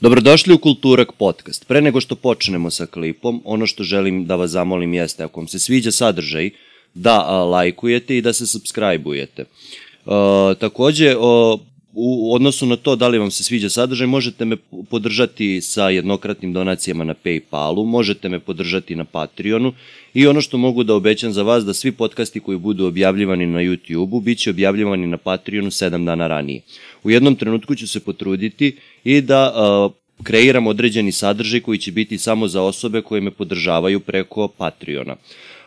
Dobrodošli u Kulturak podcast. Pre nego što počnemo sa klipom, ono što želim da vas zamolim jeste, ako vam se sviđa sadržaj, da a, lajkujete i da se subscribe-ujete. Uh, takođe, uh, u odnosu na to da li vam se sviđa sadržaj, možete me podržati sa jednokratnim donacijama na Paypalu, možete me podržati na Patreonu i ono što mogu da obećam za vas da svi podcasti koji budu objavljivani na YouTube-u bit će objavljivani na Patreonu 7 dana ranije. U jednom trenutku ću se potruditi i da uh, kreiram određeni sadržaj koji će biti samo za osobe koje me podržavaju preko Patreona.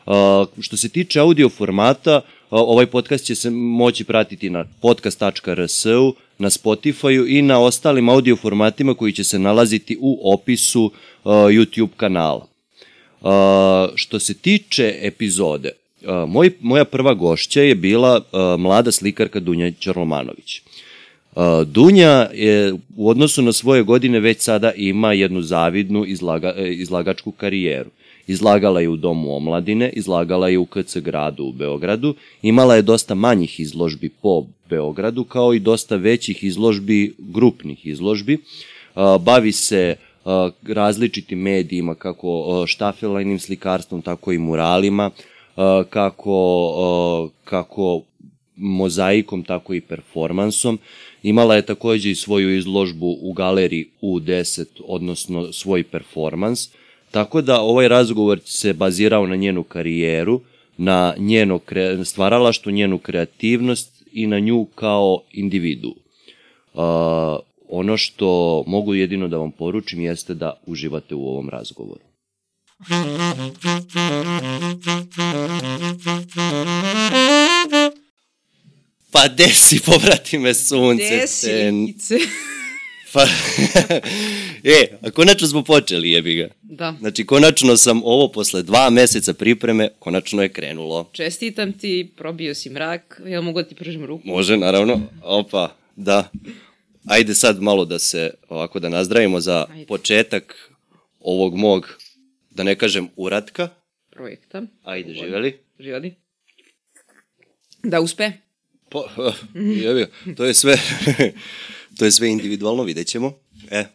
Uh, što se tiče audio formata, ovaj podcast će se moći pratiti na podcast.rs-u, na Spotify-u i na ostalim audio formatima koji će se nalaziti u opisu YouTube kanala. Uh, što se tiče epizode, moj, moja prva gošća je bila mlada slikarka Dunja Čarlomanović. Dunja je u odnosu na svoje godine već sada ima jednu zavidnu izlaga, izlagačku karijeru. Izlagala je u Domu omladine, izlagala je u KC gradu u Beogradu, imala je dosta manjih izložbi po Beogradu, kao i dosta većih izložbi, grupnih izložbi. Bavi se različitim medijima, kako štafelajnim slikarstvom, tako i muralima, kako, kako mozaikom, tako i performansom. Imala je takođe i svoju izložbu u galeriji U10, odnosno svoj performans. Tako da ovaj razgovor se bazirao na njenu karijeru, na njeno kre... stvaralaštvo, njenu kreativnost i na nju kao individu. Uh, ono što mogu jedino da vam poručim jeste da uživate u ovom razgovoru. Pa desi, povrati me sunce. Desi, Ice. Pa, e, a konačno smo počeli, jebi ga. Da. Znači, konačno sam ovo posle dva meseca pripreme, konačno je krenulo. Čestitam ti, probio si mrak, ja mogu da ti pržim ruku? Može, naravno. Opa, da. Ajde sad malo da se, ovako da nazdravimo za Ajde. početak ovog mog, da ne kažem, uratka. Projekta. Ajde, živeli. Živeli. Da uspe. Pa, jebi, to je sve To je sve individualno, vidjet ćemo. E,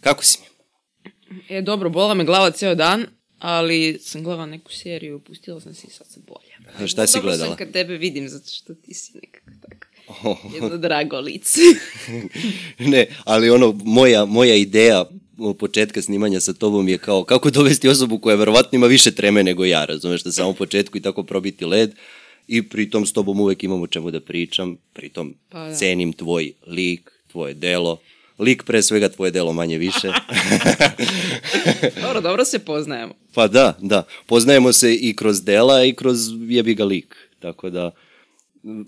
kako si mi? E, dobro, bola me glava ceo dan, ali sam gledala neku seriju, pustila sam se i sad sam bolja. A šta si gledala? Dobro sam kad tebe vidim, zato što ti si nekako tako oh. jedno drago lice. ne, ali ono, moja, moja ideja početka snimanja sa tobom je kao kako dovesti osobu koja verovatno ima više treme nego ja, razumeš, na samom početku i tako probiti led i pritom s tobom uvek imam o čemu da pričam, pritom pa da. cenim tvoj lik, tvoje delo, lik pre svega tvoje delo manje više. dobro, dobro se poznajemo. Pa da, da. Poznajemo se i kroz dela i kroz jebi ga lik. Tako da,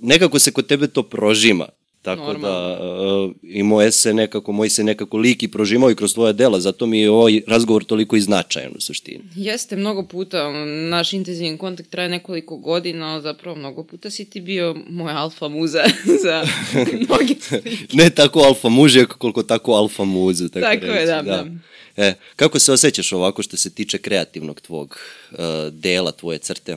nekako se kod tebe to prožima. Tako Normalno. da i moje se nekako, moj se nekako lik i prožimao i kroz tvoje dela, zato mi je ovaj razgovor toliko i značajan u suštini. Jeste, mnogo puta, naš intenzivan kontakt traje nekoliko godina, ali zapravo mnogo puta si ti bio moja alfa muza za mnoge Ne tako alfa muže, koliko tako alfa muza. Tako, tako reći. je, da, da. da. E, kako se osjećaš ovako što se tiče kreativnog tvog uh, dela, tvoje crte?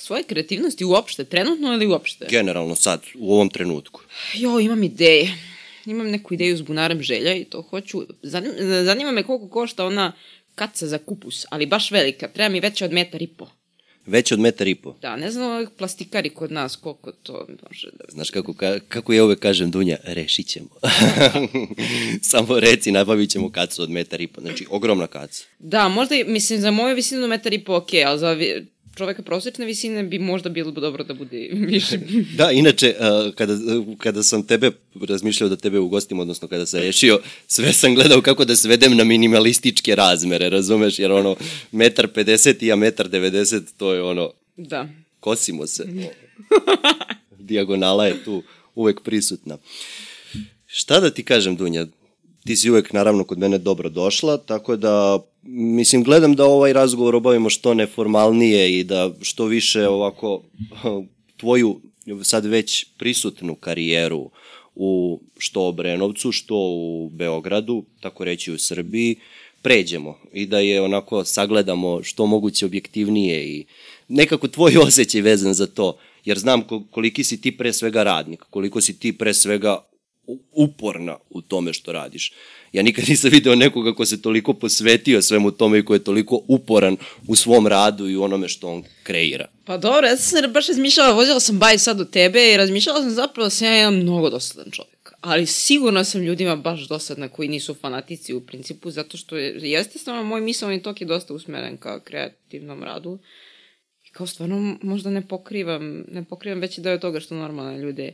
Svoje kreativnosti uopšte, trenutno ili uopšte? Generalno sad, u ovom trenutku. Jo, imam ideje. Imam neku ideju s bunarem želja i to hoću. Zanima, zanima me koliko košta ona kaca za kupus, ali baš velika. Treba mi veća od metar i po. Veća od metar i po? Da, ne znam plastikari kod nas koliko to može da... Znaš kako, ka, kako ja uvek kažem, Dunja, rešit ćemo. Samo reci, nabavit ćemo kacu od metar i po. Znači, ogromna kaca. Da, možda, mislim, za moju visinu metar i po, ok, ali za čoveka prosečne visine bi možda bilo dobro da bude više. da, inače, kada, kada sam tebe razmišljao da tebe ugostim, odnosno kada sam rešio, sve sam gledao kako da svedem na minimalističke razmere, razumeš, jer ono, metar 50 i ja metar 90, to je ono... Da. Kosimo se. Dijagonala je tu uvek prisutna. Šta da ti kažem, Dunja? Ti si uvek, naravno, kod mene dobro došla, tako da mislim, gledam da ovaj razgovor obavimo što neformalnije i da što više ovako tvoju sad već prisutnu karijeru u što Obrenovcu, što u Beogradu, tako reći u Srbiji, pređemo i da je onako sagledamo što moguće objektivnije i nekako tvoj osjećaj vezan za to, jer znam koliki si ti pre svega radnik, koliko si ti pre svega uporna u tome što radiš. Ja nikad nisam video nekoga ko se toliko posvetio svemu tome i ko je toliko uporan u svom radu i u onome što on kreira. Pa dobro, ja sam se baš razmišljala, vozila sam baj sad do tebe i razmišljala sam zapravo da sam ja jedan mnogo dosadan čovjek. Ali sigurno sam ljudima baš dosadna koji nisu fanatici u principu, zato što je, jeste stvarno moj misalni tok je dosta usmeren ka kreativnom radu. I kao stvarno možda ne pokrivam, ne pokrivam veći deo toga što normalne ljude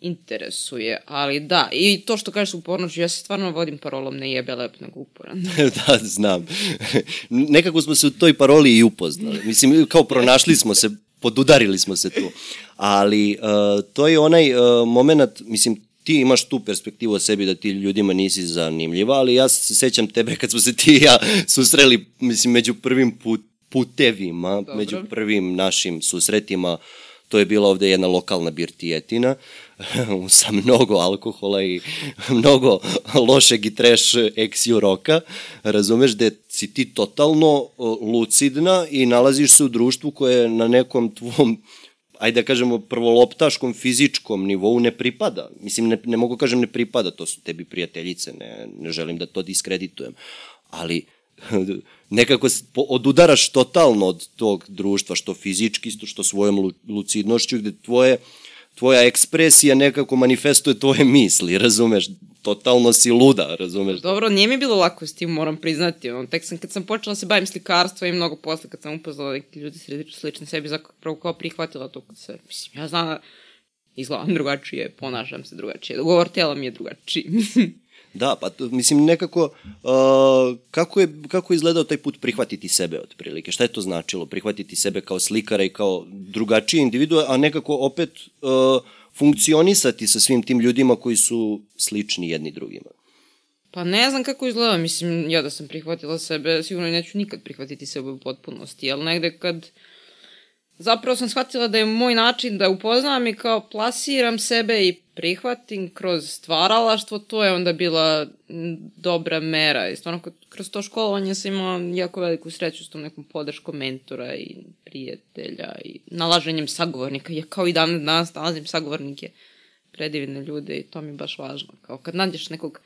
interesuje, ali da, i to što kažeš upornoću, ja se stvarno vodim parolom ne jebe lep nego uporan. da, znam. Nekako smo se u toj paroli i upoznali. Mislim, kao pronašli smo se, podudarili smo se tu. Ali uh, to je onaj uh, moment, mislim, ti imaš tu perspektivu o sebi da ti ljudima nisi zanimljiva, ali ja se sećam tebe kad smo se ti i ja susreli, mislim, među prvim put, putevima, Dobro. među prvim našim susretima, to je bila ovde jedna lokalna birtijetina sa mnogo alkohola i mnogo lošeg i trash ex roka, razumeš da si ti totalno lucidna i nalaziš se u društvu koje je na nekom tvom ajde da kažemo, prvoloptaškom fizičkom nivou ne pripada. Mislim, ne, ne mogu kažem ne pripada, to su tebi prijateljice, ne, ne želim da to diskreditujem. Ali nekako odudaraš totalno od tog društva, što fizički, što svojom lucidnošću, gde tvoje, tvoja ekspresija nekako manifestuje tvoje misli, razumeš? Totalno si luda, razumeš? Dobro, nije mi bilo lako s tim, moram priznati. On, tek sam, kad sam počela da se bavim slikarstvo i mnogo posle, kad sam upoznala neki ljudi slični sebi, zapravo kao prihvatila to kad se, mislim, ja znam da izgledam drugačije, ponašam se drugačije, govor tela mi je drugačiji, mislim. Da, pa mislim nekako, uh, kako, je, kako je izgledao taj put prihvatiti sebe otprilike? Šta je to značilo? Prihvatiti sebe kao slikara i kao drugačije individue, a nekako opet uh, funkcionisati sa svim tim ljudima koji su slični jedni drugima? Pa ne znam kako izgleda, mislim, ja da sam prihvatila sebe, sigurno neću nikad prihvatiti sebe u potpunosti, ali negde kad zapravo sam shvatila da je moj način da upoznam i kao plasiram sebe i prihvatim kroz stvaralaštvo, to je onda bila dobra mera. I stvarno, kroz to školovanje sam imala jako veliku sreću s tom nekom podrškom mentora i prijatelja i nalaženjem sagovornika. Ja kao i dan danas nalazim sagovornike, predivne ljude i to mi je baš važno. Kao kad nađeš nekog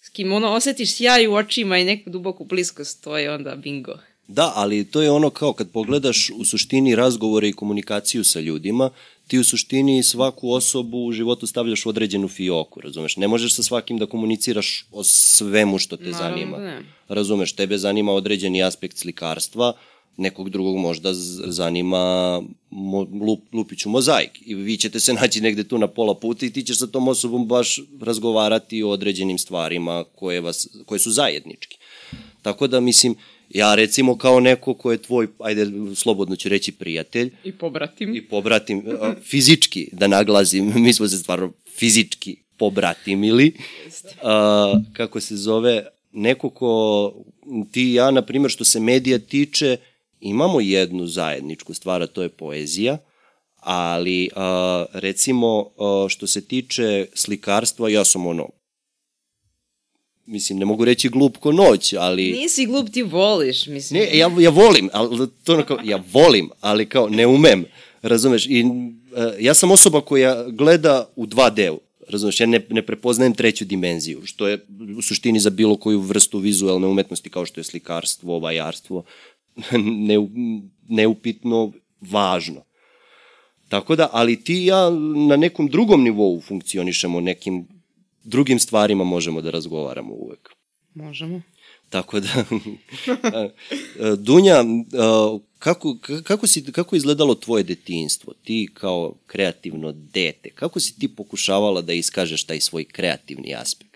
s kim ono osetiš sjaj u očima i neku duboku bliskost, to je onda bingo. Da, ali to je ono kao kad pogledaš u suštini razgovore i komunikaciju sa ljudima, ti u suštini svaku osobu u životu stavljaš u određenu fioku, razumeš? Ne možeš sa svakim da komuniciraš o svemu što te Naravno, zanima. Ne. Razumeš, tebe zanima određeni aspekt slikarstva, nekog drugog možda zanima mo, lup, lupiću mozaik i vi ćete se naći negde tu na pola puta i ti ćeš sa tom osobom baš razgovarati o određenim stvarima koje, vas, koje su zajednički. Tako da, mislim, Ja recimo kao neko ko je tvoj, ajde slobodno ću reći prijatelj. I pobratim. I pobratim, fizički da naglazim, mi smo se stvarno fizički pobratimili. A, kako se zove, neko ko ti i ja, na primjer, što se medija tiče, imamo jednu zajedničku stvar, a to je poezija, ali a, recimo a, što se tiče slikarstva, ja sam ono mislim, ne mogu reći glup ko noć, ali... Nisi glup, ti voliš, mislim. Ne, ja, ja volim, ali to kao, ja volim, ali kao ne umem, razumeš? I uh, ja sam osoba koja gleda u 2D-u, razumeš? Ja ne, ne prepoznajem treću dimenziju, što je u suštini za bilo koju vrstu vizualne umetnosti, kao što je slikarstvo, vajarstvo, ne, neupitno važno. Tako da, ali ti ja na nekom drugom nivou funkcionišemo, nekim drugim stvarima možemo da razgovaramo uvek. Možemo. Tako da, Dunja, kako, kako, si, kako izgledalo tvoje detinstvo? Ti kao kreativno dete, kako si ti pokušavala da iskažeš taj svoj kreativni aspekt?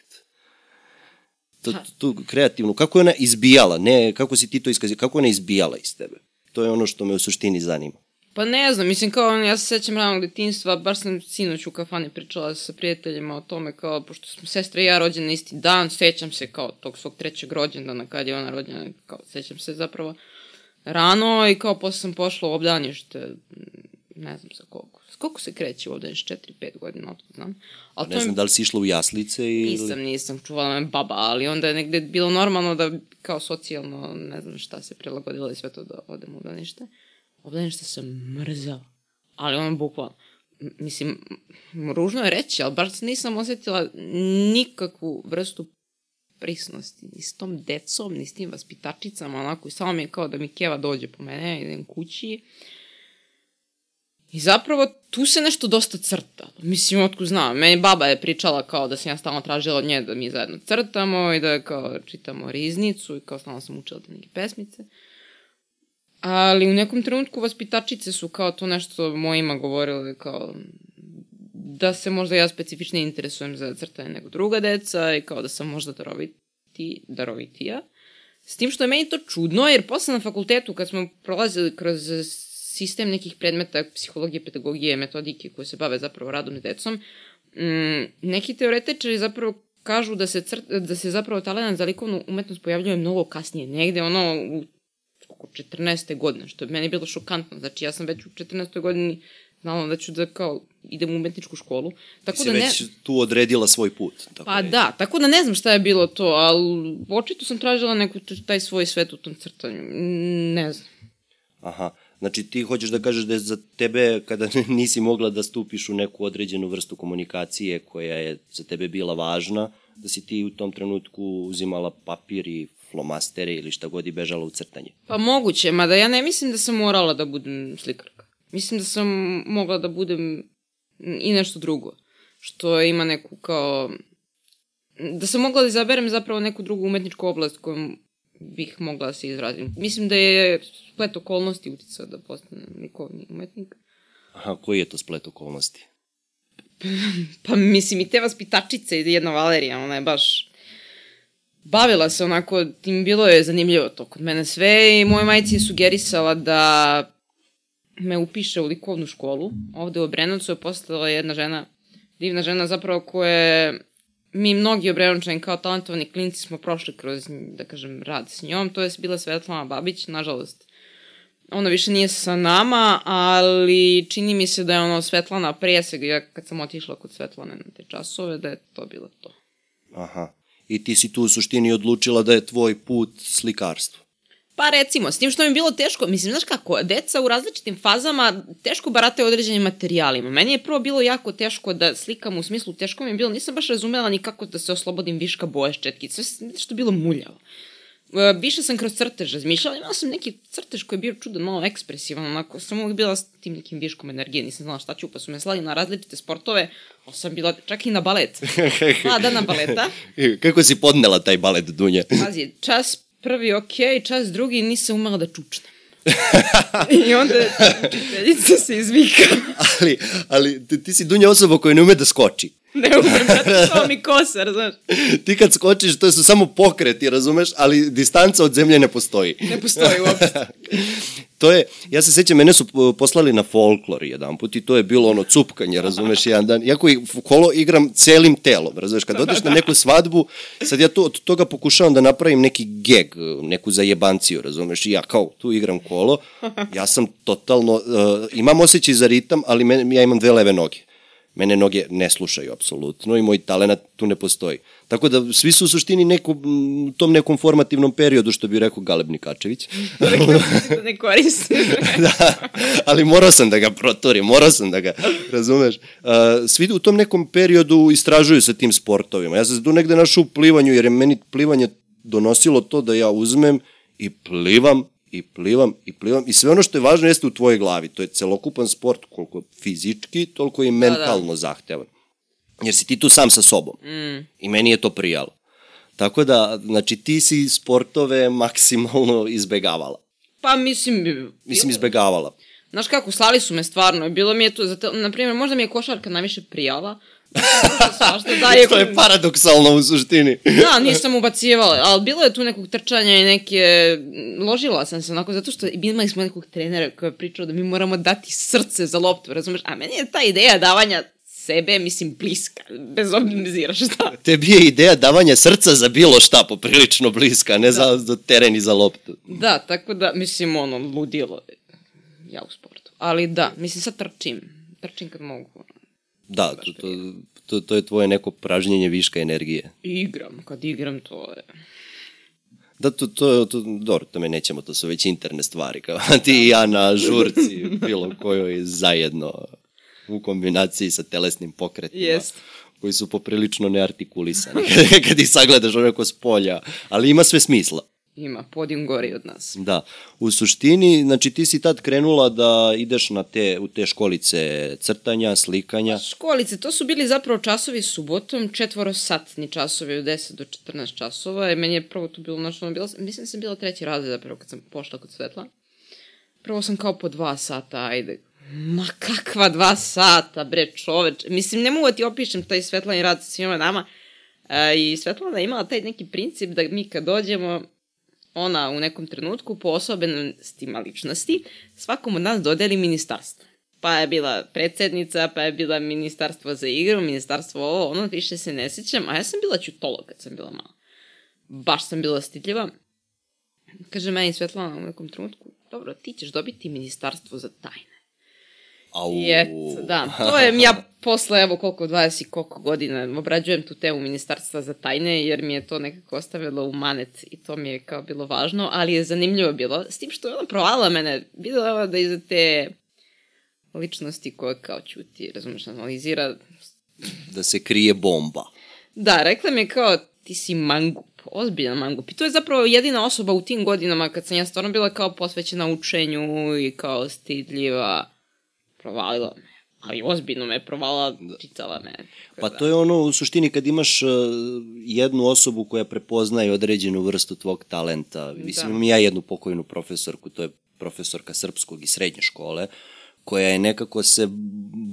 Tu, tu kreativnu, kako je ona izbijala, ne, kako si ti to iskazio, kako je ona izbijala iz tebe? To je ono što me u suštini zanima. Pa ne znam, mislim kao, ja se sećam ranog detinstva, baš sam sinoć u kafani pričala sa prijateljima o tome kao, pošto smo sestra i ja rođene isti dan, sećam se kao tog svog trećeg rođendana kad je ona rođena, kao sećam se zapravo rano i kao posle sam pošla u obdanište, ne znam sa koliko, s koliko se kreće u obdanište, 4-5 godina, otkud znam. Ali ne znam, mi... da li si išla u jaslice ili... Nisam, nisam, čuvala me baba, ali onda je negde bilo normalno da kao socijalno, ne znam šta se prilagodilo i sve to da odem u obdanište obdanište sam mrzala. Ali ono bukvalno. mislim, ružno je reći, ali baš nisam osetila nikakvu vrstu prisnosti, ni s tom decom, ni s tim vaspitačicama, onako, i samo mi je kao da mi Keva dođe po mene, idem kući. I zapravo tu se nešto dosta crta. Mislim, otkud znam. Meni baba je pričala kao da sam ja stalno tražila od nje da mi zajedno crtamo i da kao čitamo riznicu i kao stalno sam učila te neke pesmice. Ali u nekom trenutku vaspitačice su kao to nešto mojima govorile kao da se možda ja specifično interesujem za crtanje nego druga deca i kao da sam možda daroviti, darovitija. S tim što je meni to čudno, jer posle na fakultetu kad smo prolazili kroz sistem nekih predmeta psihologije, pedagogije, metodike koje se bave zapravo radom s decom, mm, neki teoretičari zapravo kažu da se, crt, da se zapravo talent za likovnu umetnost pojavljuje mnogo kasnije, negde ono u oko 14. godine, što je meni bilo šokantno. Znači, ja sam već u 14. godini znala da ću da kao idem u umetničku školu. Tako si da ne... već tu odredila svoj put. Tako pa da, tako da ne znam šta je bilo to, ali očito sam tražila neku taj svoj svet u tom crtanju. Ne znam. Aha, znači ti hoćeš da kažeš da je za tebe kada nisi mogla da stupiš u neku određenu vrstu komunikacije koja je za tebe bila važna, da si ti u tom trenutku uzimala papir i flomastere ili šta god i bežala u crtanje. Pa moguće, mada ja ne mislim da sam morala da budem slikarka. Mislim da sam mogla da budem i nešto drugo. Što ima neku kao... Da sam mogla da izaberem zapravo neku drugu umetničku oblast kojom bih mogla da se izrazim. Mislim da je splet okolnosti uticao da postanem likovni umetnik. Aha, koji je to splet okolnosti? pa mislim i te vaspitačice i jedna Valerija, ona je baš bavila se onako, tim bilo je zanimljivo to kod mene sve i moja majica je sugerisala da me upiše u likovnu školu. Ovde u Obrenovcu je postala jedna žena, divna žena zapravo koja mi mnogi Obrenovčani kao talentovani klinci smo prošli kroz, da kažem, rad s njom. To je bila Svetlana Babić, nažalost. Ona više nije sa nama, ali čini mi se da je ono Svetlana preseg, ja kad sam otišla kod Svetlane na te časove, da je to bilo to. Aha i ti si tu u suštini odlučila da je tvoj put slikarstvo. Pa recimo, s tim što mi je bilo teško, mislim, znaš kako, deca u različitim fazama teško barate određenim materijalima. Meni je prvo bilo jako teško da slikam u smislu, teško mi je bilo, nisam baš razumela ni kako da se oslobodim viška boje ščetkice, sve što je bilo muljavo. E, više sam kroz crtež razmišljala, imala sam neki crtež koji je bio čudan, malo ekspresivan, onako, sam uvijek bila s tim nekim viškom energije, nisam znala šta ću, pa su me slali na različite sportove, ali sam bila čak i na balet. Dva dana baleta. Kako si podnela taj balet, Dunja? Pazi, čas prvi ok, čas drugi nisam umela da čučnem. I onda učiteljica se izvika. ali, ali ti, ti si Dunja osoba koja ne ume da skoči. Ne umem, zato mi kosar, znaš. Ti kad skočiš, to su samo pokreti, razumeš, ali distanca od zemlje ne postoji. Ne postoji uopšte. to je, ja se sećam, mene su poslali na folklor jedan put i to je bilo ono cupkanje, razumeš, jedan dan. Iako i kolo igram celim telom, razumeš, kad odeš na neku svadbu, sad ja to, od toga pokušavam da napravim neki geg, neku zajebanciju, razumeš, i ja kao tu igram kolo, ja sam totalno, uh, imam osjećaj za ritam, ali men, ja imam dve leve noge mene noge ne slušaju apsolutno i moj talenat tu ne postoji. Tako da svi su u suštini neku, u tom nekom formativnom periodu, što bi rekao Galeb Nikačević. da ne koristim. da, ali morao sam da ga protorim, morao sam da ga, razumeš? Uh, svi u tom nekom periodu istražuju sa tim sportovima. Ja sam tu negde našao u plivanju, jer je meni plivanje donosilo to da ja uzmem i plivam i plivam i plivam i sve ono što je važno jeste u tvojoj glavi. To je celokupan sport koliko fizički, toliko i mentalno da, da. zahtevan. Jer si ti tu sam sa sobom. Mm. I meni je to prijalo. Tako da, znači, ti si sportove maksimalno izbegavala. Pa mislim... Mislim, izbegavala. Znaš kako, slali su me stvarno. Bilo mi je to, zato, na primjer, možda mi je košarka najviše prijala, svašta daje. To je paradoksalno u suštini. da, nisam ubacivala, ali bilo je tu nekog trčanja i neke... Ložila sam se onako, zato što imali smo nekog trenera koji je pričao da mi moramo dati srce za loptu, razumeš? A meni je ta ideja davanja sebe, mislim, bliska, bez obzira šta. Tebi je ideja davanja srca za bilo šta poprilično bliska, ne da. za, za teren i za loptu. Da, tako da, mislim, ono, ludilo ja u sportu. Ali da, mislim, sad trčim. Trčim kad mogu. Da, to, to, to, to je tvoje neko pražnjenje viška energije. Igram, kad igram to je... Da, to, to, to, dobro, to me nećemo, to su već interne stvari, kao ti i ja na žurci, bilo kojoj zajedno. u kombinaciji sa telesnim pokretima. Jest. koji su poprilično neartikulisani kad ih sagledaš onako s polja, ali ima sve smisla. Ima, podijum gori od nas. Da, u suštini, znači ti si tad krenula da ideš na te, u te školice crtanja, slikanja. Školice, to su bili zapravo časovi subotom, četvorosatni časovi od 10 do 14 časova. I meni je prvo to bilo, znači, bilo, mislim da sam bila treći razred zapravo kad sam pošla kod Svetla. Prvo sam kao po dva sata, ajde, Ma kakva dva sata, bre, čoveč. Mislim, ne mogu da ti opišem taj Svetlani rad sa svima nama. E, I Svetlana je imala taj neki princip da mi kad dođemo, ona u nekom trenutku po osobenostima ličnosti svakom od nas dodeli ministarstvo. Pa je bila predsednica, pa je bila ministarstvo za igru, ministarstvo ovo, ono, više se ne sećam, a ja sam bila čutolog kad sam bila mala. Baš sam bila stitljiva. Kaže meni Svetlana u nekom trenutku, dobro, ti ćeš dobiti ministarstvo za tajne. Au. I eto, da, to je ja posle, evo koliko, 20 i koliko godina obrađujem tu temu ministarstva za tajne, jer mi je to nekako ostavilo u manet i to mi je kao bilo važno, ali je zanimljivo bilo, s tim što je ona provala mene, videla da iza te ličnosti koja kao ćuti, razumeš, analizira. Da se krije bomba. Da, rekla mi je kao, ti si mangup, ozbiljan mangup. I to je zapravo jedina osoba u tim godinama kad sam ja stvarno bila kao posvećena učenju i kao stidljiva provalila me. Ali ozbiljno me provala, da. čitala me. Pa to je ono, u suštini, kad imaš uh, jednu osobu koja prepoznaje određenu vrstu tvog talenta. Mislim, da. imam ja jednu pokojnu profesorku, to je profesorka srpskog i srednje škole, koja je nekako se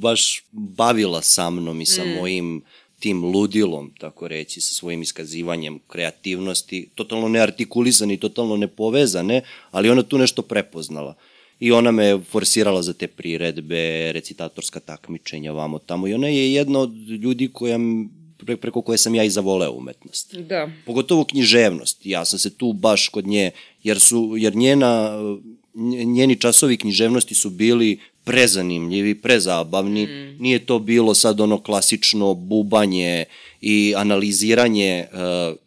baš bavila sa mnom i sa mm. mojim tim ludilom, tako reći, sa svojim iskazivanjem kreativnosti, totalno neartikulisane i totalno nepovezane, ali ona tu nešto prepoznala i ona me forsirala za te priredbe, recitatorska takmičenja, vamo tamo i ona je jedna od ljudi koja pre, preko koje sam ja i zavoleo umetnost. Da. Pogotovo književnost. Ja sam se tu baš kod nje, jer su, jer njena, njeni časovi književnosti su bili prezanimljivi, prezabavni. Mm. Nije to bilo sad ono klasično bubanje i analiziranje uh,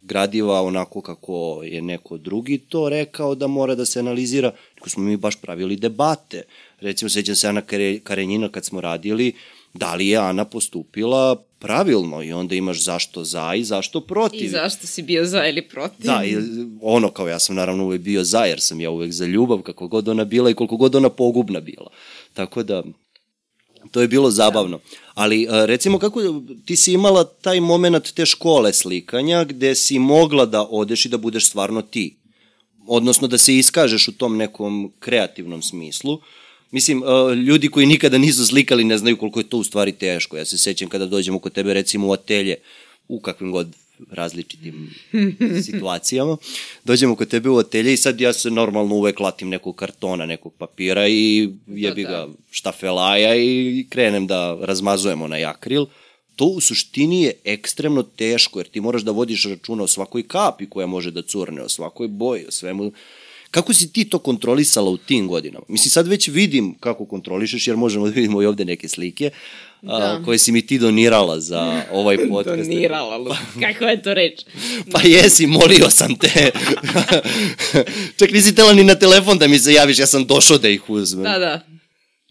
gradiva onako kako je neko drugi to rekao da mora da se analizira, nego smo mi baš pravili debate. Recimo, sećam se Ana Karenjina kad smo radili, da li je Ana postupila pravilno i onda imaš zašto za i zašto protiv. I zašto si bio za ili protiv. Da, i ono kao ja sam naravno uvek bio za, jer sam ja uvek za ljubav, kako god ona bila i koliko god ona pogubna bila. Tako da, to je bilo zabavno. Ali recimo kako ti si imala taj moment te škole slikanja gde si mogla da odeš i da budeš stvarno ti. Odnosno da se iskažeš u tom nekom kreativnom smislu. Mislim, ljudi koji nikada nisu slikali ne znaju koliko je to u stvari teško. Ja se sećam kada dođemo kod tebe recimo u atelje, u kakvim god različitim situacijama. Dođemo kod tebe u atelje i sad ja se normalno uvek latim nekog kartona, nekog papira i jebi da, da. ga štafelaja i krenem da razmazujemo na akril. To u suštini je ekstremno teško jer ti moraš da vodiš računa o svakoj kapi koja može da curne, o svakoj boji, o svemu Kako si ti to kontrolisala u tim godinama? Mislim, sad već vidim kako kontrolišeš, jer možemo da vidimo i ovde neke slike, da. koje si mi ti donirala za ovaj podcast. donirala, Luka, kako je to reč? pa jesi, molio sam te. Čak nisi tela ni na telefon da mi se javiš, ja sam došao da ih uzmem. Da, da.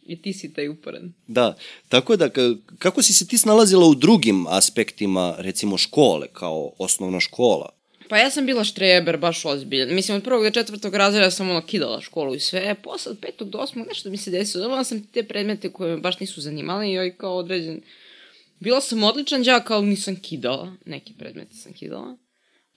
I ti si taj uporan. Da, tako da, kako si se ti snalazila u drugim aspektima, recimo škole, kao osnovna škola? Pa ja sam bila štreber, baš ozbiljan. Mislim, od prvog do četvrtog razreda sam ono kidala školu i sve. Posle od petog do osmog nešto mi se desilo. Dobila sam te predmete koje me baš nisu zanimali i ovaj kao određen... Bila sam odličan đak, ali nisam kidala. Neki predmete sam kidala.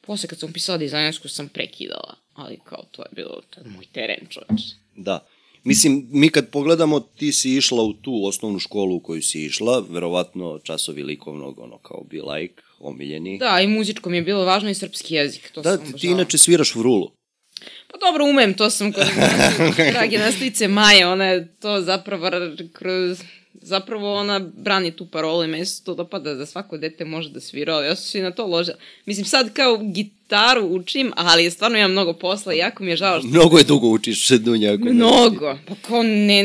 Posle kad sam upisala dizajnersku sam prekidala. Ali kao to je bilo je moj teren, čoveč. Da. Mislim, mi kad pogledamo, ti si išla u tu osnovnu školu u koju si išla, verovatno časovi likovnog, ono kao be like, omiljeni. Da, i muzičko mi je bilo važno i srpski jezik. To da, sam ti inače sviraš vrulu. Pa dobro, umem, to sam kod drage nastavice Maje, ona je to zapravo kroz zapravo ona brani tu parolu i meni se to dopada da svako dete može da svira, ali ja sam se na to ložila. Mislim, sad kao gitaru učim, ali stvarno imam mnogo posla i jako mi je žao što... Mnogo je dugo učiš, Dunja. Mnogo, pa ko ne...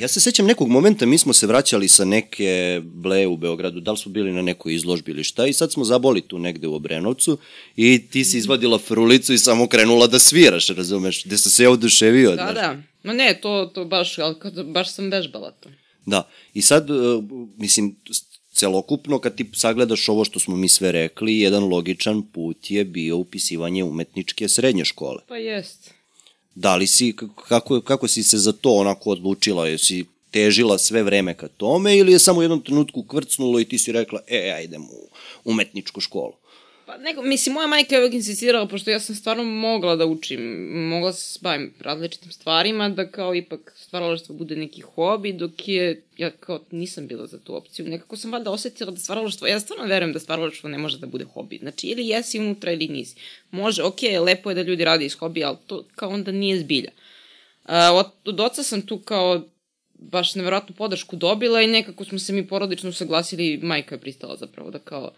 Ja se sećam nekog momenta, mi smo se vraćali sa neke ble u Beogradu, da li smo bili na nekoj izložbi ili šta, i sad smo zaboli tu negde u Obrenovcu i ti si izvadila frulicu i samo krenula da sviraš, razumeš, gde sam se ja oduševio. Da, znaš. da. Ma ne, to, to baš, ali baš sam vežbala to. Da, i sad, uh, mislim, celokupno kad ti sagledaš ovo što smo mi sve rekli, jedan logičan put je bio upisivanje umetničke srednje škole. Pa jest. Da li si, kako, kako si se za to onako odlučila? Jesi težila sve vreme ka tome ili je samo u jednom trenutku kvrcnulo i ti si rekla, e, ja idem u umetničku školu? Pa neko, mislim, moja majka je uvijek insistirala, pošto ja sam stvarno mogla da učim, mogla se bavim različitim stvarima, da kao ipak stvaralaštvo bude neki hobi, dok je, ja kao nisam bila za tu opciju. Nekako sam valjda osetila da stvaralaštvo, ja stvarno verujem da stvaralaštvo ne može da bude hobi. Znači, ili jesi unutra ili nisi. Može, ok, lepo je da ljudi rade iz hobija, ali to kao onda nije zbilja. Uh, od, od oca sam tu kao baš neverovatnu podršku dobila i nekako smo se mi porodično saglasili, majka je pristala zapravo da kao,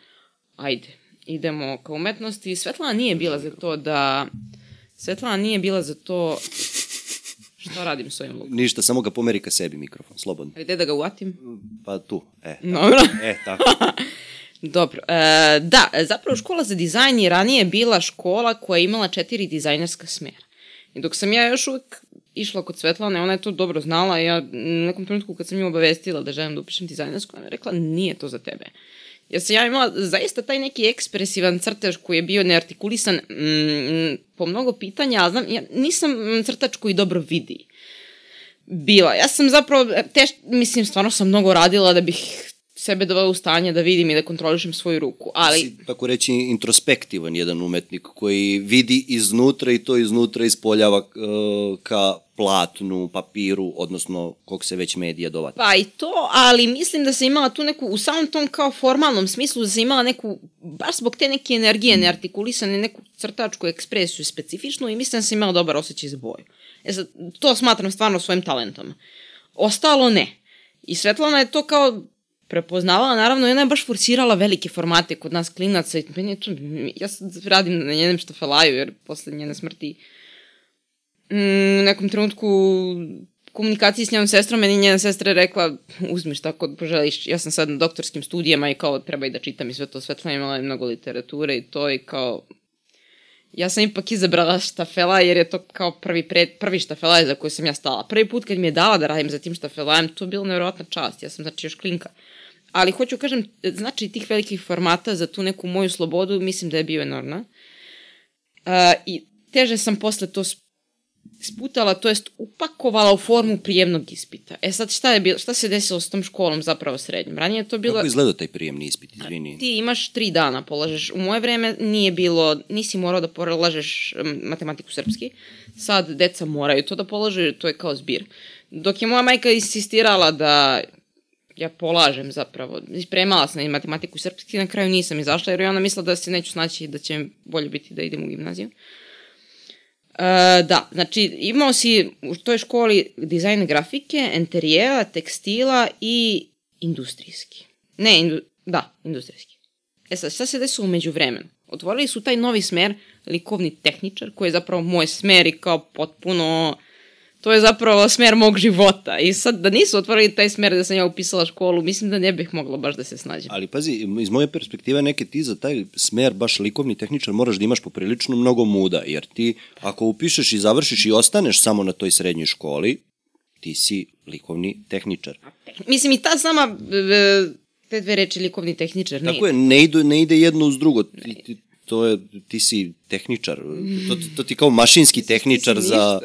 ajde, idemo ka umetnosti. Svetlana nije bila za to da... Svetlana nije bila za to... Šta radim s ovim lukom? Ništa, samo ga pomeri ka sebi mikrofon, slobodno. A gde da ga uvatim? Pa tu, e. Dobro. E, tako. Dobro. E, da, zapravo škola za dizajn je ranije bila škola koja je imala četiri dizajnerska smera. I dok sam ja još uvek išla kod Svetlane, ona je to dobro znala, ja u nekom trenutku kad sam ju obavestila da želim da upišem dizajnersku, ona je rekla, nije to za tebe. Jer sam ja imala zaista taj neki ekspresivan crtež koji je bio neartikulisan mm, po mnogo pitanja, ali znam, ja nisam crtač koji dobro vidi. Bila. Ja sam zapravo, teš, mislim, stvarno sam mnogo radila da bih sebe dovela u stanje da vidim i da kontrolišem svoju ruku, ali... Si, tako reći, introspektivan jedan umetnik koji vidi iznutra i to iznutra ispoljava uh, ka platnu, papiru, odnosno kog se već medija dovati. Pa i to, ali mislim da se imala tu neku, u samom tom kao formalnom smislu, da se imala neku, baš zbog te neke energije neartikulisane, neku crtačku ekspresiju specifičnu i mislim da se imala dobar osjećaj za boju. E sad, to smatram stvarno svojim talentom. Ostalo ne. I Svetlana je to kao prepoznavala, naravno, ona je baš forsirala velike formate kod nas klinaca i meni je to, ja sad radim na njenem štafelaju, jer posle njene smrti mm, u nekom trenutku komunikaciji s njenom sestrom, meni njena sestra je rekla, uzmi šta kod poželiš, ja sam sad na doktorskim studijama i kao treba i da čitam i sve to, Svetlana imala je mnogo literature i to i kao ja sam ipak izabrala štafela jer je to kao prvi, pred, prvi štafelaj za koji sam ja stala. Prvi put kad mi je dala da radim za tim štafelajem, to je bila nevjerojatna čast. Ja sam znači još klinka. Ali hoću kažem, znači tih velikih formata za tu neku moju slobodu mislim da je bio enormna. Uh, I teže sam posle to sputala, to jest upakovala u formu prijemnog ispita. E sad šta je bilo, šta se desilo s tom školom zapravo srednjom? Ranije je to bilo... Kako izgleda taj prijemni ispit, izvini? Ti imaš tri dana polažeš. U moje vreme nije bilo, nisi morao da polažeš matematiku srpski. Sad deca moraju to da polaže, to je kao zbir. Dok je moja majka insistirala da ja polažem zapravo. Spremala sam i matematiku i srpski, na kraju nisam izašla jer je ona mislila da se neću snaći i da će bolje biti da idem u gimnaziju. Uh, da, znači imao si u toj školi dizajn grafike, enterijera, tekstila i industrijski. Ne, indu, da, industrijski. E sad, šta se desilo umeđu vremenu? Otvorili su taj novi smer, likovni tehničar, koji je zapravo moj smer i kao potpuno to je zapravo smer mog života. I sad da nisu otvorili taj smer da sam ja upisala školu, mislim da ne bih mogla baš da se snađem. Ali pazi, iz moje perspektive neke ti za taj smer baš likovni tehničar moraš da imaš poprilično mnogo muda, jer ti ako upišeš i završiš i ostaneš samo na toj srednjoj školi, ti si likovni tehničar. Mislim i ta sama e, te dve reči likovni tehničar ne Tako je, ne ide, ne ide jedno uz drugo. Ti, ti, to je, ti si tehničar, to, to ti kao mašinski tehničar za...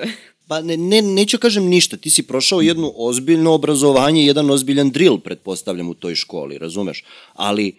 Pa ne, ne, neću kažem ništa, ti si prošao jedno ozbiljno obrazovanje, jedan ozbiljan drill, pretpostavljam, u toj školi, razumeš? Ali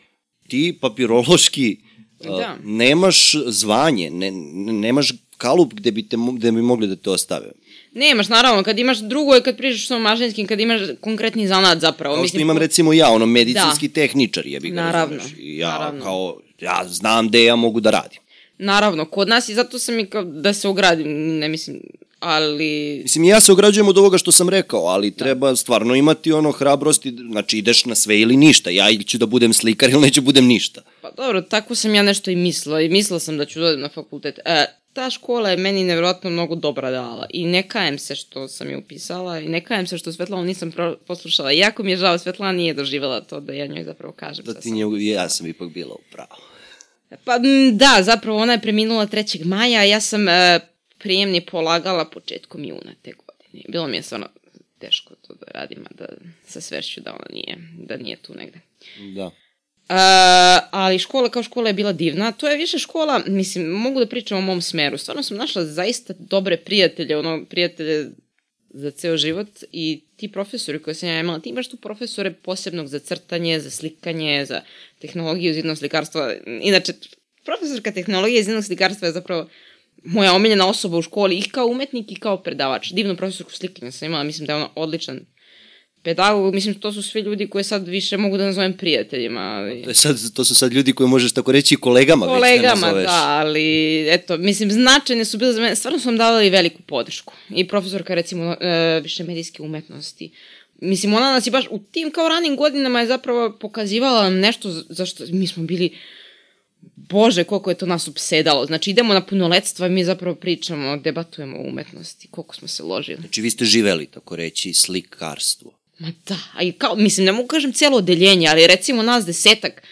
ti papirološki da. uh, nemaš zvanje, ne, nemaš kalup gde bi, te, gde bi mogli da te ostave. Nemaš, naravno, kad imaš drugo je kad prišaš sa mašinskim, kad imaš konkretni zanat zapravo. Kao što Mislim, imam recimo ja, ono medicinski da. tehničar, jebi ga, naravno, razumeš? I ja naravno. kao, ja znam gde ja mogu da radim. Naravno, kod nas i zato sam i kao da se ogradim, ne mislim, ali... Mislim, ja se ograđujem od ovoga što sam rekao, ali da. treba stvarno imati ono hrabrosti, znači ideš na sve ili ništa, ja ili ću da budem slikar ili neću budem ništa. Pa dobro, tako sam ja nešto i mislila i mislila sam da ću da na fakultet. E, ta škola je meni nevjerojatno mnogo dobra dala i ne kajem se što sam je upisala i ne kajem se što Svetlana nisam poslušala. Iako mi je žao, Svetlana nije doživjela to da ja njoj zapravo kažem. Da ti nje, ja sam ipak bila u pravu. Pa da, zapravo ona je preminula 3. maja, ja sam e, prijemni polagala početkom juna te godine. Bilo mi je stvarno teško to da radim, a da sa svešću da ona nije, da nije tu negde. Da. Uh, ali škola kao škola je bila divna. To je više škola, mislim, mogu da pričam o mom smeru. Stvarno sam našla zaista dobre prijatelje, ono, prijatelje za ceo život i ti profesori koje sam ja imala, ti imaš tu profesore posebnog za crtanje, za slikanje, za tehnologiju zidnog slikarstva. Inače, profesorka tehnologije zidnog slikarstva je zapravo moja omiljena osoba u školi i kao umetnik i kao predavač. Divnu profesorku slikanja sam imala, mislim da je ona odličan pedagog, mislim, to su sve ljudi koje sad više mogu da nazovem prijateljima. Ali... To, sad, to su sad ljudi koje možeš tako reći kolegama, kolegama već ne nazoveš. da, ali eto, mislim, značajne su bile za mene, stvarno su vam davali veliku podršku. I profesorka, recimo, e, više medijske umetnosti. Mislim, ona nas je baš u tim kao ranim godinama je zapravo pokazivala nešto zašto mi smo bili Bože, koliko je to nas upsedalo. Znači, idemo na punoletstvo i mi zapravo pričamo, debatujemo o umetnosti, koliko smo se ložili. Znači, vi ste živeli, tako reći, slikarstvo. Ma da, a i kao, mislim, ne mogu kažem cijelo odeljenje, ali recimo nas desetak,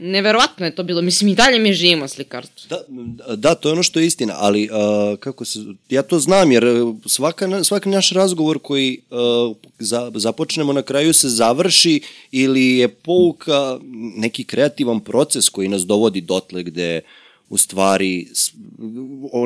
neverovatno je to bilo, mislim i dalje mi živimo slikarstvo. Da, da, to je ono što je istina, ali uh, kako se, ja to znam jer svaka, svaki naš razgovor koji uh, za, započnemo na kraju se završi ili je pouka neki kreativan proces koji nas dovodi dotle gde u stvari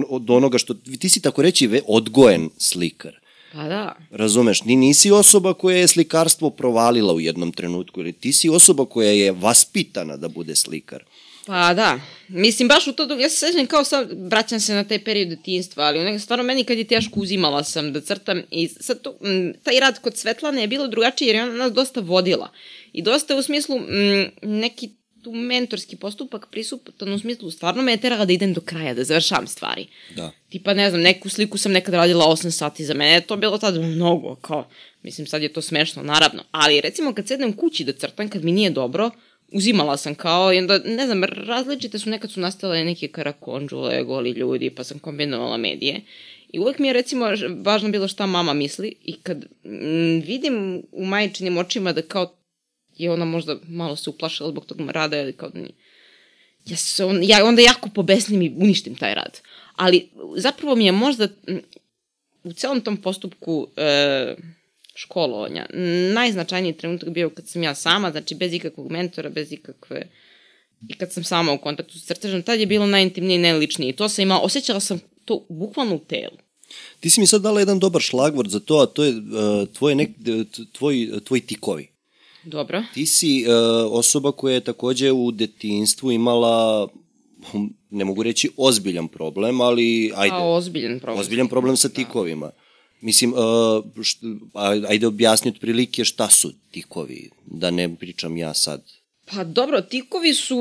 od onoga što, ti si tako reći odgojen slikar. Pa da. Razumeš, ni nisi osoba koja je slikarstvo provalila u jednom trenutku, ili ti si osoba koja je vaspitana da bude slikar. Pa da, mislim baš u to, ja se sećam kao sad, vraćam se na taj period detinjstva, ali onak, stvarno meni kad je teško uzimala sam da crtam i sad to, m, taj rad kod Svetlane je bilo drugačiji jer je ona nas dosta vodila. I dosta u smislu m, neki tu mentorski postupak prisutan u smislu stvarno me je terala da idem do kraja, da završavam stvari. Da. Tipa, ne znam, neku sliku sam nekad radila 8 sati, za mene je to bilo tada mnogo, kao, mislim, sad je to smešno, naravno, ali recimo kad sedem kući da crtam, kad mi nije dobro, uzimala sam kao, i onda, ne znam, različite su, nekad su nastale neke karakonđule, goli ljudi, pa sam kombinovala medije. I uvek mi je recimo važno bilo šta mama misli i kad m, vidim u majčinim očima da kao je ona možda malo se uplašila zbog tog rada ili kao da nije. Ja, se on, ja onda jako pobesnim i uništim taj rad. Ali zapravo mi je možda u celom tom postupku e, školovanja najznačajniji trenutak bio kad sam ja sama, znači bez ikakvog mentora, bez ikakve i kad sam sama u kontaktu s crtežom, tad je bilo najintimnije i najličnije. I to sam imala, osjećala sam to bukvalno u telu. Ti si mi sad dala jedan dobar šlagvord za to, a to je uh, tvoje nek, tvoj, tvoj tikovi. Dobro. Ti si uh, osoba koja je takođe u detinstvu imala hm, ne mogu reći ozbiljan problem, ali ajde. A, ozbiljan problem. Ozbiljan problem sa da. tikovima. Da. Mislim, uh, št, ajde objasni otprilike šta su tikovi, da ne pričam ja sad. Pa dobro, tikovi su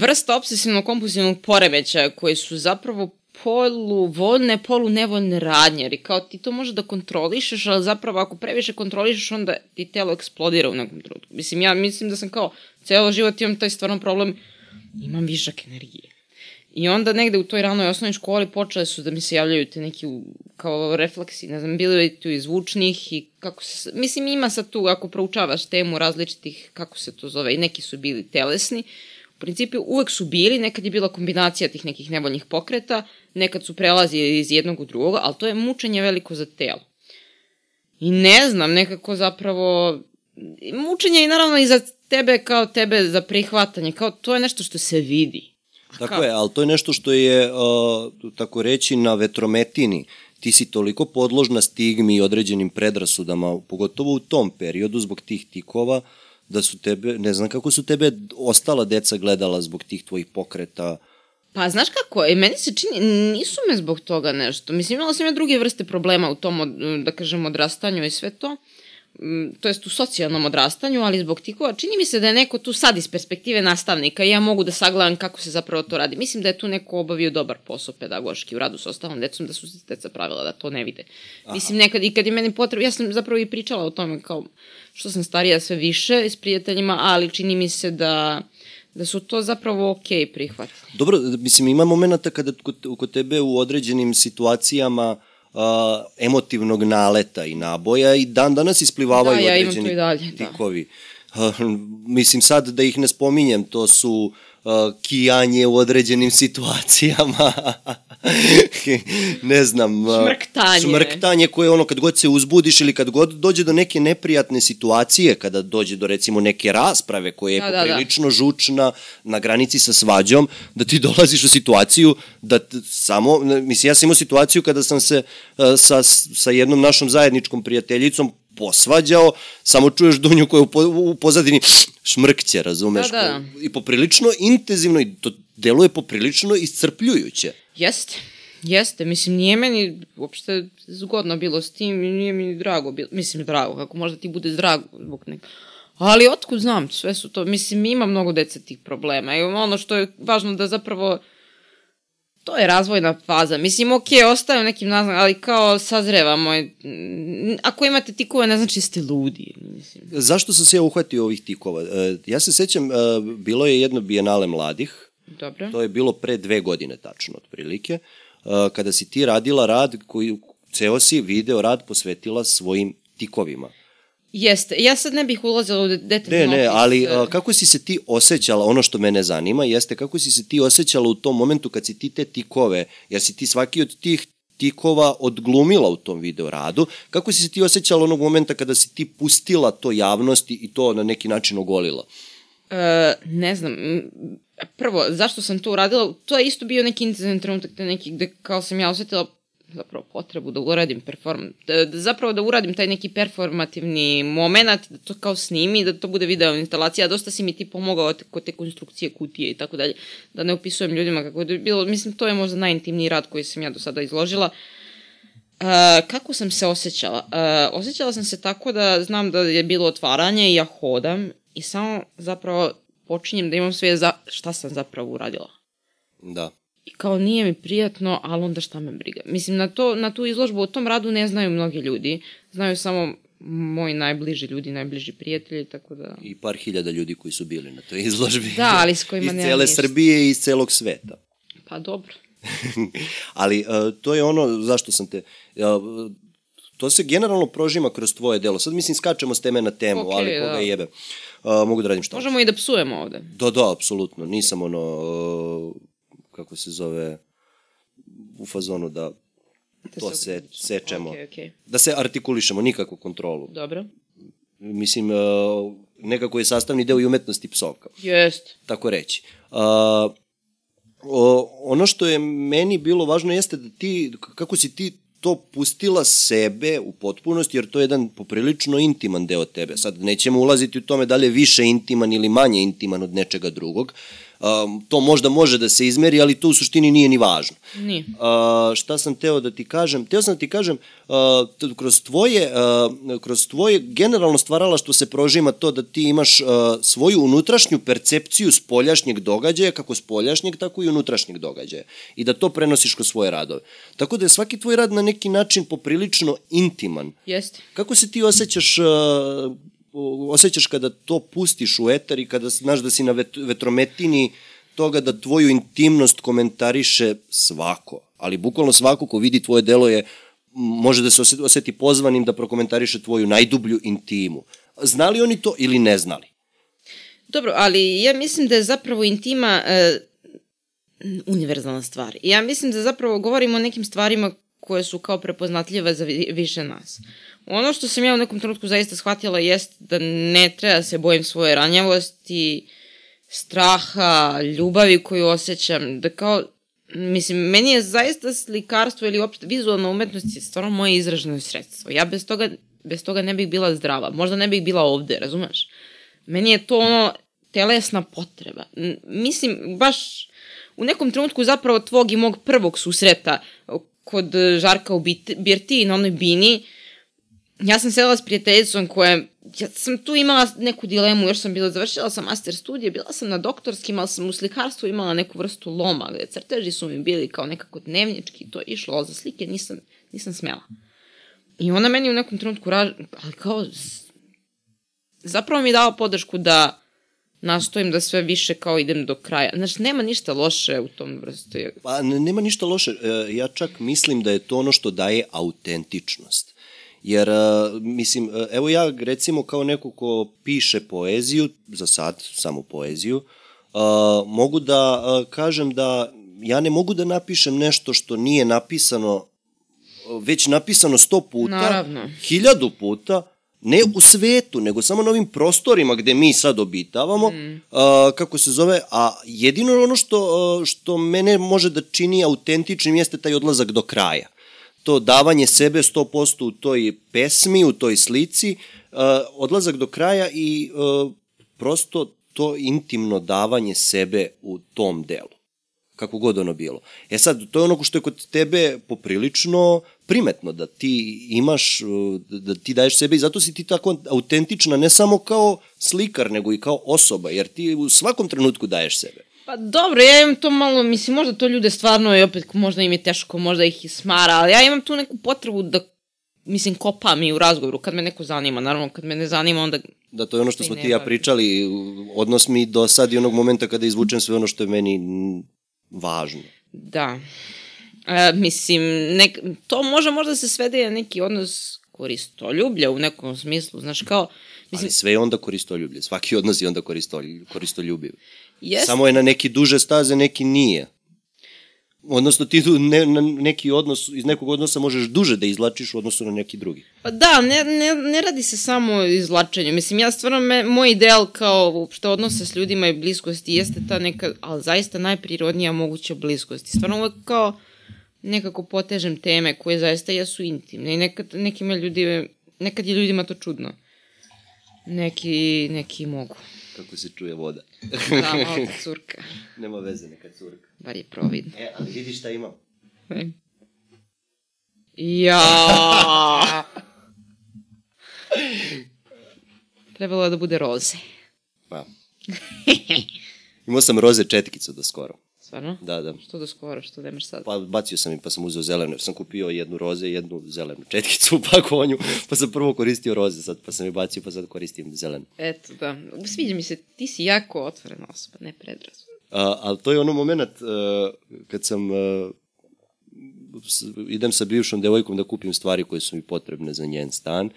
vrsta obsesivno-kompulsivnog poremeća koji su zapravo polu voljne, polu nevoljne radnje, jer kao ti to može da kontrolišeš, ali zapravo ako previše kontrolišeš, onda ti telo eksplodira u nekom trenutku. Mislim, ja mislim da sam kao celo život imam taj stvarno problem, imam višak energije. I onda negde u toj ranoj osnovnoj školi počele su da mi se javljaju te neki kao refleksi, ne znam, bili tu i zvučnih i kako se, mislim ima sad tu, ako proučavaš temu različitih, kako se to zove, i neki su bili telesni, u principu uvek su bili, nekad je bila kombinacija tih nekih nevoljnih pokreta, nekad su prelazili iz jednog u drugog, ali to je mučenje veliko za telo. I ne znam, nekako zapravo, mučenje i naravno i za tebe kao tebe za prihvatanje, kao to je nešto što se vidi. Tako kao? je, ali to je nešto što je, uh, tako reći, na vetrometini. Ti si toliko podložna stigmi i određenim predrasudama, pogotovo u tom periodu zbog tih tikova, da su tebe, ne znam kako su tebe ostala deca gledala zbog tih tvojih pokreta, Pa, znaš kako, i meni se čini, nisu me zbog toga nešto. Mislim, imala sam ja druge vrste problema u tom, da kažem, odrastanju i sve to. Mm, to jest u socijalnom odrastanju, ali zbog tikova, čini mi se da je neko tu sad iz perspektive nastavnika i ja mogu da sagledam kako se zapravo to radi. Mislim da je tu neko obavio dobar posao pedagoški u radu sa ostalom decom, da su se deca pravila da to ne vide. Aha. Mislim, nekad i kad je meni potrebno, ja sam zapravo i pričala o tome kao što sam starija sve više s prijateljima, ali čini mi se da da su to zapravo ok prihvat. Dobro, mislim, ima momenta kada kod, tebe u određenim situacijama uh, emotivnog naleta i naboja i dan danas isplivavaju da, ja određeni dalje, tikovi. Da. Uh, mislim sad da ih ne spominjem, to su uh, kijanje u određenim situacijama, ne znam, uh, Šmrktanje. šmrktanje koje ono kad god se uzbudiš ili kad god dođe do neke neprijatne situacije, kada dođe do recimo neke rasprave koja je Da, da, da. poprilično žučna na granici sa svađom, da ti dolaziš u situaciju da samo, mislim ja sam imao situaciju kada sam se uh, sa, sa jednom našom zajedničkom prijateljicom posvađao, samo čuješ Dunju koja po, u pozadini šmrkće, razumeš? Da, da. I poprilično intenzivno i to deluje poprilično iscrpljujuće. Jeste. Jeste, mislim, nije meni uopšte zgodno bilo s tim i nije mi drago bilo. Mislim, drago, kako možda ti bude drago zbog nek... Ali otkud znam, sve su to, mislim, ima mnogo dece tih problema i ono što je važno da zapravo to je razvojna faza. Mislim, ok, ostaje u nekim nazvam, ali kao sazrevamo. Ako imate tikove, ne znači ste ludi. Mislim. Zašto sam se ja uhvatio ovih tikova? E, Ja se sećam, e, bilo je jedno bijenale mladih, Dobro. To je bilo pre dve godine tačno, otprilike, uh, kada si ti radila rad koji, ceo si video rad posvetila svojim tikovima. Jeste, ja sad ne bih ulazila u de- Ne, detaljno. ne, opis, ali uh, kako si se ti osjećala, ono što mene zanima, jeste kako si se ti osjećala u tom momentu kad si ti te tikove, jer si ti svaki od tih tikova odglumila u tom video radu, kako si se ti osjećala onog momenta kada si ti pustila to javnosti i to na neki način ogolila? E, ne znam, prvo, zašto sam to uradila, to je isto bio neki intenzivan trenutak, neki gde kao sam ja osetila zapravo potrebu da uradim perform, da, da zapravo da uradim taj neki performativni moment, da to kao snimi, da to bude video instalacija, dosta si mi ti pomogao kod te konstrukcije kutije i tako dalje, da ne opisujem ljudima kako je bilo, mislim to je možda najintimniji rad koji sam ja do sada izložila, Uh, kako sam se osjećala? Uh, osjećala sam se tako da znam da je bilo otvaranje i ja hodam i samo zapravo počinjem da imam sve za šta sam zapravo uradila. Da. I kao nije mi prijatno, ali onda šta me briga. Mislim, na, to, na tu izložbu o tom radu ne znaju mnogi ljudi. Znaju samo moji najbliži ljudi, najbliži prijatelji, tako da... I par hiljada ljudi koji su bili na toj izložbi. Da, ali s kojima Iz nemam cele ništa. Srbije i iz celog sveta. Pa dobro. Ali uh, to je ono zašto sam te... Uh, to se generalno prožima kroz tvoje delo. Sad mislim skačemo s teme na temu, Okej, ali koga da. jebe. Uh, mogu da radim šta. Možemo i da psujemo ovde. Da, da, apsolutno. Nisam ono, uh, kako se zove, u fazonu da Da to se sečemo. Okej, okej. Da se artikulišemo, nikakvu kontrolu. Dobro. Mislim, uh, nekako je sastavni deo i umetnosti psovka. Jest. tako reći. Uh, o, ono što je meni bilo važno jeste da ti, kako si ti to pustila sebe u potpunosti, jer to je jedan poprilično intiman deo tebe. Sad nećemo ulaziti u tome da li je više intiman ili manje intiman od nečega drugog. Um, to možda može da se izmeri, ali to u suštini nije ni važno. Nije. Uh, šta sam teo da ti kažem? Teo sam da ti kažem, uh, kroz tvoje, uh, kroz tvoje generalno stvaralaštvo se prožima to da ti imaš uh, svoju unutrašnju percepciju spoljašnjeg događaja, kako spoljašnjeg, tako i unutrašnjeg događaja. I da to prenosiš kroz svoje radove. Tako da je svaki tvoj rad na neki način poprilično intiman. Jeste. Kako se ti osjećaš uh, osjećaš kada to pustiš u etar i kada znaš da si na vet, vetrometini toga da tvoju intimnost komentariše svako, ali bukvalno svako ko vidi tvoje delo je može da se oseti, pozvanim da prokomentariše tvoju najdublju intimu. Znali oni to ili ne znali? Dobro, ali ja mislim da je zapravo intima e, univerzalna stvar. Ja mislim da zapravo govorimo o nekim stvarima koje su kao prepoznatljive za vi- više nas. Ono što sam ja u nekom trenutku zaista shvatila jest da ne treba da se bojim svoje ranjavosti, straha, ljubavi koju osjećam, da kao, mislim, meni je zaista slikarstvo ili uopšte vizualna umetnost je stvarno moje izraženo sredstvo. Ja bez toga, bez toga ne bih bila zdrava. Možda ne bih bila ovde, razumeš? Meni je to ono telesna potreba. Mislim, baš u nekom trenutku zapravo tvog i mog prvog susreta kod Žarka u Birti na onoj bini, ja sam sedela s prijateljicom koja, ja sam tu imala neku dilemu, još sam bila, završila sam master studije, bila sam na doktorskim, ali sam u slikarstvu imala neku vrstu loma, gde crteži su mi bili kao nekako dnevnički, to je išlo, ali za slike nisam, nisam smela. I ona meni u nekom trenutku, ra... ali kao, zapravo mi dala podršku da nastojim da sve više kao idem do kraja. Znači, nema ništa loše u tom vrstu. Pa ne- nema ništa loše. E, Ja čak mislim da je to ono što daje autentičnost. Jer, e, mislim, e, evo ja recimo kao neko ko piše poeziju, za sad samo poeziju, uh, mogu da kažem da ja ne mogu da napišem nešto što nije napisano već napisano sto puta, Naravno. hiljadu puta, ne u svetu, nego samo na ovim prostorima gde mi sad obitavamo, mm. a, kako se zove, a jedino ono što, a, što mene može da čini autentičnim jeste taj odlazak do kraja. To davanje sebe 100% u toj pesmi, u toj slici, a, odlazak do kraja i a, prosto to intimno davanje sebe u tom delu kako god ono bilo. E sad, to je ono što je kod tebe poprilično primetno, da ti imaš, uh, da ti daješ sebe i zato si ti tako autentična, ne samo kao slikar, nego i kao osoba, jer ti u svakom trenutku daješ sebe. Pa dobro, ja imam to malo, mislim, možda to ljude stvarno i opet možda im je teško, možda ih i smara, ali ja imam tu neku potrebu da mislim, kopam i u razgovoru, kad me neko zanima, naravno, kad me ne zanima, onda... Da, to je ono što smo ti ja pričali, odnos mi do sad i onog momenta kada izvučem sve ono što je meni važno. Da. E, mislim, nek, to može možda se svede na neki odnos koristoljublja u nekom smislu, znaš, kao... Mislim, Ali sve je onda koristoljublje, svaki odnos je onda koristolj, koristoljubiv. Jest. Samo je na neki duže staze, neki nije. Odnosno ti ne, na neki odnos, iz nekog odnosa možeš duže da izlačiš u odnosu na neki drugi. Pa da, ne, ne, ne radi se samo o izlačenju. Mislim, ja stvarno, me, moj ideal kao što odnose s ljudima i bliskosti jeste ta neka, ali zaista najprirodnija moguća bliskost. I stvarno uvek kao nekako potežem teme koje zaista jesu intimne i nekad, nekima ljudi, nekad je ljudima to čudno. Neki, neki mogu. Kako se čuje voda. da, malo curka. Nema veze, neka curka. Bar je providno. E, ali vidi šta imam. E. Ja. Trebalo da bude roze. Pa. Imao sam roze četkicu do skoro. Stvarno? Da, da. Što do skoro, što nemaš sad? Pa bacio sam i pa sam uzeo zelenu, sam kupio jednu roze i jednu zelenu četkicu u pakovanju, pa sam prvo koristio roze, sad pa sam je bacio, pa sad koristim zelenu. Eto, da. Sviđa mi se, ti si jako otvorena osoba, ne predrazum. A, ali to je ono moment uh, kad sam uh, idem sa bivšom devojkom da kupim stvari koje su mi potrebne za njen stan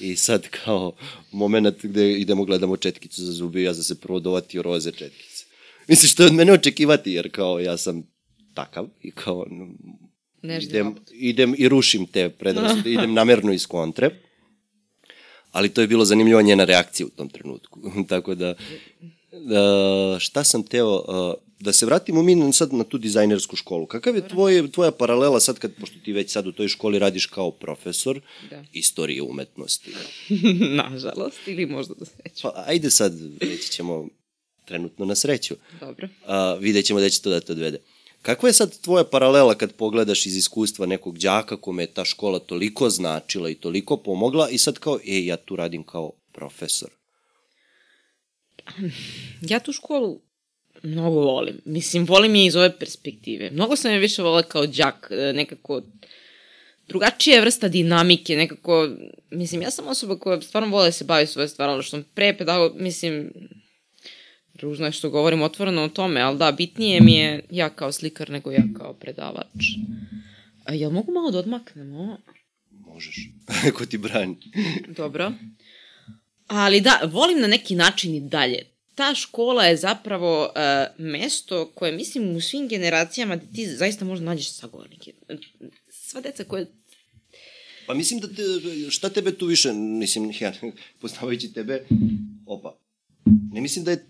i sad kao moment gde idemo gledamo četkicu za zubi, ja sam se prvo dovatio roze četkice. Mislim, što je od mene očekivati, jer kao ja sam takav i kao idem, opet. idem i rušim te predrasude, idem namerno iz kontre. Ali to je bilo zanimljivo njena reakcija u tom trenutku. Tako da, da, šta sam teo, uh, da se vratimo mi sad na tu dizajnersku školu. Kakav je tvoj, tvoja paralela sad kad, pošto ti već sad u toj školi radiš kao profesor Da. istorije umetnosti? Nažalost, ili možda do sreće. Pa ajde sad, reći ćemo trenutno na sreću. Dobro. A, vidjet ćemo da će to da te odvede. Kakva je sad tvoja paralela kad pogledaš iz iskustva nekog đaka kome je ta škola toliko značila i toliko pomogla i sad kao, ej, ja tu radim kao profesor. Ja tu školu mnogo volim. Mislim, volim je iz ove perspektive. Mnogo sam je više volila kao đak, e, nekako drugačija je vrsta dinamike, nekako, mislim, ja sam osoba koja stvarno vole da se bavi svoje stvaralaštvom. Pre pedago, mislim, ružno je što govorim otvoreno o tome, ali da, bitnije mi je ja kao slikar nego ja kao predavač. A, jel mogu malo da odmaknemo? Možeš. Ko ti brani. Dobro. Ali da, volim na neki način i dalje. Ta škola je zapravo uh, mesto koje, mislim, u svim generacijama da ti zaista možda nađeš sagovornike. Sva deca koje... Pa mislim da te, šta tebe tu više, mislim, ja, poznavajući tebe, opa, ne mislim da je,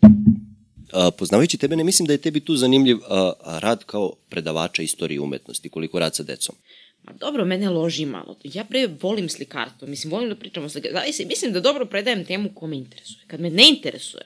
a, poznavajući tebe, ne mislim da je tebi tu zanimljiv a, rad kao predavača istorije umetnosti, koliko rad sa decom. Ma dobro, mene loži malo. Ja pre volim slikarstvo, mislim, volim da pričam o slikarstvu. Mislim da dobro predajem temu ko me interesuje. Kad me ne interesuje,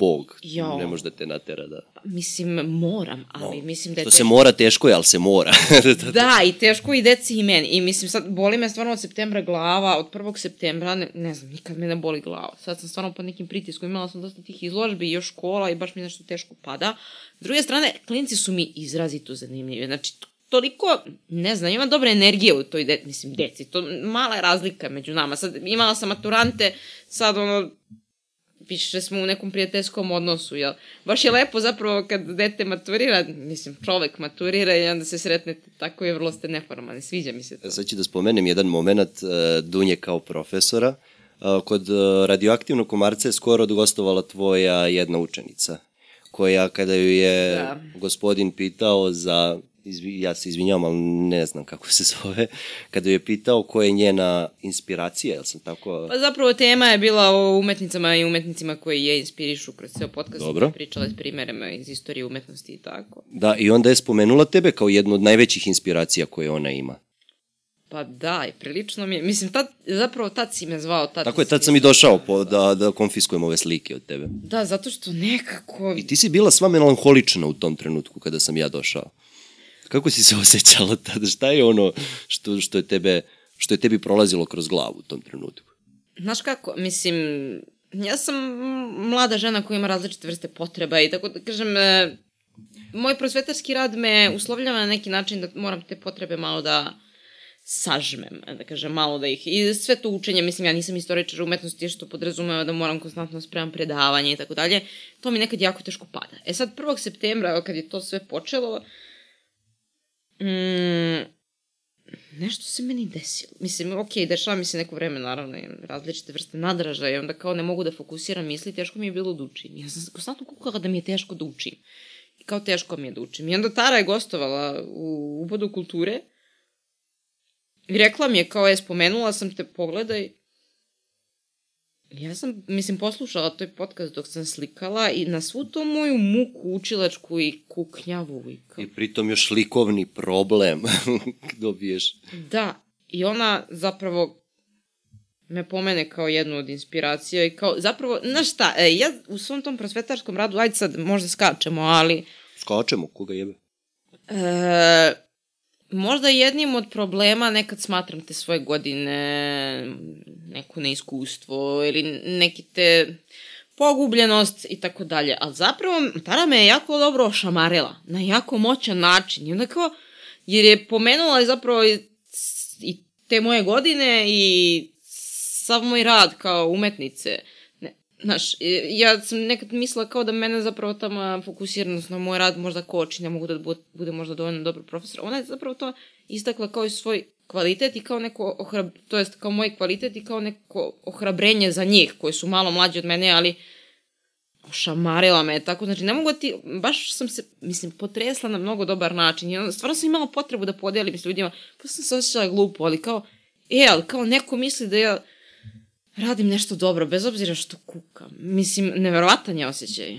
Bog Jo. ne može da te natera da... pa, mislim, moram, ali No. mislim da je To se mora teško je, ali se mora. Da, i teško i deci i meni. I mislim, sad boli me stvarno od septembra glava, od 1. septembra, ne, ne znam, nikad me ne boli glava. Sad sam stvarno pod nekim pritiskom, imala sam dosta tih izložbi i još škola i baš mi nešto teško pada. S druge strane, klinci su mi izrazito zanimljivi. Znači, toliko, ne znam, ima dobre energije u toj, de, mislim, deci. To mala je razlika među nama. Sad, imala sam maturante, sad ono, više smo u nekom prijateljskom odnosu, jel? Baš je lepo zapravo kad dete maturira, mislim, čovek maturira i onda se sretnete tako i vrlo ste neformalni, sviđa mi se to. Sad ću da spomenem jedan moment uh, Dunje kao profesora. Uh, kod uh, radioaktivnog komarca je skoro odgostovala tvoja jedna učenica koja kada ju je Da. gospodin pitao za, izvi, ja se izvinjavam, ali ne znam kako se zove, kada je pitao koja je njena inspiracija, jel sam tako... Pa zapravo tema je bila o umetnicama i umetnicima koji je inspirišu kroz ceo podcast. Dobro. Pričala s primerima iz istorije umetnosti i tako. Da, i onda je spomenula tebe kao jednu od najvećih inspiracija koje ona ima. Pa da, i prilično mi je, mislim, tad, zapravo tad si me zvao. Tad Tako je, tad sam i došao po, da, da konfiskujem ove slike od tebe. Da, zato što nekako... I ti si bila sva melanholična u tom trenutku kada sam ja došao. Kako si se osjećala tada? Šta je ono što, što, je tebe, što je tebi prolazilo kroz glavu u tom trenutku? Znaš kako, mislim, ja sam mlada žena koja ima različite vrste potreba i tako da kažem, e, moj prosvetarski rad me uslovljava na neki način da moram te potrebe malo da sažmem, da kažem, malo da ih, i sve to učenje, mislim, ja nisam istoričar umetnosti, što podrazumeva da moram konstantno spremam predavanje i tako dalje, to mi nekad jako teško pada. E sad, 1. septembra, kad je to sve počelo, mm, nešto se meni desilo. Mislim, ok, dešava mi se neko vreme, naravno, različite vrste nadražaja i onda kao ne mogu da fokusiram misli, teško mi je bilo da učim. Ja sam konstantno kukala da mi je teško da učim. I kao teško mi je da učim. I onda Tara je gostovala u Ubodu kulture i rekla mi je kao je, spomenula sam te, pogledaj. Ja sam, mislim, poslušala toj podcast dok sam slikala i na svu to moju muku učilačku i kuknjavu i kao... I pritom još likovni problem dobiješ. Da, i ona zapravo me pomene kao jednu od inspiracija i kao, zapravo, znaš šta, e, ja u svom tom prosvetarskom radu, ajde sad možda skačemo, ali Skačemo, koga jebe? e, možda jednim od problema nekad smatram te svoje godine, neko neiskustvo ili neki te pogubljenost i tako dalje. Ali zapravo Tara me je jako dobro ošamarila na jako moćan način. I onda kao, jer je pomenula zapravo i, i te moje godine i sav moj rad kao umetnice. Ne, znaš, ja sam nekad mislila kao da mene zapravo tamo fokusiranost na moj rad možda koči, ne mogu da bu- bude možda dovoljno dobar profesor. Ona je zapravo to istakla kao i svoj kvalitet i kao neko ohrab, to jest kao moj kvalitet i kao neko ohrabrenje za njih koji su malo mlađi od mene, ali ošamarila me. Tako, znači ne mogu da ti, baš sam se, mislim, potresla na mnogo dobar način. I stvarno sam imala potrebu da podelim s ljudima, pa sam se osjećala glupo, ali kao, e, ali kao neko misli da ja radim nešto dobro, bez obzira što kukam. Mislim, neverovatan je osjećaj.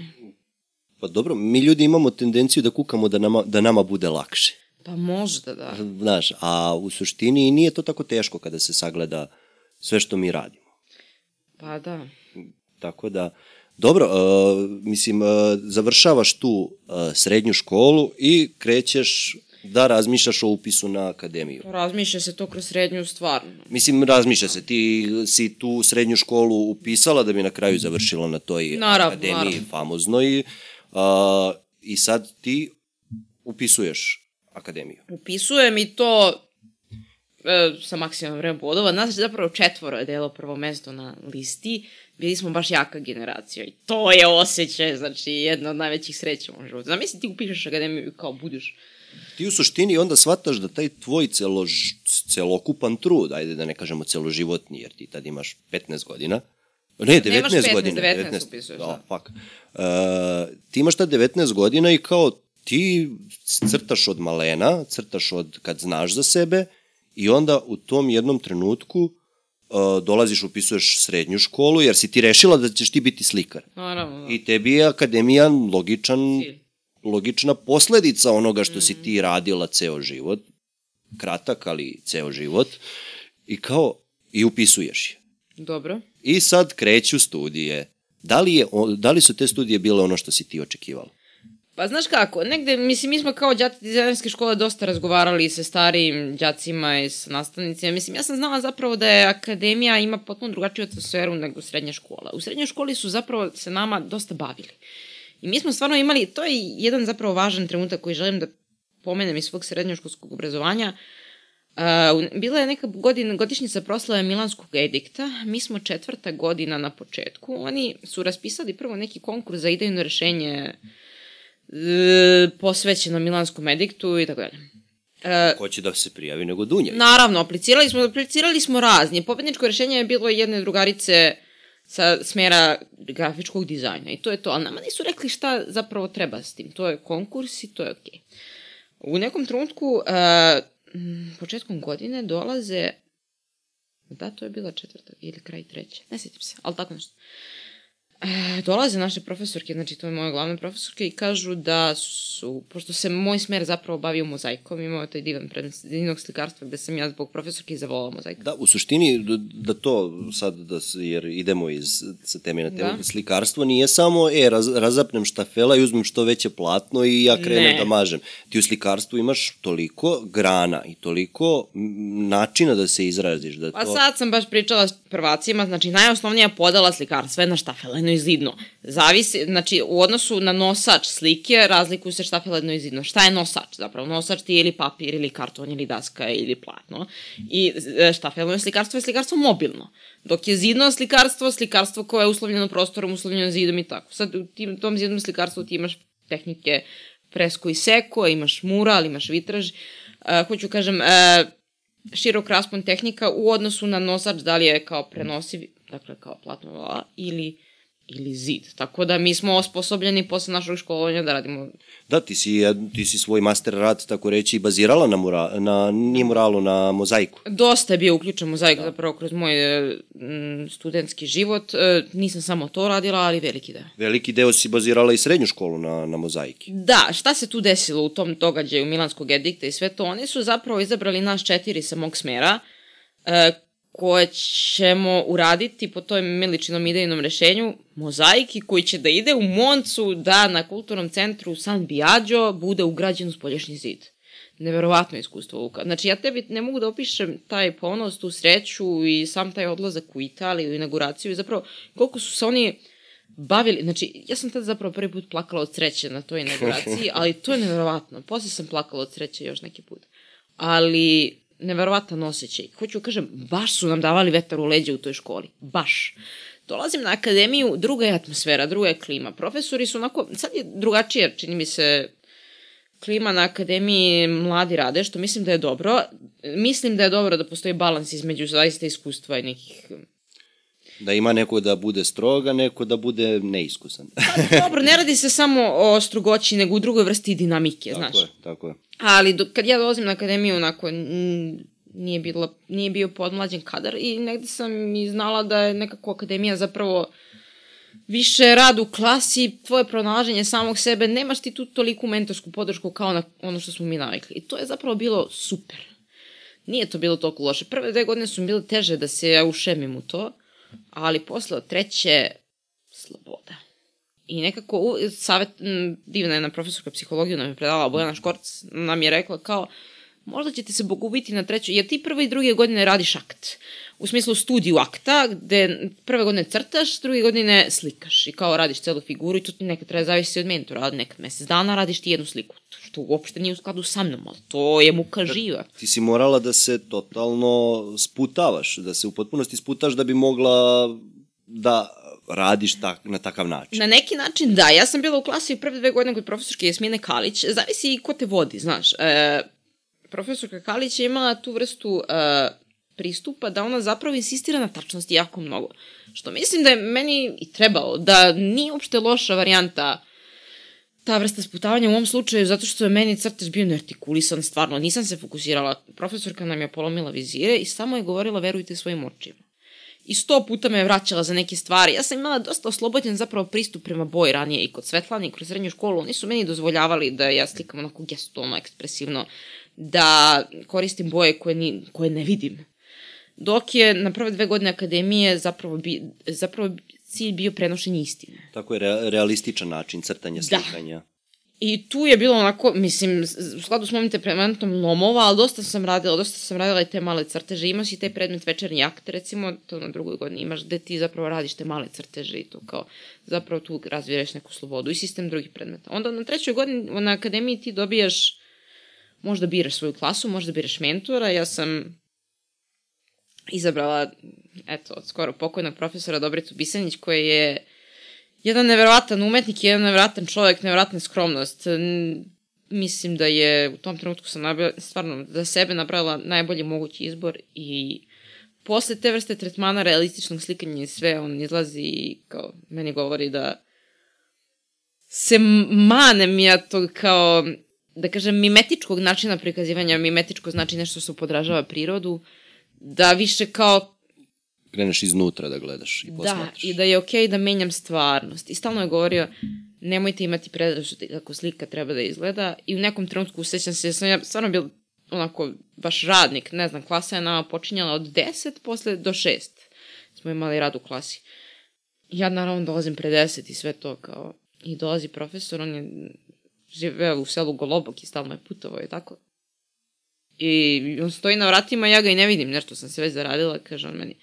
Pa dobro, mi ljudi imamo tendenciju da kukamo da nama, da nama bude lakše. Pa možda da. Znaš, a u suštini nije to tako teško kada se sagleda sve što mi radimo. Pa da. Tako da, dobro, uh, mislim, uh, završavaš tu uh, srednju školu i krećeš da razmišljaš o upisu na akademiju. Razmišlja se to kroz srednju stvarno. Mislim, razmišlja se, ti si tu srednju školu upisala da bi na kraju završila na toj Naravno, akademiji naravno. famoznoj uh, i sad ti upisuješ akademiju. Upisujem i to e, sa maksimum vreme bodova. Nas je zapravo četvoro je delo prvo mesto na listi. Bili smo baš jaka generacija i to je osjećaj, znači jedna od najvećih sreća u životu. Zamisli ti upišeš akademiju i kao budeš Ti u suštini onda shvataš da taj tvoj celož, celokupan trud, ajde da ne kažemo celoživotni, jer ti tad imaš 15 godina, ne, 19 Nemaš 15, godina. 19 upisuješ, da. da. Fuck. Uh, ti imaš tad 19 godina i kao ti crtaš od malena, crtaš od kad znaš za sebe i onda u tom jednom trenutku uh, dolaziš, upisuješ srednju školu, jer si ti rešila da ćeš ti biti slikar. Naravno, da. I tebi je akademija logičan Cilj. Logična posledica onoga što si ti radila ceo život, kratak, ali ceo život, i kao, i upisuješ je. Dobro. I sad kreću studije. Da li, je, da li su te studije bile ono što si ti očekivala? Pa znaš kako, negde, mislim, mi smo kao džaci dizajnerske škole dosta razgovarali sa starijim džacima i sa nastavnicima. Mislim, ja sam znala zapravo da je akademija ima potpuno drugačiju atmosferu nego srednja škola. U srednjoj školi su zapravo se nama dosta bavili. I mi smo stvarno imali, to je jedan zapravo važan trenutak koji želim da pomenem iz svog srednjoškolskog obrazovanja. Uh, bila je neka godina, godišnjica proslave Milanskog edikta, mi smo četvrta godina na početku, oni su raspisali prvo neki konkurs za idejno rešenje e, posvećeno Milanskom ediktu i tako dalje. E, Ko će da se prijavi nego Dunjević? naravno, aplicirali smo, aplicirali smo razni. Pobedničko rešenje je bilo jedne drugarice sa smera grafičkog dizajna i to je to. Ali nama nisu rekli šta zapravo treba s tim. To je konkurs i to je okej. Okay. U nekom trenutku, uh, početkom godine, dolaze Da, to je bila četvrta ili kraj treće. Ne sjetim se, ali tako nešto. E, dolaze naše profesorke, znači to je moje glavne profesorke i kažu da su, pošto se moj smer zapravo bavio mozaikom, imao taj divan predmet divnog slikarstva gde sam ja zbog profesorke zavolala mozaik. Da, u suštini da, da to sad, da, jer idemo iz, sa teme na temu, da. slikarstvo nije samo, e, raz, razapnem štafela i uzmem što veće platno i ja krenem ne. da mažem. Ti u slikarstvu imaš toliko grana i toliko načina da se izraziš. Da pa to... sad sam baš pričala s prvacima, znači najosnovnija podala slikarstva je na štafela i zidno. Zavisi, znači, u odnosu na nosač slike razlikuju se štafeledno i zidno. Šta je nosač zapravo? Nosač ti je ili papir, ili karton, ili daska, ili platno. I e, štafeledno slikarstvo je slikarstvo mobilno. Dok je zidno slikarstvo, slikarstvo koje je uslovljeno prostorom, uslovljeno zidom i tako. Sad u tim, tom zidnom slikarstvu ti imaš tehnike fresko i seko, imaš mural, imaš vitraž. Uh, hoću kažem, uh, širok raspon tehnika u odnosu na nosač, da li je kao prenosiv, dakle kao platno ili ili zid. Tako da mi smo osposobljeni posle našeg školovanja da radimo... Da, ti si, ti si svoj master rad, tako reći, bazirala na, mura, na nije muralu, na mozaiku. Dosta je bio uključen mozaik da. zapravo kroz moj m, studentski život. E, nisam samo to radila, ali veliki deo. Veliki deo si bazirala i srednju školu na, na mozaiki. Da, šta se tu desilo u tom događaju Milanskog edikta i sve to? Oni su zapravo izabrali nas četiri sa mog smera, e, koje ćemo uraditi po toj Miličinom idejnom rešenju, mozaiki koji će da ide u Moncu da na kulturnom centru San Biagio bude ugrađen u spolješnji zid. Neverovatno iskustvo, Luka. Znači, ja tebi ne mogu da opišem taj ponos, tu sreću i sam taj odlazak u Italiju, inauguraciju i zapravo koliko su se oni bavili, znači, ja sam tada zapravo prvi put plakala od sreće na toj inauguraciji, ali to je neverovatno. Posle sam plakala od sreće još neki put. Ali neverovatan osjećaj. Hoću da kažem, baš su nam davali vetar u leđe u toj školi. Baš. Dolazim na akademiju, druga je atmosfera, druga je klima. Profesori su onako, sad je drugačije, čini mi se, klima na akademiji mladi rade, što mislim da je dobro. Mislim da je dobro da postoji balans između zaista iskustva i nekih Da ima neko da bude stroga, neko da bude neiskusan. pa, dobro, ne radi se samo o strogoći, nego u drugoj vrsti dinamike, tako znaš. Tako je, tako je. Ali do, kad ja dolazim na akademiju, onako, nije, bilo, nije bio podmlađen kadar i negde sam i znala da je nekako akademija zapravo više rad u klasi, tvoje pronalaženje samog sebe, nemaš ti tu toliku mentorsku podršku kao na ono što smo mi navikli. I to je zapravo bilo super. Nije to bilo toliko loše. Prve dve godine su bile teže da se ja ušemim u to, ali posle od treće, sloboda. I nekako, savet, divna jedna profesorka psihologiju nam je predala, Bojana Škorc, nam je rekla kao, možda ćete se pogubiti na trećoj, jer ti prve i druge godine radiš akt. U smislu studiju akta, gde prve godine crtaš, druge godine slikaš i kao radiš celu figuru i to ti nekad treba zavisi od mentora, ali nekad mesec dana radiš ti jednu sliku, što uopšte nije u skladu sa mnom, ali to je muka živa. Ti si morala da se totalno sputavaš, da se u potpunosti sputaš da bi mogla da radiš tak, na takav način. Na neki način da, ja sam bila u klasi prve dve godine kod profesorke Jasmine Kalić, zavisi i ko te vodi, znaš. E, profesorka Kalić je imala tu vrstu e, pristupa da ona zapravo insistira na tačnosti jako mnogo. Što mislim da je meni i trebalo, da nije uopšte loša varijanta ta vrsta sputavanja u ovom slučaju, zato što je meni crtež bio neartikulisan, stvarno, nisam se fokusirala. Profesorka nam je polomila vizire i samo je govorila verujte svojim očima. I sto puta me je vraćala za neke stvari. Ja sam imala dosta oslobođen zapravo pristup prema boji ranije i kod Svetlane i kroz srednju školu. Oni su meni dozvoljavali da ja slikam onako gestualno, ekspresivno, da koristim boje koje, ni, koje ne vidim. Dok je na prve dve godine akademije zapravo, bi, zapravo cilj bio prenošenje istine. Tako je re, realističan način crtanja, da. slikanja. Da. I tu je bilo onako, mislim, u skladu s mojim temperamentom lomova, ali dosta sam radila, dosta sam radila i te male crteže. Imaš i taj predmet večernji akt, recimo, to na drugoj godini imaš gde ti zapravo radiš te male crteže i to kao, zapravo tu razviješ neku slobodu i sistem drugih predmeta. Onda na trećoj godini na akademiji ti dobijaš, možda biraš svoju klasu, možda biraš mentora, ja sam izabrala, eto, od skoro pokojnog profesora Dobricu Bisanić, koji je jedan neverovatan umetnik, jedan neverovatan čovjek, neverovatna skromnost. Mislim da je u tom trenutku sam nabila, stvarno za sebe napravila najbolji mogući izbor i posle te vrste tretmana realističnog slikanja i sve, on izlazi i kao, meni govori da se manem ja to kao, da kažem, mimetičkog načina prikazivanja, mimetičko znači nešto što podražava prirodu, da više kao Kreneš iznutra da gledaš i Da, posmatraš. i da je okej okay da menjam stvarnost. I stalno je govorio, nemojte imati predrasud kako slika treba da izgleda. I u nekom trenutku sećam se da sam ja stvarno bil onako baš radnik, ne znam, klasa je nama počinjala od 10 posle do 6. Smo imali rad u klasi. Ja naravno dolazim pre 10 i sve to kao... I dolazi profesor, on je živeo u selu Golobok i stalno je putovao i tako. I on stoji na vratima, ja ga i ne vidim, nešto sam se već zaradila, kaže on meni,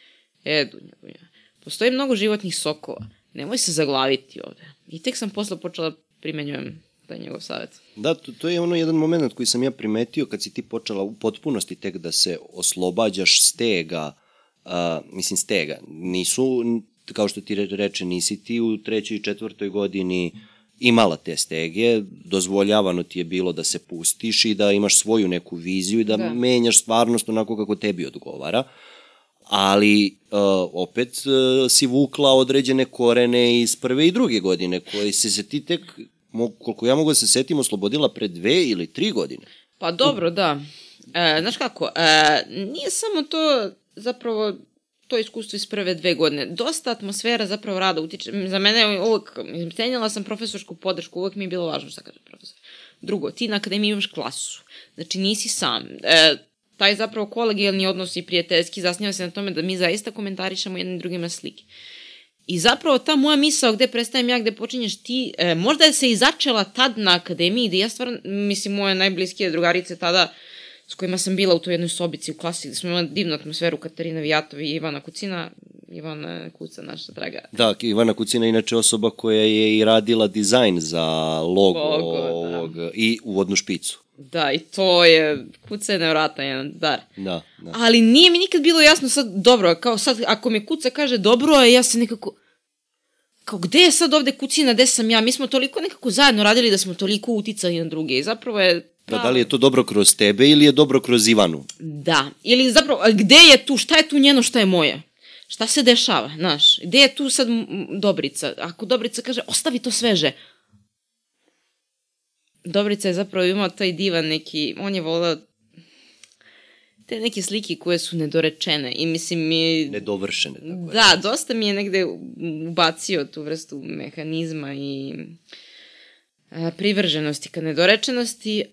e, Dunja, Dunja, postoji mnogo životnih sokova, nemoj se zaglaviti ovde. I tek sam posle počela primenjujem taj njegov savjet. Da, to, to je ono jedan moment koji sam ja primetio kad si ti počela u potpunosti tek da se oslobađaš stega, uh, mislim stega, nisu, kao što ti re- reče, nisi ti u trećoj i četvrtoj godini imala te stege, dozvoljavano ti je bilo da se pustiš i da imaš svoju neku viziju i da, Da. menjaš stvarnost onako kako tebi odgovara, ali uh, opet uh, si vukla određene korene iz prve i druge godine, koje se se ti tek, mo, koliko ja mogu da se setim, oslobodila pre dve ili tri godine. Pa dobro, da. E, znaš kako, e, nije samo to zapravo to iskustvo iz prve dve godine. Dosta atmosfera zapravo rada utiče. Za mene uvek, cenjala sam profesorsku podršku, uvek mi je bilo važno šta kaže profesor. Drugo, ti na akademiji imaš klasu. Znači nisi sam. E, taj zapravo kolegijalni odnos i prijateljski zasniva se na tome da mi zaista komentarišemo jednim drugima slike. I zapravo ta moja misao gde prestajem ja, gde počinješ ti, e, možda je se i začela tad na akademiji, da ja stvarno, mislim, moje najbliskije drugarice tada, s kojima sam bila u toj jednoj sobici u klasi, gde smo imali divnu atmosferu, Katarina Vijatov i Ivana Kucina, Ivana Kuca, naša draga. Da, Ivana Kucina je inače osoba koja je i radila dizajn za logo, Logo, da. ovog, i uvodnu špicu. Da, i to je, Kuca je nevratan jedan dar. Da, da. Ali nije mi nikad bilo jasno sad, dobro, kao sad, ako mi Kuca kaže dobro, a ja se nekako, kao gde je sad ovde Kucina, gde sam ja? Mi smo toliko nekako zajedno radili da smo toliko uticali na druge i zapravo je... Da, da li je to dobro kroz tebe ili je dobro kroz Ivanu? Da, ili zapravo, gde je tu, šta je tu njeno, šta je moje? Šta se dešava, znaš? Gde je tu sad Dobrica? Ako Dobrica kaže, ostavi to sveže. Dobrica je zapravo imao taj divan neki, on je volao te neke slike koje su nedorečene i mislim mi... Nedovršene. Tako je. Da, dosta mi je negde ubacio tu vrstu mehanizma i a, privrženosti ka nedorečenosti,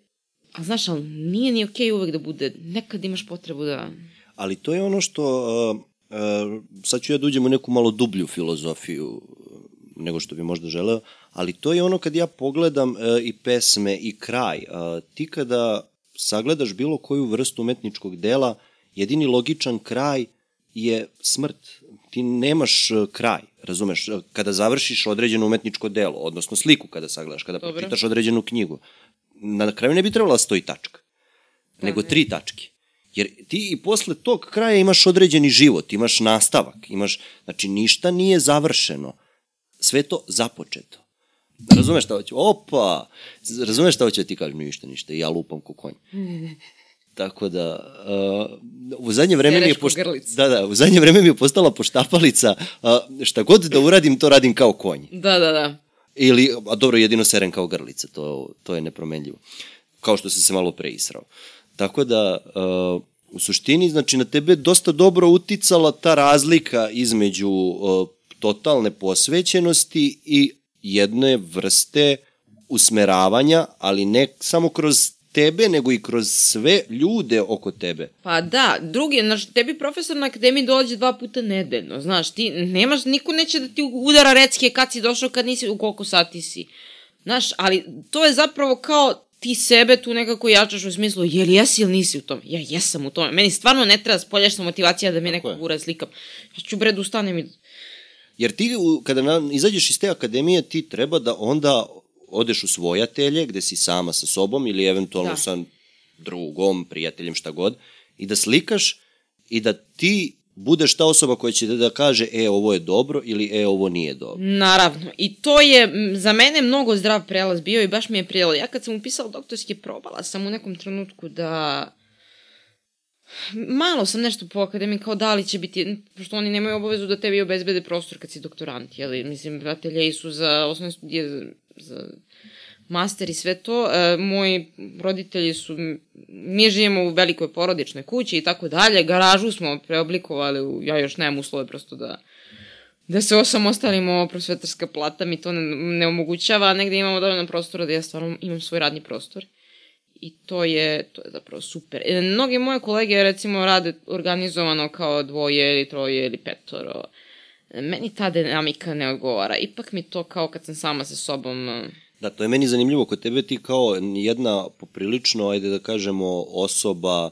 a znaš, ali nije ni okej uvek da bude, nekad imaš potrebu da... Ali to je ono što, uh, uh, sad ću ja da uđem u neku malo dublju filozofiju uh, nego što bi možda želeo, ali to je ono kad ja pogledam uh, i pesme i kraj. Uh, ti kada sagledaš bilo koju vrstu umetničkog dela, jedini logičan kraj je smrt. Ti nemaš uh, kraj, razumeš? Kada završiš određeno umetničko delo, odnosno sliku kada sagledaš, kada Dobro. pročitaš određenu knjigu, na kraju ne bi trebala da stoji tačka, nego ne. tri tačke. Jer ti i posle tog kraja imaš određeni život, imaš nastavak, imaš, znači ništa nije završeno. Sve to započeto. Razumeš šta hoću? Opa! Razumeš šta hoću da ti kažem? Ništa, ništa. I ja lupam ko konj. Tako da, uh, u zadnje vreme mi je grlic. Da, da, u zadnje vreme mi je postala poštapalica, uh, šta god da uradim, to radim kao konj. Da, da, da. Ili, a dobro, jedino serem kao grlica, to, to je nepromenljivo. Kao što sam se malo pre israo. Tako da, uh, u suštini, znači, na tebe dosta dobro uticala ta razlika između uh, totalne posvećenosti i jedne vrste usmeravanja, ali ne samo kroz tebe, nego i kroz sve ljude oko tebe. Pa da, drugi, znaš, tebi profesor na akademiji dođe dva puta nedeljno, znaš, ti nemaš, niko neće da ti udara recke kad si došao, kad nisi, u koliko sati si. Znaš, ali to je zapravo kao ti sebe tu nekako jačaš u smislu, jel jesi ili nisi u tome? Ja jesam u tome. Meni stvarno ne treba spoljašna motivacija da me neko je. gura slikam. Ja ću bre da ustanem i... Jer ti, kada na, izađeš iz te akademije, ti treba da onda odeš u svoje atelje, gde si sama sa sobom ili eventualno Da. sa drugom, prijateljem, šta god, i da slikaš i da ti budeš ta osoba koja će da, kaže e, ovo je dobro ili e, ovo nije dobro. Naravno. I to je za mene mnogo zdrav prelaz bio i baš mi je prijelo. Ja kad sam upisala doktorske, probala sam u nekom trenutku da malo sam nešto po akademiji, kao da li će biti, pošto oni nemaju obavezu da tebi obezbede prostor kad si doktorant, jeli, mislim, ateljeji su za osnovne studije, za, za master i sve to. E, moji roditelji su, mi živimo u velikoj porodičnoj kući i tako dalje, garažu smo preoblikovali, ja još nemam uslove prosto da da se osamostalimo prosvetarska plata mi to ne, ne omogućava, negde imamo dovoljno prostora da ja stvarno imam svoj radni prostor. I to je, to je zapravo super. E, mnogi moje kolege recimo rade organizovano kao dvoje ili troje ili petoro. E, meni ta dinamika ne odgovara. Ipak mi to kao kad sam sama sa sobom... E, da, to je meni zanimljivo. Kod tebe ti kao jedna poprilično, ajde da kažemo, osoba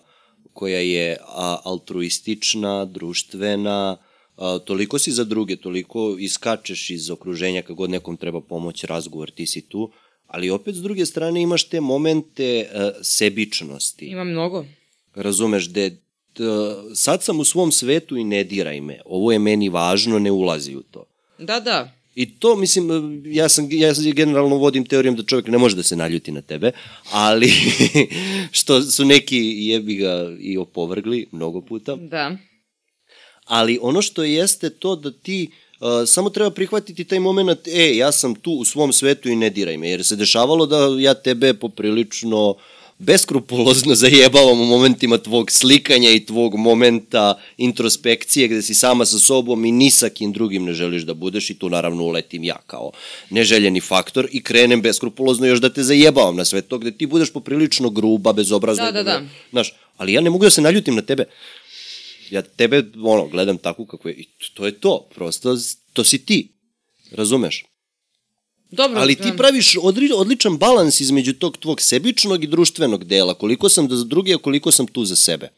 koja je a, altruistična, društvena, a, toliko si za druge, toliko iskačeš iz okruženja kad god nekom treba pomoć, razgovor, ti si tu, ali opet s druge strane imaš te momente a, sebičnosti. Ima mnogo. Razumeš, da sad sam u svom svetu i ne diraj me, ovo je meni važno, ne ulazi u to. Da, da. I to, mislim, ja sam, ja generalno vodim teorijom da čovjek ne može da se naljuti na tebe, ali što su neki jebi ga i opovrgli mnogo puta. Da ali ono što jeste to da ti uh, samo treba prihvatiti taj moment, e, ja sam tu u svom svetu i ne diraj me, jer se dešavalo da ja tebe poprilično beskrupulozno zajebavam u momentima tvog slikanja i tvog momenta introspekcije gde si sama sa sobom i ni sa kim drugim ne želiš da budeš i tu naravno uletim ja kao neželjeni faktor i krenem beskrupulozno još da te zajebavam na sve to gde ti budeš poprilično gruba, bezobrazna. Da, da, da. Znaš, ali ja ne mogu da se naljutim na tebe ja tebe, ono, gledam tako kako je, i to je to, prosto, to si ti, razumeš? Dobro, Ali ti praviš odri, odličan balans između tog tvog sebičnog i društvenog dela, koliko sam da za druge, a koliko sam tu za sebe.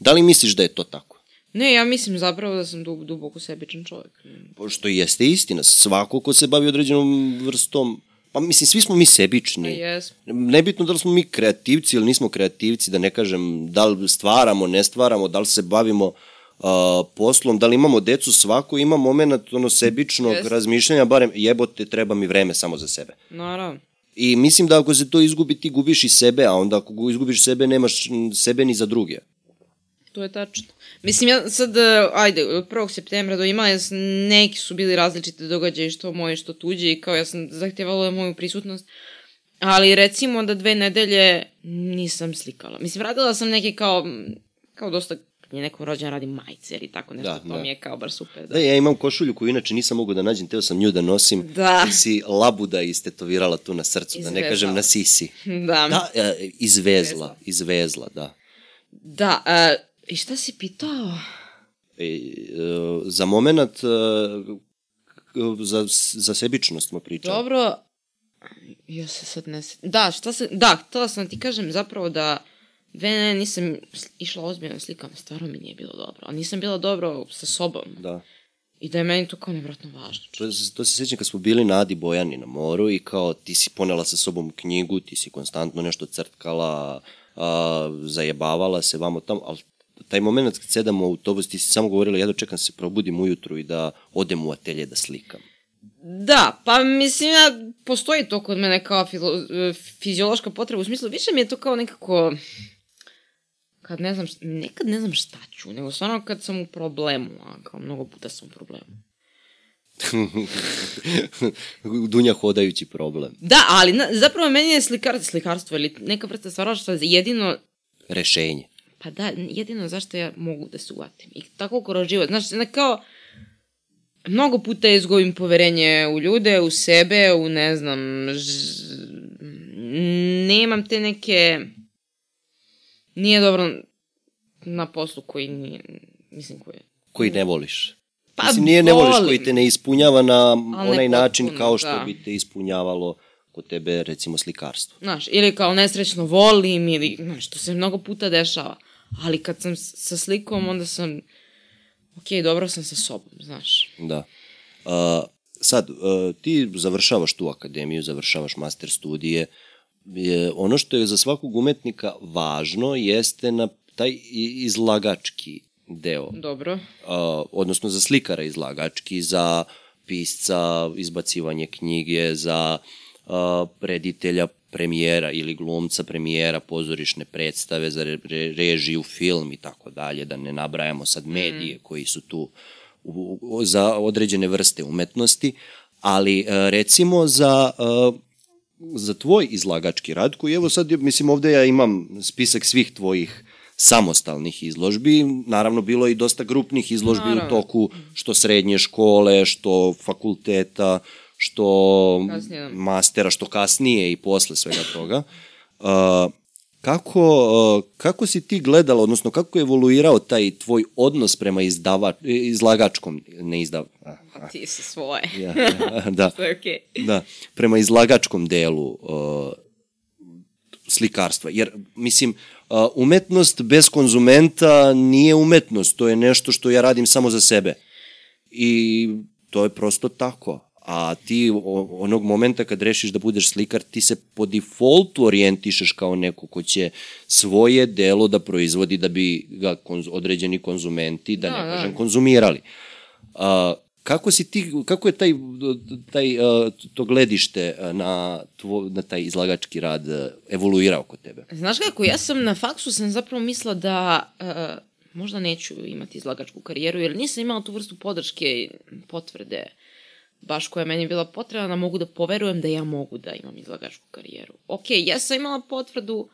Da li misliš da je to tako? Ne, ja mislim zapravo da sam dub, duboko sebičan čovjek. Pošto jeste istina, svako ko se bavi određenom vrstom Pa mislim, svi smo mi sebični. Pa yes. Nebitno da li smo mi kreativci ili nismo kreativci, da ne kažem da li stvaramo, ne stvaramo, da li se bavimo uh, poslom, da li imamo decu, svako ima moment ono sebičnog yes. razmišljanja, barem jebote, treba mi vreme samo za sebe. Naravno. I mislim da ako se to izgubi, ti gubiš i sebe, a onda ako izgubiš sebe, nemaš sebe ni za druge. To je tačno. Mislim, ja sad, e, ajde, od 1. septembra do imala, neki su bili različite događaje, što moje, što tuđe, i kao ja sam zahtevala moju prisutnost. Ali recimo da dve nedelje nisam slikala. Mislim, radila sam neke kao, kao dosta je nekom rođen radi majice ili tako nešto, da, to da. mi je kao bar super. Da. da, ja imam košulju koju inače nisam mogu da nađem, teo sam nju da nosim. Da. Ti si labuda istetovirala tu na srcu, izvezla. da ne kažem na sisi. Da. Da, e, izvezla, izvezla, da. Da, uh, I šta si pitao? E, e, za moment, e, za, za sebičnost smo pričali. Dobro, ja se sad ne... Da, šta se... Da, htela sam da ti kažem zapravo da dve ne, nisam išla ozbiljno slikam, stvarno mi nije bilo dobro. A nisam bila dobro sa sobom. Da. I da je meni to kao nevratno važno. To, to se sjećam kad smo bili na Adi Bojani na moru i kao ti si ponela sa sobom knjigu, ti si konstantno nešto crtkala, a, zajebavala se vamo tamo, ali taj moment kad sedamo u autobus, ti si samo govorila, ja dočekam da se probudim ujutru i da odem u atelje da slikam. Da, pa mislim ja, postoji to kod mene kao filo, fiziološka potreba, u smislu, više mi je to kao nekako, kad ne znam, nekad ne znam šta ću, nego stvarno kad sam u problemu, a kao mnogo puta sam u problemu. Dunja hodajući problem. Da, ali na, zapravo meni je slikar, slikarstvo ili neka vrsta stvaralaštva jedino... Rešenje. Pa da, jedino zašto ja mogu da se uvatim. I tako kroz život. Znaš, kao, mnogo puta izgubim poverenje u ljude, u sebe, u ne znam, ž... nemam te neke, nije dobro na poslu koji nije, mislim koji Koji ne voliš. Pa mislim, nije ne voliš koji te ne ispunjava na onaj potpuno, način kao što da. bi te ispunjavalo kod tebe, recimo, slikarstvo. Znaš, ili kao nesrećno volim, ili, znaš, to se mnogo puta dešava. Ali kad sam sa slikom, onda sam, ok, dobro sam sa sobom, znaš. Da. Uh, sad, uh, ti završavaš tu akademiju, završavaš master studije, je, ono što je za svakog umetnika važno jeste na taj izlagački deo. Dobro. Uh, odnosno za slikara izlagački, za pisca, izbacivanje knjige, za uh, reditelja, premijera ili glumca premijera pozorišne predstave za re, re, režiju, film i tako dalje, da ne nabrajamo sad medije mm. koji su tu u, u, za određene vrste umetnosti, ali e, recimo za e, za tvoj izlagački rad, koji evo sad, mislim, ovde ja imam spisak svih tvojih samostalnih izložbi. Naravno, bilo je i dosta grupnih izložbi Naravno. u toku što srednje škole, što fakulteta, što kasnije. mastera, što kasnije i posle svega toga. Uh, kako, uh, kako si ti gledala, odnosno kako je evoluirao taj tvoj odnos prema izdava, izlagačkom, ne izdav... A, ti si svoje. ja, da, Što je okej. Okay. Da, prema izlagačkom delu uh, slikarstva. Jer, mislim, uh, umetnost bez konzumenta nije umetnost, to je nešto što ja radim samo za sebe. I to je prosto tako a ti onog momenta kad rešiš da budeš slikar, ti se po defaultu orijentišeš kao neko ko će svoje delo da proizvodi da bi ga konz, određeni konzumenti, da, da ne kažem, da. konzumirali. A, kako si ti, kako je taj, taj to gledište na, tvo, na taj izlagački rad evoluirao kod tebe? Znaš kako, ja sam na faksu sam zapravo mislila da uh, možda neću imati izlagačku karijeru, jer nisam imala tu vrstu podrške, potvrde baš koja je meni bila potrebna, da mogu da poverujem da ja mogu da imam izlagačku karijeru. Ok, ja sam imala potvrdu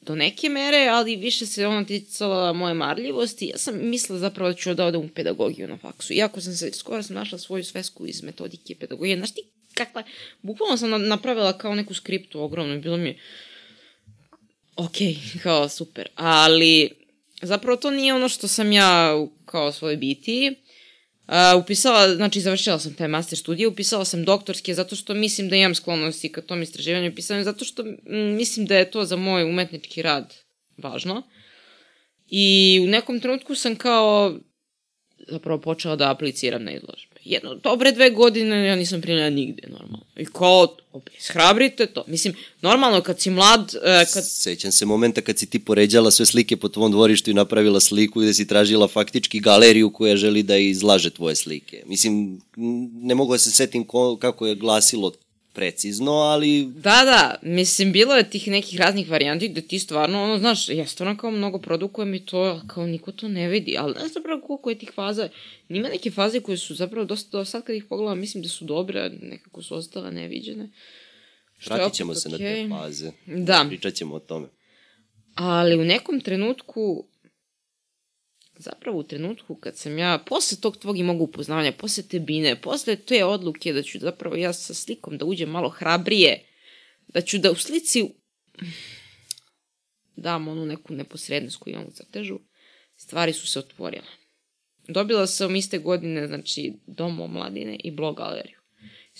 do neke mere, ali više se ona ticala moje marljivosti. Ja sam mislila zapravo da ću da odem u pedagogiju na faksu. Iako sam se, skoro sam našla svoju svesku iz metodike pedagogije. Znaš ti kakva, bukvalno sam napravila kao neku skriptu ogromnu, bilo mi ok, kao super. Ali zapravo to nije ono što sam ja kao svoje biti. Uh, upisala, znači završila sam taj master studije, upisala sam doktorske zato što mislim da imam sklonosti ka tom istraživanju i pisanju, zato što m, mislim da je to za moj umetnički rad važno. I u nekom trenutku sam kao zapravo počela da apliciram na izložbe jedno, dobre dve godine ja nisam primljena nigde, normalno. I kao, shrabrite to. Mislim, normalno kad si mlad... Uh, kad... Sećam se momenta kad si ti poređala sve slike po tvom dvorištu i napravila sliku gde si tražila faktički galeriju koja želi da izlaže tvoje slike. Mislim, ne mogu da se setim ko, kako je glasilo precizno, ali... Da, da, mislim, bilo je tih nekih raznih varijanti gde ti stvarno, ono, znaš, ja stvarno kao mnogo produkujem i to, kao niko to ne vidi, ali ne zapravo koliko je tih faza, nima neke faze koje su zapravo dosta, do sad kad ih pogledam, mislim da su dobre, a nekako su ostale neviđene. Vratit ćemo se okay. na te faze. Da. Pričat ćemo o tome. Ali u nekom trenutku zapravo u trenutku kad sam ja, posle tog tvog i mogu upoznavanja, posle te bine, posle te odluke da ću zapravo ja sa slikom da uđem malo hrabrije, da ću da u slici dam onu neku neposrednost koju imam u crtežu, stvari su se otvorile. Dobila sam iste godine, znači, dom omladine i blog galeriju.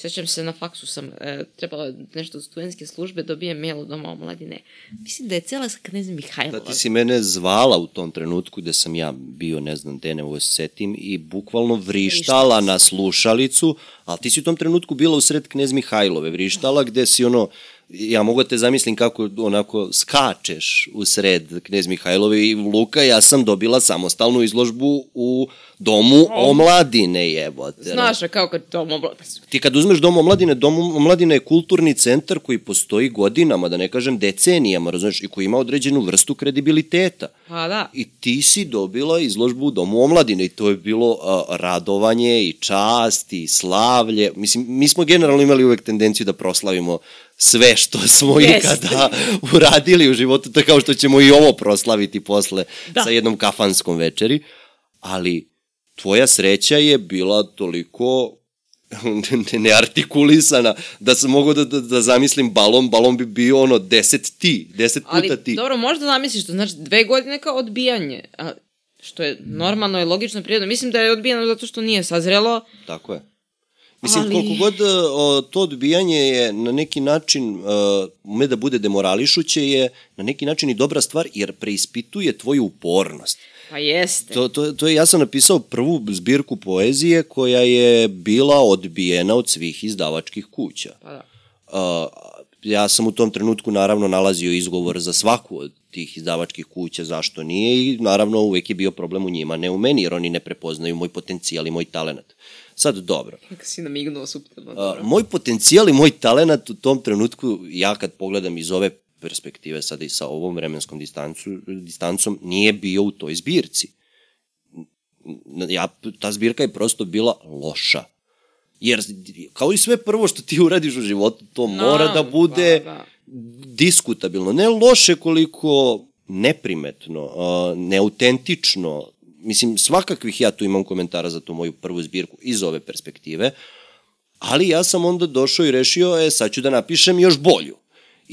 Sećam se, na faksu sam e, trebala nešto od studentske službe, dobijem mail od doma omladine. Mislim da je cela sa knez Mihajlova. Da ti si mene zvala u tom trenutku gde sam ja bio, ne znam, gde ne setim, i bukvalno vrištala na slušalicu, ali ti si u tom trenutku bila u sred knez Mihajlove, vrištala gde si ono, ja mogu da te zamislim kako onako skačeš u sred knez Mihajlove i Luka, ja sam dobila samostalnu izložbu u domu omladine jebote. Znaš, kao kad dom omladine. Ti kad uzmeš dom omladine, dom omladine je kulturni centar koji postoji godinama, da ne kažem decenijama, razumeš, i koji ima određenu vrstu kredibiliteta. Pa da. I ti si dobila izložbu u domu omladine i to je bilo uh, radovanje i čast i slavlje. Mislim, mi smo generalno imali uvek tendenciju da proslavimo sve što smo yes. ikada uradili u životu, tako kao što ćemo i ovo proslaviti posle da. sa jednom kafanskom večeri, ali tvoja sreća je bila toliko neartikulisana, da sam mogao da, da, da zamislim balon, balon bi bio ono deset ti, deset puta Ali, ti. Ali, dobro, možda zamisliš to, znači dve godine kao odbijanje, a, što je normalno i logično prirodno. Mislim da je odbijeno zato što nije sazrelo. Tako je. Mislim, Ali... koliko god o, to odbijanje je na neki način, o, ume da bude demorališuće, je na neki način i dobra stvar, jer preispituje tvoju upornost. Pa jeste. To, to, to je, ja sam napisao prvu zbirku poezije koja je bila odbijena od svih izdavačkih kuća. Pa da. A, ja sam u tom trenutku naravno nalazio izgovor za svaku od tih izdavačkih kuća zašto nije i naravno uvek je bio problem u njima, ne u meni, jer oni ne prepoznaju moj potencijal i moj talenat. Sad, dobro. Kako si namignuo suptilno. A, dobro. moj potencijal i moj talenat u tom trenutku, ja kad pogledam iz ove perspektive, sada i sa ovom vremenskom distancu, distancom, nije bio u toj zbirci. Ja, ta zbirka je prosto bila loša. Jer, kao i sve prvo što ti uradiš u životu, to mora da bude Da, da. diskutabilno. Ne loše koliko neprimetno, neautentično. Mislim, svakakvih ja tu imam komentara za tu moju prvu zbirku iz ove perspektive, ali ja sam onda došao i rešio, e, sad ću da napišem još bolju.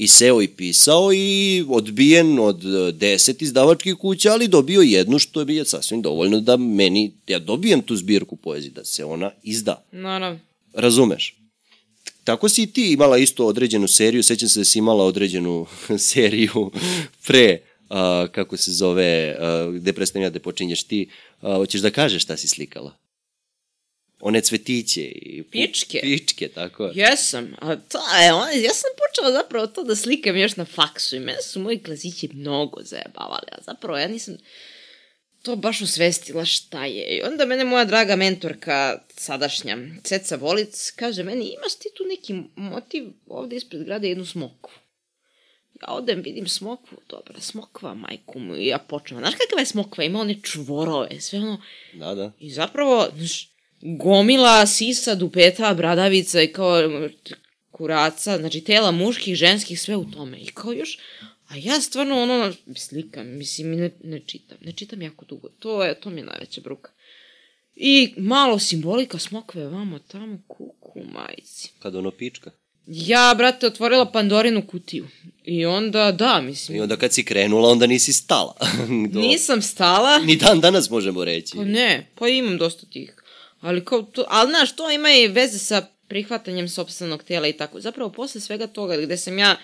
I seo i pisao i odbijen od e, deset izdavačkih kuća, ali dobio jednu što je sasvim dovoljno da meni, ja dobijem tu zbirku poezije, da se ona izda. Naravno. Razumeš? Tako si i ti imala isto određenu seriju, sećam se da si imala određenu seriju pre, a, kako se zove, a, gde prestajem ja da počinješ ti, a, hoćeš da kažeš šta si slikala? One cvetiće i... Pičke. Pičke, tako je. Jesam, a to je, on, ja sam počela zapravo to da slikam još na faksu i mene su moji klasići mnogo zajebavali, a zapravo ja nisam to baš osvestila šta je. I onda mene moja draga mentorka, sadašnja, Ceca Volic, kaže meni, imaš ti tu neki motiv ovde ispred grada jednu smokvu. Ja odem, vidim smokvu, dobra, smokva, majku mu, i ja počnem. Znaš kakva je smokva? Ima one čvorove, sve ono, Da, da. I zapravo, znaš, gomila sisa, dupeta, bradavica i kao kuraca, znači tela muških, ženskih, sve u tome. I kao još, a ja stvarno ono, slikam, mislim, ne, ne čitam, ne čitam jako dugo. To je, to mi je najveća bruka. I malo simbolika smokve vamo tamo, kuku majici. Kad ono pička. Ja, brate, otvorila Pandorinu kutiju. I onda, da, mislim, I onda kad si krenula, onda nisi stala. Do... nisam stala. Ni dan danas možemo reći. Pa ne, pa imam dosta tih. Ali kao to, ali znaš, to ima i veze sa prihvatanjem sobstvenog tela i tako. Zapravo, posle svega toga, gde sam ja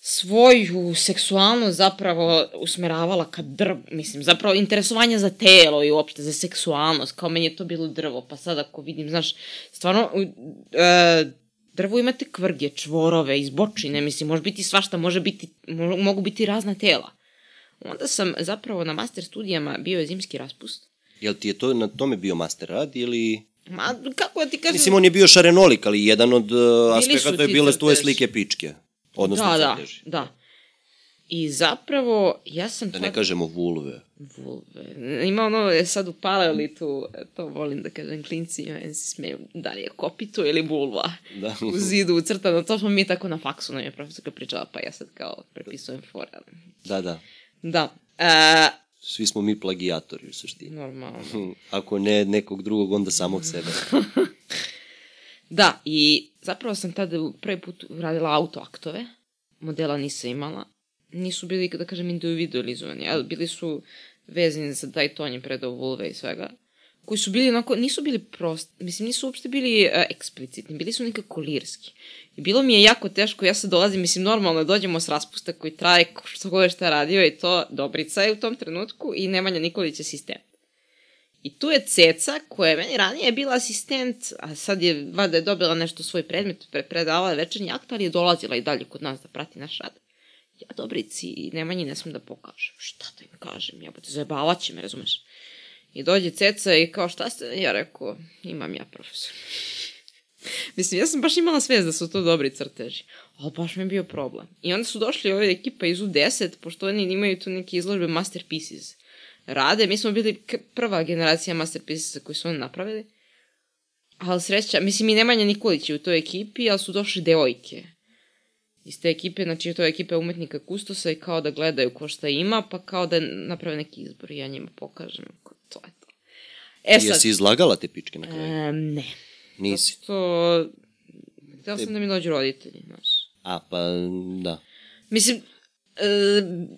svoju seksualnost zapravo usmeravala ka drv, mislim, zapravo interesovanje za telo i uopšte za seksualnost, kao meni je to bilo drvo, pa sad ako vidim, znaš, stvarno, e, drvo imate kvrge, čvorove, izbočine, mislim, može biti svašta, može biti, mo, mogu biti razna tela. Onda sam zapravo na master studijama bio je zimski raspust. Jel ti je to na tome bio master rad ili... Ma, kako da ti kažem... Mislim, on je bio šarenolik, ali jedan od uh, aspekata je bile tvoje slike pičke. Odnosno da, da, crteži. da. I zapravo, ja sam... Da ne kažemo vulve. Vulve. Ima ono, je sad u paleolitu, to volim da kažem, klinci, meni se smeju, da li je kopito ili vulva. Da. U zidu ucrtano, to smo mi tako na faksu, nam je profesorka pričala, pa ja sad kao prepisujem fore. ali- Da, da. Da. E, Svi smo mi plagijatori u suštini. normalno. Hm, Ako ne nekog drugog, onda samog sebe. Da, i zapravo sam tada prvi put radila autoaktove, modela nisam imala, nisu bili, da kažem, individualizovani, ali bili su vezani za taj tonje predao vulve i svega, koji su bili onako, nisu bili prosti, mislim, nisu uopšte bili uh, eksplicitni, bili su nekako lirski. I bilo mi je jako teško, ja sad dolazim, mislim, normalno dođemo s raspusta koji traje, što god je šta radio i to Dobrica je u tom trenutku i Nemanja Nikolić je asistent. I tu je Ceca, koja je meni ranije bila asistent, a sad je, vada je dobila nešto svoj predmet, pre, predavala je večernji akt, ali je dolazila i dalje kod nas da prati naš rad. Ja Dobrici i Nemanji ne smem da pokažem. Šta da im kažem? Ja te zajebavat će me, razumeš? I dođe Ceca i kao šta ste? Ja rekao, imam ja profesor. Mislim, ja sam baš imala svest da su to dobri crteži. Ali baš mi je bio problem. I onda su došli ove ekipa iz U10, pošto oni imaju tu neke izložbe Masterpieces. Rade, mi smo bili prva generacija Masterpieces koji su oni napravili. Ali sreća, mislim i Nemanja Nikolić je u toj ekipi, ali su došli devojke. Iz te ekipe, znači to je ekipa umetnika Kustosa i kao da gledaju ko šta ima, pa kao da naprave neki izbor i ja njima pokažem. Ko- To je. E sad, Jesi izlagala te pičke na kraju? em, ne. Nisi. Zato što... Htela sam da mi dođu roditelji, znaš. A, pa da. Mislim, e,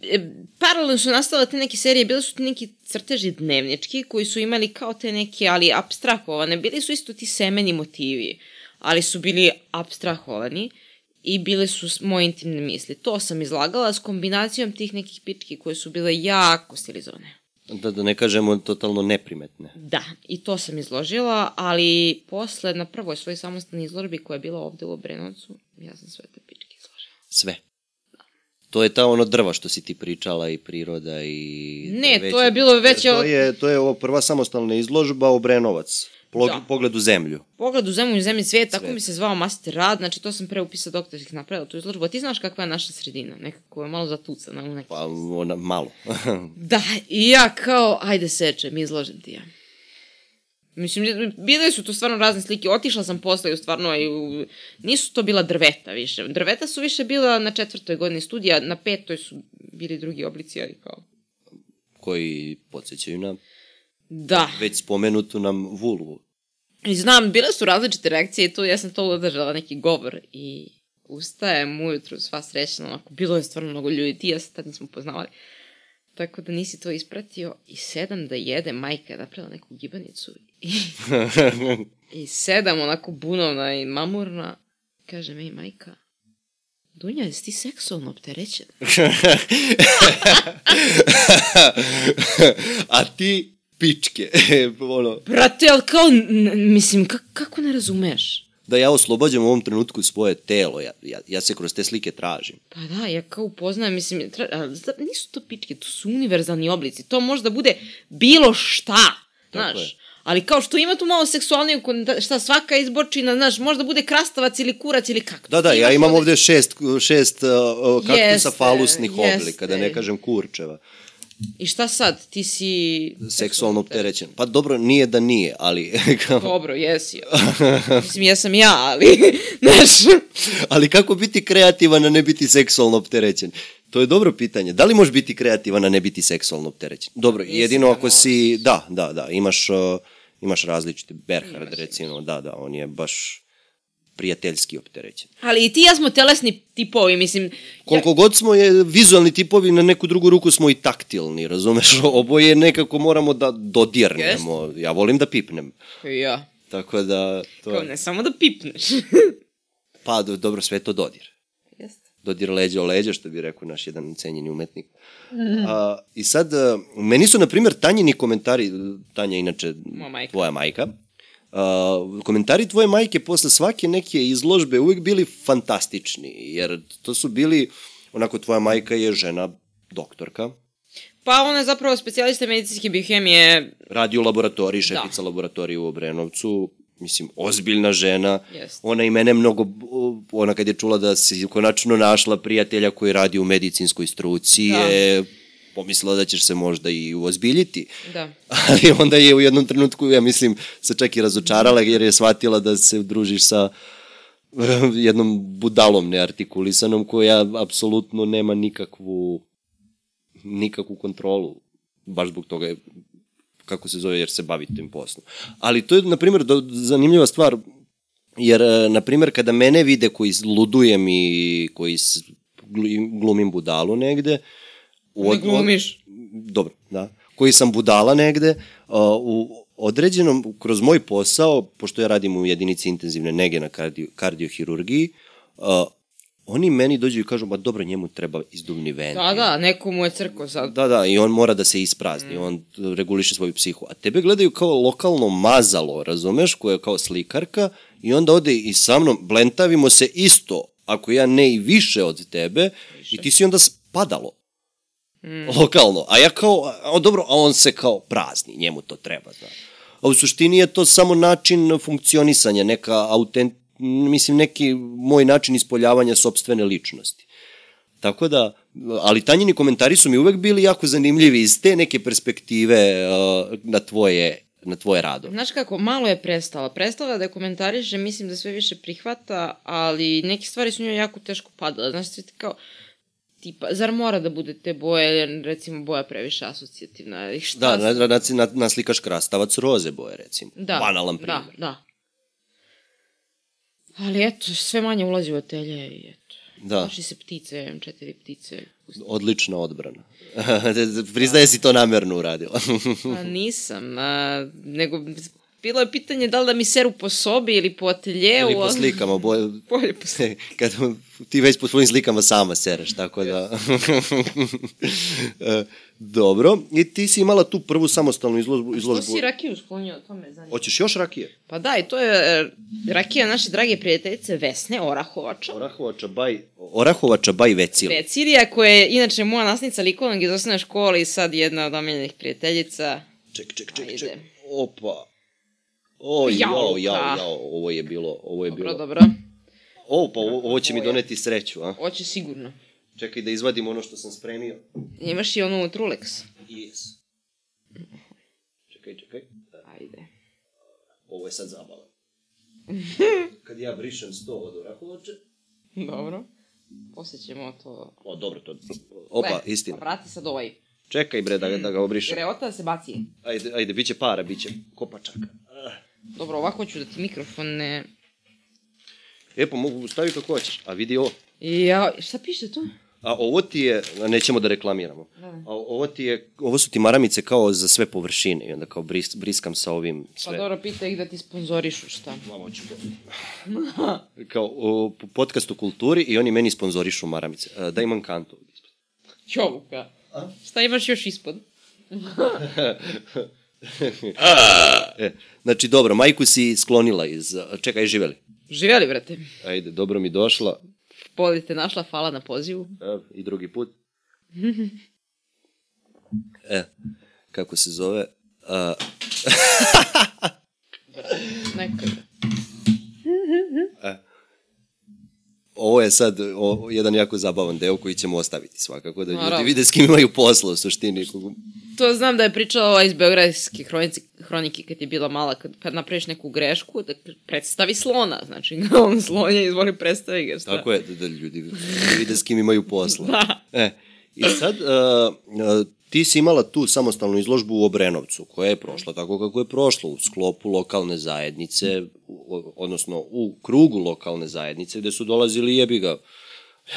e, paralelno su nastale te neke serije, bile su ti neki crteži dnevnički koji su imali kao te neke, ali abstrahovane. Bili su isto ti semeni motivi, ali su bili abstrahovani i bile su moje intimne misli. To sam izlagala s kombinacijom tih nekih pički koje su bile jako stilizovane. Da, da ne kažemo totalno neprimetne. Da, i to sam izložila, ali posle na prvoj svojoj samostalnoj izložbi koja je bila ovde u Obrenovcu, ja sam sve te pičke izložila. Sve. To je ta ono drva što si ti pričala i priroda i... Ne, to je bilo već... To je, to je ovo prva samostalna izložba Obrenovac. Plog, Da. Pogled u zemlju. Pogled u zemlju i zemlji cvet, tako mi se zvao master rad, znači to sam pre upisa doktorskih napravila tu izložbu. A ti znaš kakva je naša sredina, nekako je malo zatucana u neki. Pa ona, malo. Da, i ja kao, ajde sečem, izložim ti ja. Mislim, bile su to stvarno razne slike. Otišla sam posle i stvarno i nisu to bila drveta više. Drveta su više bila na četvrtoj godini studija, na petoj su bili drugi oblici, ali kao... koji podsjećaju na Da. već spomenutu nam vulvu. I znam, bile su različite reakcije i tu ja sam to održala neki govor i ustajem ujutru sva srećna, onako, bilo je stvarno mnogo ljudi, ti ja se tad nismo poznavali. Tako da nisi to ispratio i sedam da jede, majka je napravila neku gibanicu i, i sedam onako bunovna i mamurna, kaže mi majka, Dunja, jesi ti seksualno opterećena? A ti pičke. ono, Brate, ali kao, mislim, ka- kako ne razumeš? da ja oslobađam u ovom trenutku svoje telo. Ja, ja, ja se kroz te slike tražim. Pa da, ja kao upoznajem, mislim, tra, nisu to pičke, to su univerzalni oblici. To može da bude bilo šta, Tako znaš. je. Ali kao što ima tu malo seksualniju, konta- šta svaka izborčina, znaš, može da bude krastavac ili kurac ili kako. Da, da, ja imam ovde šest, šest uh, kaktusa Jeste, falusnih jeste. oblika, da ne kažem kurčeva. I šta sad, ti si... Seksualno opterećen. Pa dobro, nije da nije, ali... kao- Dobro, jesi. mislim, jesam ja, ali, znaš... ali kako biti kreativan, a ne biti seksualno opterećen? To je dobro pitanje. Da li možeš biti kreativan, a ne biti seksualno opterećen? Dobro, Mislim jedino da ako si... Da, da, da. Imaš, uh, imaš različite. Berhard, recimo, da, da, on je baš prijateljski opterećen. Ali i ti ja smo telesni tipovi, mislim... Koliko god smo je vizualni tipovi, na neku drugu ruku smo i taktilni, razumeš? Oboje nekako moramo da dodirnemo. Ja volim da pipnem. Ja. Tako da... To... Kao ne samo da pipneš. Pa, do, dobro, sve to dodir. Jeste. dodir leđa o leđa, što bi rekao naš jedan cenjeni umetnik. A, I sad, a, meni su, na primjer, Tanjini komentari, Tanja inače Moja majka. tvoja majka, a, komentari tvoje majke posle svake neke izložbe uvijek bili fantastični, jer to su bili, onako, tvoja majka je žena doktorka, Pa ona je zapravo specijalista medicinske biohemije. radi u laboratoriji, šefica laboratorije u Obrenovcu, mislim, ozbiljna žena. Jeste. Ona i mene mnogo, ona kad je čula da se konačno našla prijatelja koji radi u medicinskoj struci, Da. je pomislila da ćeš se možda i uozbiljiti. Da. Ali onda je u jednom trenutku, ja mislim, se čak i razočarala jer je shvatila da se družiš sa jednom budalom neartikulisanom koja apsolutno nema nikakvu nikakvu kontrolu baš zbog toga je, kako se zove jer se bavi tim poslom. Ali to je na primjer zanimljiva stvar jer e, na primjer kada mene vide koji ludujem i koji glumim budalu negde u Ne glumiš. dobro, da, koji sam budala negde, uh, u određenom, kroz moj posao, pošto ja radim u jedinici intenzivne nege na kardio, kardiohirurgiji, uh, oni meni dođu i kažu, ma dobro, njemu treba izduvni ventil. Da, da, neko mu je crko sad. Da, da, i on mora da se isprazni, mm. on reguliše svoju psihu. A tebe gledaju kao lokalno mazalo, razumeš, koja je kao slikarka i onda ode i sa mnom, blentavimo se isto, ako ja ne i više od tebe, i ti si onda spadalo. Mm. Lokalno. A ja kao, a, dobro, a on se kao prazni, njemu to treba, znaš. A u suštini je to samo način funkcionisanja, neka autent, mislim, neki moj način ispoljavanja sobstvene ličnosti. Tako da, ali tanjini komentari su mi uvek bili jako zanimljivi iz te neke perspektive uh, na tvoje na tvoje rado. Znaš kako, malo je prestala. Prestala da je komentariše, mislim da sve više prihvata, ali neke stvari su njoj jako teško padale. Znaš, ti kao, tipa, zar mora da bude te boje, recimo boja previše asocijativna, i šta? Da, na, na, na, naslikaš krastavac roze boje, recimo. da, Banalan primjer. Da, da. Ali eto, sve manje ulazi u atelje i eto. Da. Došli se ptice, četiri ptice. Odlična odbrana. Priznaje si to namerno uradila. Pa nisam, a, nego bilo je pitanje da li da mi seru po sobi ili po ateljeu. Ili po slikama, bolje, Bolje po slikama. kad ti već po svojim slikama sama sereš, tako da... E, Dobro, i ti si imala tu prvu samostalnu izložbu. Što izložbu. si rakiju sklonio, to me zanima. Hoćeš još rakije? Pa da, i to je e, rakija naše drage prijateljice Vesne Orahovača. Orahovača baj, Orahovača baj Vecil. Vecilija, koja je inače moja nasnica likovnog iz osnovne škole i sad jedna od omiljenih prijateljica. Ček, ček, ček, Ajde. ček. Opa. O, Jao, jao, jao, ovo je bilo, ovo je Dobro, bilo. dobro. O, pa ovo, ovo će mi doneti sreću, a? Hoće sigurno. Čekaj da izvadim ono što sam spremio. Imaš i onu Trulex. Yes. Čekaj, čekaj. Ajde. Ovo je sad zabava. Kad ja brišem sto od Orahovače... Dobro. Posle ćemo to... O, dobro, to... Opa, Le, istina. Vrati sad ovaj. Čekaj bre da, ga- da ga obrišem. Greota da se baci. Ajde, ajde, bit će para, bit će kopačaka. Ah. Dobro, ovako ću da ti mikrofon ne... E, pa mogu staviti kako hoćeš. A vidi ovo. Ja, šta piše tu? A ovo ti je, a nećemo da reklamiramo. Da. A ovo ti je, ovo su ti maramice kao za sve površine i onda kao bris, briskam sa ovim Pa sve. dobro, pita ih da ti sponzorišu šta. Mamo ću kao o, podcast o kulturi i oni meni sponzorišu maramice. A, da imam kantu. Jovuka. Šta imaš još ispod? E, znači, dobro, majku si sklonila iz... Čekaj, živeli. Živjeli, brate. Ajde, dobro mi došla. Poli te našla, hvala na pozivu. Evo, i drugi put. E, kako se zove? A, Neka. Ovo je sad o, jedan jako zabavan deo koji ćemo ostaviti svakako, da ljudi Naravno. vide s kim imaju posla u suštini. To znam da je pričala ova iz Beogradske hronici, hronike kad je bila mala, kad, kad napraviš neku grešku, da predstavi slona, znači on slon je, izvoli predstavi ga. Šta? Tako je, da, da ljudi vide s kim imaju posla. Da. E, I sad, uh, uh, ti si imala tu samostalnu izložbu u Obrenovcu, koja je prošla tako kako je prošla u sklopu lokalne zajednice, odnosno u krugu lokalne zajednice, gde su dolazili jebi ga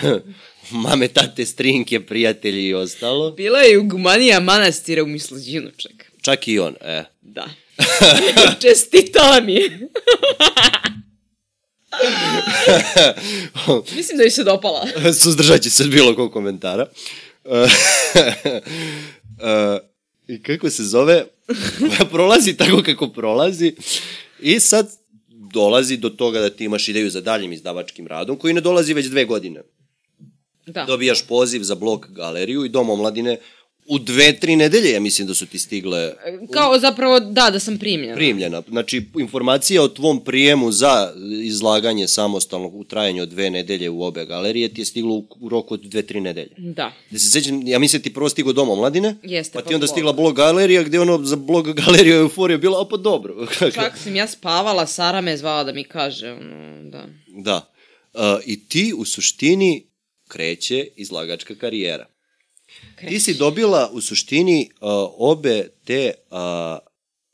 mame, tate, strinke, prijatelji i ostalo. Bila je u Gumanija manastira u Mislođinu, čak. Čak i on, e. Da. Čestitala mi je. Mislim da joj se dopala. Suzdržat će se bilo kog komentara. E, I kako se zove? prolazi tako kako prolazi. I sad dolazi do toga da ti imaš ideju za daljim izdavačkim radom, koji ne dolazi već dve godine. Da. Dobijaš poziv za blog galeriju i dom omladine u dve, tri nedelje, ja mislim da su ti stigle Kao zapravo, da, da sam primljena. primljena. Znači, informacija o tvom prijemu za izlaganje samostalnog u trajanju od dve nedelje u obe galerije ti je stiglo u, roku od dve, tri nedelje. Da. Da se sećam, ja mislim da ti prvo stigo dom omladine, Jeste, pa pa ti onda blog. stigla blog galerija, gde ono za blog galeriju euforija bila, a pa dobro. Čak sam ja spavala, Sara me zvala da mi kaže, ono, da. da. Uh, I ti u suštini kreće izlagačka karijera. Ti si dobila u suštini uh, obe te uh,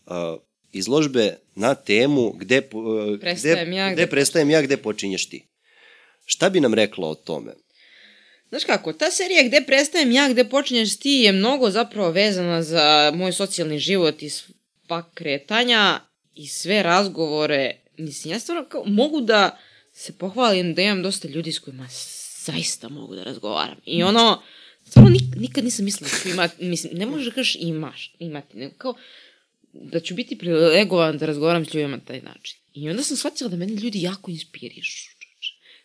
uh, izložbe na temu gde, uh, Prestajem gde, ja, gde gde prestajem ja, gde počinješ ti. Šta bi nam rekla o tome? Znaš kako, ta serija gde prestajem ja, gde počinješ ti je mnogo zapravo vezana za moj socijalni život i sva kretanja i sve razgovore. Mislim, ja stvarno kao, mogu da se pohvalim da imam dosta ljudi s kojima zaista mogu da razgovaram. I ono, stvarno nik, nikad nisam mislila da ću imati, mislim, ne možeš da kažeš imaš, imati, nego kao da ću biti privilegovan da razgovaram s ljudima na taj način. I onda sam shvatila da mene ljudi jako inspirišu.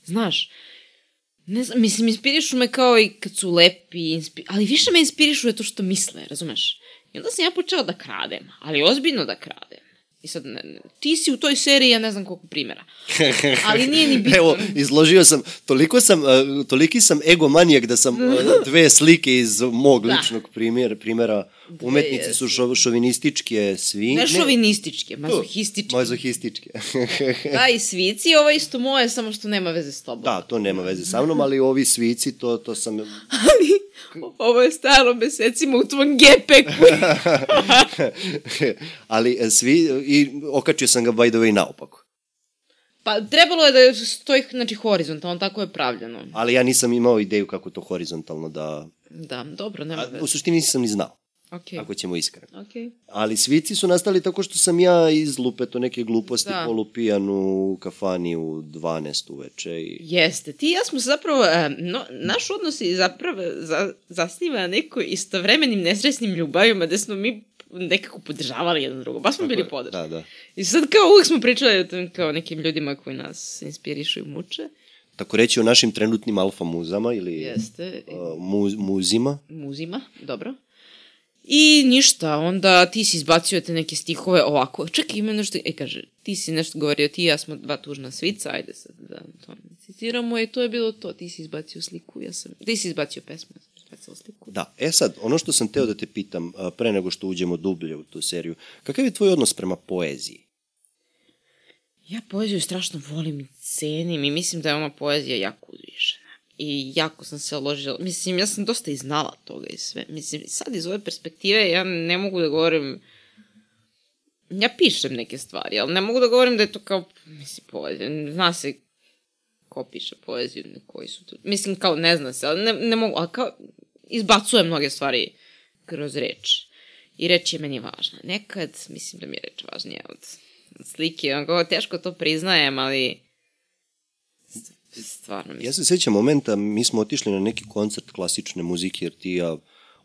Znaš, Ne znam, mislim, inspirišu me kao i kad su lepi, inspi... ali više me inspirišu je to što misle, razumeš? I onda sam ja počela da kradem, ali ozbiljno da kradem. I sad, ne, ne, ti si u toj seriji, ja ne znam koliko primjera. Ali nije ni bitno. Evo, izložio sam, toliko sam, uh, toliki sam egomanijak da sam uh, dve slike iz mog Da. ličnog primjera, primjera umetnici su šo, šovinističke svinje. Ne šovinističke, mazohističke. Mazohističke. Da, i svici, ovo isto moje, samo što nema veze s tobom. da, to nema veze sa mnom, ali ovi svici, to, to sam... Ali, ovo je staro mesecima u tvom gepeku. ali e, svi, i okačio sam ga by the way naopako. pa trebalo je da stoji, znači, horizontalno, tako je pravljeno. Ali ja nisam imao ideju kako to horizontalno da... Da, dobro, nema A, veze. u suštini nisam ni znao. Ok. ako ćemo iskreno. Ok. Ali svici su nastali tako što sam ja izlupeto neke gluposti Da. polupijan u kafani u 12 uveče i... Jeste, ti i ja smo zapravo, e, no, naš odnos je zapravo za, zasniva na nekoj istovremenim nesrećnim ljubavima, gde smo mi nekako podržavali jedan drugo, baš smo bili podržani. Da, da. I sad kao uvijek smo pričali o tom kao nekim ljudima koji nas inspirišu i muče. Tako reći o našim trenutnim alfa muzama ili Jeste, uh, muz, muzima. muzima, dobro. I ništa, onda ti si izbacio te neke stihove ovako. Čekaj, ima nešto, e kaže, ti si nešto govorio, ti i ja smo dva tužna svica, ajde sad da to ne citiramo i to je bilo to, ti si izbacio sliku, ja sam, ti si izbacio pesmu, ja sam izbacio sliku. Da, e sad, ono što sam teo da te pitam, pre nego što uđemo dublje u tu seriju, kakav je tvoj odnos prema poeziji? Ja poeziju strašno volim i cenim i mislim da je ona poezija jako uzvišena. I jako sam se ložila. Mislim, ja sam dosta i znala toga i sve. Mislim, sad iz ove perspektive ja ne mogu da govorim... Ja pišem neke stvari, ali ne mogu da govorim da je to kao, mislim, poezija. Zna se ko piše poeziju, koji su to. Mislim, kao ne zna se, ali ne, ne mogu, ali kao izbacujem mnoge stvari kroz reč. I reč je meni važna. Nekad mislim da mi je reč važnija od, od slike. Onako, teško to priznajem, ali stvarno mislim. Ja se sećam momenta, mi smo otišli na neki koncert klasične muzike, jer ti ja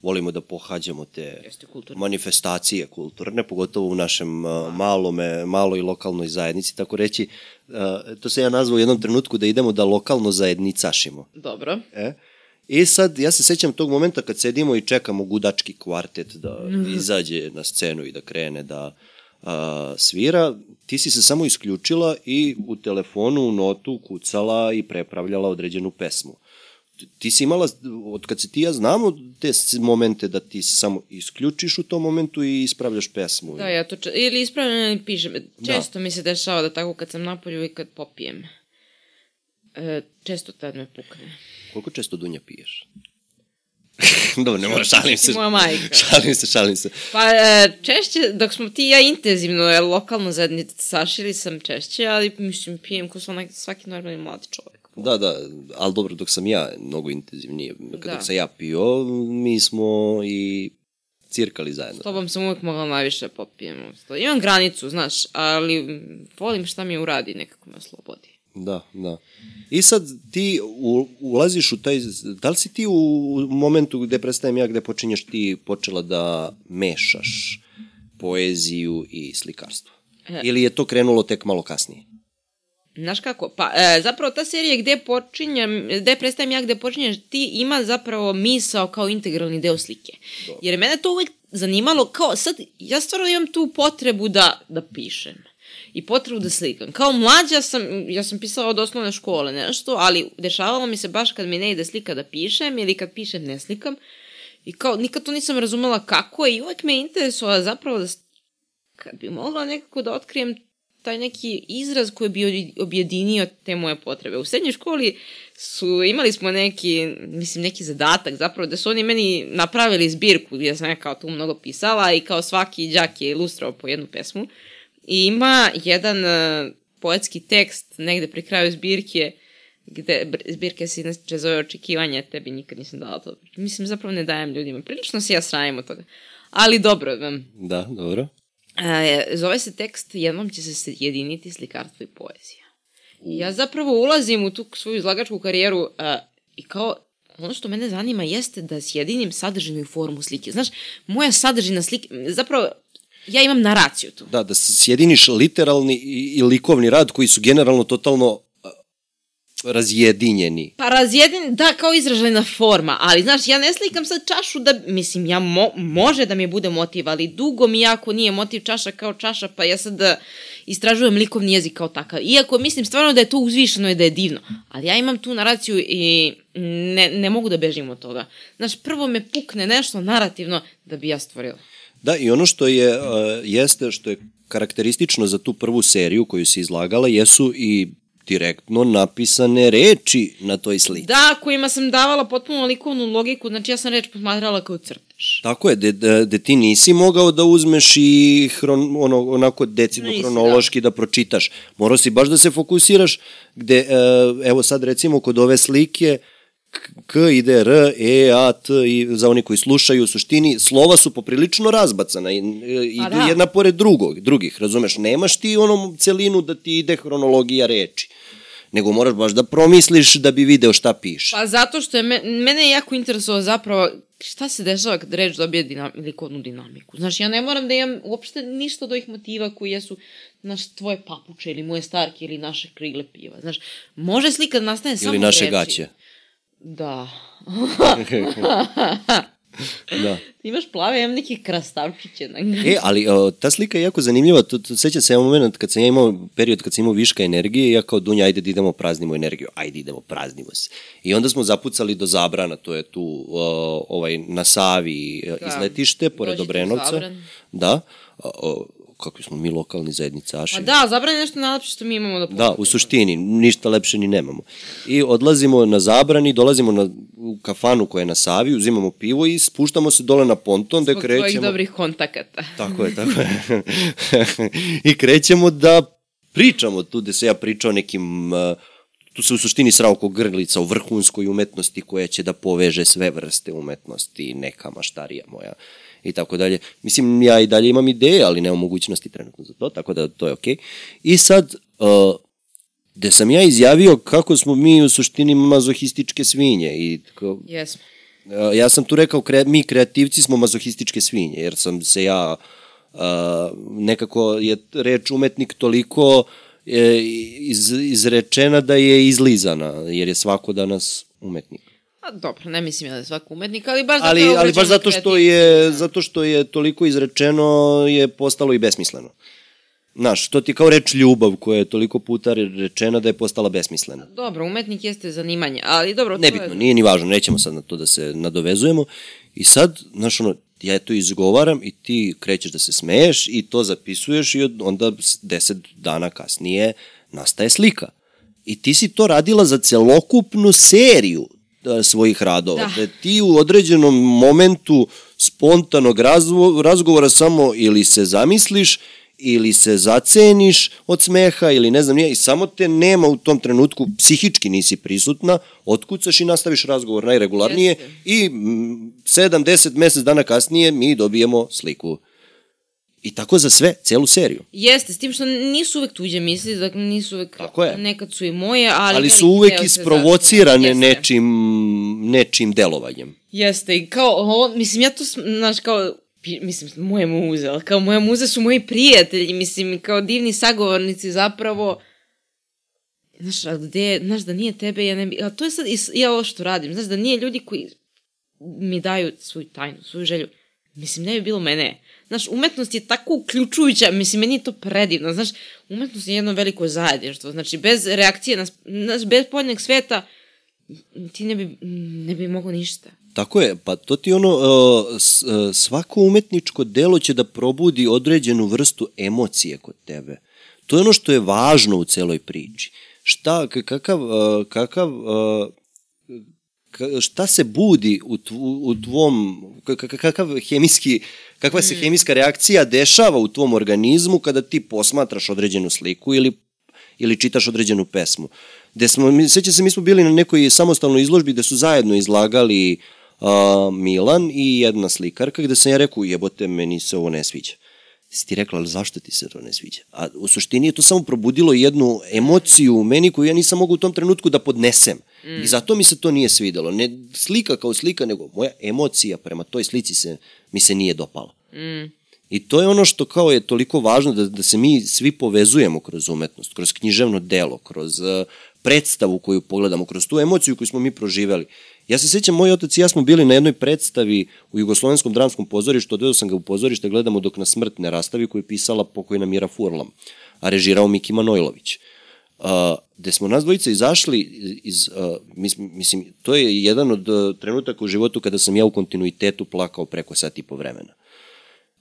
volimo da pohađamo te Jeste kulturno. manifestacije kulturne, pogotovo u našem uh, malome, maloj lokalnoj zajednici, tako reći, uh, to se ja nazvao u jednom trenutku da idemo da lokalno zajednicašimo. Dobro. E? I sad, ja se sećam tog momenta kad sedimo i čekamo gudački kvartet da izađe na scenu i da krene da a, svira, ti si se samo isključila i u telefonu, u notu kucala i prepravljala određenu pesmu. Ti si imala, od kad se ti ja znamo, te momente da ti se samo isključiš u tom momentu i ispravljaš pesmu. Da, ja to če... ili ispravljam ili pišem. Često mi se dešava da tako kad sam napolju i kad popijem. E, često tad me pukne. Koliko često dunja piješ? Dobro, ne moram, šalim se. Moja majka. Šalim se, šalim se. Pa e, češće, dok smo ti i ja intenzivno, jer lokalno zajednice sašili sam češće, ali mislim pijem ko svaki, svaki normalni mladi čovjek. Da, da, ali dobro, dok sam ja mnogo intenzivnije, kad Da. dok sam ja pio, mi smo i cirkali zajedno. S tobom sam uvek mogla najviše popijem. Imam granicu, znaš, ali volim šta mi uradi, nekako me oslobodi. Da, da. I sad ti ulaziš u taj, da li si ti u momentu gde prestajem ja, gde počinješ ti počela da mešaš poeziju i slikarstvo? E. Ili je to krenulo tek malo kasnije? Znaš kako? Pa, e, zapravo ta serija gde počinjem, gde prestajem ja, gde počinješ ti, ima zapravo misao kao integralni deo slike. Jer mene to uvek zanimalo kao, sad, ja stvarno imam tu potrebu da, da pišem. I potrebu da slikam. Kao mlađa sam, ja sam pisala od osnovne škole nešto, ali dešavalo mi se baš kad mi ne ide slika da pišem ili kad pišem ne slikam. I kao, nikad to nisam razumela kako je i uvek me interesovala zapravo da kad bi mogla nekako da otkrijem taj neki izraz koji bi objedinio te moje potrebe. U srednjoj školi su, imali smo neki, mislim, neki zadatak zapravo da su oni meni napravili zbirku gdje sam ja kao tu mnogo pisala i kao svaki đak je ilustrao po jednu pesmu. I ima jedan uh, poetski tekst negde pri kraju zbirke gde zbirke se inače zove očekivanja, tebi nikad nisam dala to. Mislim, zapravo ne dajem ljudima. Prilično se ja sramim od toga. Ali dobro, um, Da, dobro. E, zove se tekst Jednom će se sjediniti slikarstvo i poezija. Ja zapravo ulazim u tu svoju izlagačku karijeru e, i kao ono što mene zanima jeste da sjedinim sadržinu i formu slike. Znaš, moja sadržina slike, zapravo ja imam naraciju tu. Da, da sjediniš literalni i, likovni rad koji su generalno totalno razjedinjeni. Pa razjedin, da, kao izražajna forma, ali znaš, ja ne slikam sad čašu da, mislim, ja mo, može da mi bude motiv, ali dugo mi jako nije motiv čaša kao čaša, pa ja sad da istražujem likovni jezik kao takav. Iako mislim stvarno da je to uzvišeno i da je divno, ali ja imam tu naraciju i ne, ne mogu da bežim od toga. Znaš, prvo me pukne nešto narativno da bi ja stvorila. Da, i ono što je, uh, jeste, što je karakteristično za tu prvu seriju koju si izlagala, jesu i direktno napisane reči na toj slici. Da, kojima sam davala potpuno likovnu logiku, znači ja sam reč posmatrala kao crtež. Tako je, de, de, de ti nisi mogao da uzmeš i hron, ono, onako decidno Nisi, hronološki da. da pročitaš. Morao si baš da se fokusiraš, gde, e, evo sad recimo kod ove slike, K ide R, E, A, T i za oni koji slušaju u suštini slova su poprilično razbacana i idu da. jedna pored drugog, drugih, razumeš? Nemaš ti onom celinu da ti ide hronologija reči nego moraš baš da promisliš da bi video šta piše. Pa zato što je me, mene je jako interesovalo zapravo šta se dešava kad reč dobije dinam, likovnu dinamiku. Znaš, ja ne moram da imam uopšte ništa od ovih motiva koji jesu naš, tvoje papuče ili moje starke ili naše krigle piva. Znaš, može slika da nastane samo Ili naše reči. gaće. Da. Da. Imaš plave, imam neke krastavčiće. Na... E, ali o, ta slika je jako zanimljiva. To, to, sećam se jedan moment kad sam ja imao period kad sam imao viška energije, ja kao Dunja, ajde da idemo praznimo energiju. Ajde idemo, praznimo se. I onda smo zapucali do Zabrana, to je tu o, ovaj, na Savi da. izletište, pored Dođite Obrenovca. Da. O, o, kakvi smo mi lokalni zajednicaši. Pa da, zabran je nešto najlepše što mi imamo da Da, u suštini, ništa lepše ni nemamo. I odlazimo na zabrani, dolazimo na, u kafanu koja je na Savi, uzimamo pivo i spuštamo se dole na ponton da Zbog tvojih krećemo... dobrih kontakata. Tako je, tako je. I krećemo da pričamo tu gde se ja pričao nekim... Uh, tu se u suštini srao ko grlica u vrhunskoj umetnosti koja će da poveže sve vrste umetnosti, neka maštarija moja i tako dalje. Mislim, ja i dalje imam ideje, ali nemam mogućnosti trenutno za to, tako da to je okej. Okay. I sad, uh, gde sam ja izjavio kako smo mi u suštini mazohističke svinje i kao, Jesmo. Uh, ja sam tu rekao, kre, mi kreativci smo mazohističke svinje, jer sam se ja, uh, nekako je reč umetnik toliko je iz, izrečena da je izlizana, jer je svako danas umetnik. A dobro, ne mislim ja da je svaki umetnik, ali baš zato Ali, je ali baš zato što je, zato što je toliko izrečeno je postalo i besmisleno. Znaš, to ti kao reč ljubav koja je toliko puta rečena da je postala besmislena. Dobro, umetnik jeste zanimanje, ali dobro, Nebitno, je... nije ni važno, nećemo sad na to da se nadovezujemo. I sad, znaš, ono, ja to izgovaram i ti krećeš da se smeješ i to zapisuješ i onda deset dana kasnije nastaje slika. I ti si to radila za celokupnu seriju da, svojih radova. Da. Da. ti u određenom momentu spontanog razvo, razgovora samo ili se zamisliš ili se zaceniš od smeha ili ne znam nije i samo te nema u tom trenutku, psihički nisi prisutna, otkucaš i nastaviš razgovor najregularnije Jeste. i 7-10 mesec dana kasnije mi dobijemo sliku. I tako za sve, celu seriju. Jeste, s tim što nisu uvek tuđe misli, dakle nisu uvek, Tako je. nekad su i moje, ali... Ali su uvek isprovocirane nečim, nečim delovanjem. Jeste, i kao, ovo, mislim, ja to, znaš, kao, mislim, moje muze, ali kao moje muze su moji prijatelji, mislim, kao divni sagovornici zapravo, znaš, a gde, znaš, da nije tebe, ja ne bi, a to je sad, i ja ovo što radim, znaš, da nije ljudi koji mi daju svoju tajnu, svoju želju, mislim, ne bi bilo mene. Znaš, umetnost je tako uključujuća, mislim, meni je to predivno, znaš, umetnost je jedno veliko zajedništvo, znači, bez reakcije, na, znaš, bez poljnog sveta, ti ne bi, ne bi mogo ništa. Tako je, pa to ti ono, uh, s- uh, svako umetničko delo će da probudi određenu vrstu emocije kod tebe. To je ono što je važno u celoj priči. Šta, kakav, uh, kakav, uh, ka- šta se budi u, tvu, u tvom, kakav hemijski, kakva se hemijska reakcija dešava u tvom organizmu kada ti posmatraš određenu sliku ili ili čitaš određenu pesmu. Gde smo, sećam se, mi smo bili na nekoj samostalnoj izložbi gde su zajedno izlagali uh, Milan i jedna slikarka, gde sam ja rekao, jebote, meni se ovo ne sviđa. Si ti rekla, ali zašto ti se to ne sviđa? A u suštini je to samo probudilo jednu emociju u meni koju ja nisam mogao u tom trenutku da podnesem. Mm. I zato mi se to nije svidelo. Ne slika kao slika, nego moja emocija prema toj slici se, mi se nije dopala. Mm. I to je ono što kao je toliko važno da, da se mi svi povezujemo kroz umetnost, kroz književno delo, kroz uh, predstavu koju pogledamo, kroz tu emociju koju smo mi proživeli. Ja se sjećam, moj otac i ja smo bili na jednoj predstavi u Jugoslovenskom dramskom pozorištu, odvedo sam ga u pozorište, gledamo dok na smrt ne rastavi, koju je pisala pokojna Mira Furlam, a režirao Miki Manojlović. Uh, gde smo nas dvojica izašli iz, uh, mis, mislim, to je jedan od uh, trenutaka u životu kada sam ja u kontinuitetu plakao preko sat i po vremena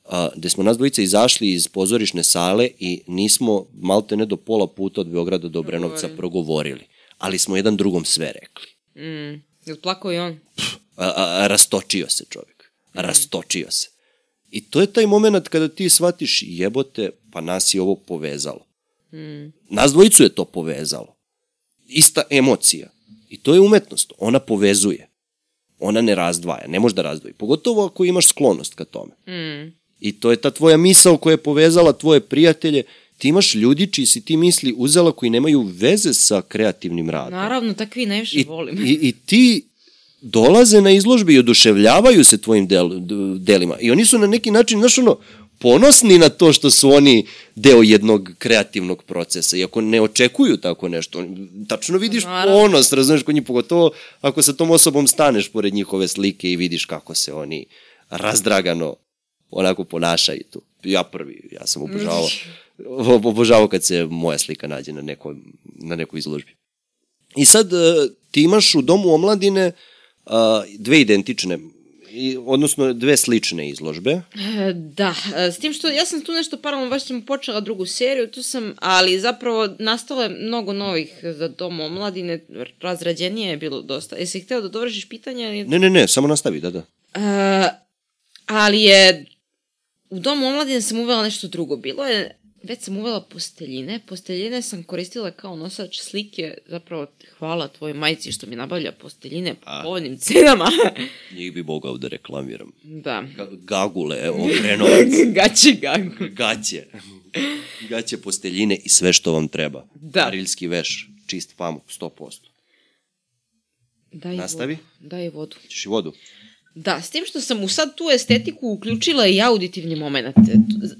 a, gde smo nas dvojica izašli iz pozorišne sale i nismo malte ne do pola puta od Beograda do Obrenovca progovorili. Ali smo jedan drugom sve rekli. Mm. Jel plakao i on? A, a, a rastočio se čovjek. Rastočio se. I to je taj moment kada ti shvatiš jebote, pa nas je ovo povezalo. Mm. Nas dvojicu je to povezalo. Ista emocija. I to je umetnost. Ona povezuje. Ona ne razdvaja. Ne može da razdvoji. Pogotovo ako imaš sklonost ka tome. Mm. I to je ta tvoja misao koja je povezala tvoje prijatelje. Ti imaš ljudi čiji si ti misli uzela koji nemaju veze sa kreativnim radom. Naravno, takvi najviše I, volim. i, I ti dolaze na izložbe i oduševljavaju se tvojim del, delima. I oni su na neki način, znaš ono, ponosni na to što su oni deo jednog kreativnog procesa, iako ne očekuju tako nešto. Tačno vidiš Naravno. ponos, razumeš, kod njih, pogotovo ako sa tom osobom staneš pored njihove slike i vidiš kako se oni razdragano onako ponašaju tu. Ja prvi, ja sam obožavao, obožavao kad se moja slika nađe na, neko, na nekoj izložbi. I sad e, ti imaš u Domu omladine a, dve identične, i, odnosno dve slične izložbe. E, Da, e, s tim što ja sam tu nešto paralelno, baš sam počela drugu seriju, tu sam, ali zapravo nastalo je mnogo novih za dom omladine, razrađenije je bilo dosta. Jesi hteo da dovršiš pitanje? Ili... Ne, ne, ne, samo nastavi, da, da. E, ali je u domu omladine sam uvela nešto drugo. Bilo je, već sam uvela posteljine. Posteljine sam koristila kao nosač slike. Zapravo, hvala tvojoj majici što mi nabavlja posteljine po A. povoljnim cenama. Njih bi mogao da reklamiram. da. Ga- Gagule, obrenovac, Gaći gagu. gaće. Gaće, posteljine i sve što vam treba. Da. Arilski veš, čist pamuk, 100%. Daj Nastavi. Vodu. Daj vodu. Ćeš i vodu? Da, s tim što sam u sad tu estetiku uključila i auditivni moment.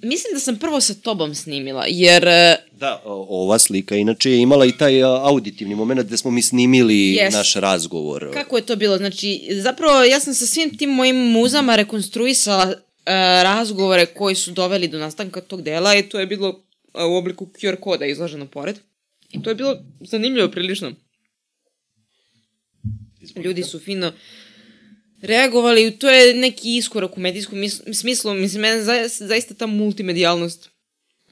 Mislim da sam prvo sa tobom snimila, jer... e, Da, ova slika inače je imala i taj auditivni moment gde smo mi snimili Yes. naš razgovor. Kako je to bilo? Znači, zapravo ja sam sa svim tim mojim muzama rekonstruisala e, razgovore koji su doveli do nastanka tog dela i to je bilo e, u obliku QR koda izloženo pored. I to je bilo zanimljivo prilično. Ljudi su fino reagovali to je neki iskorak u medijskom mis- smislu. Mislim, mene za, zaista ta multimedijalnost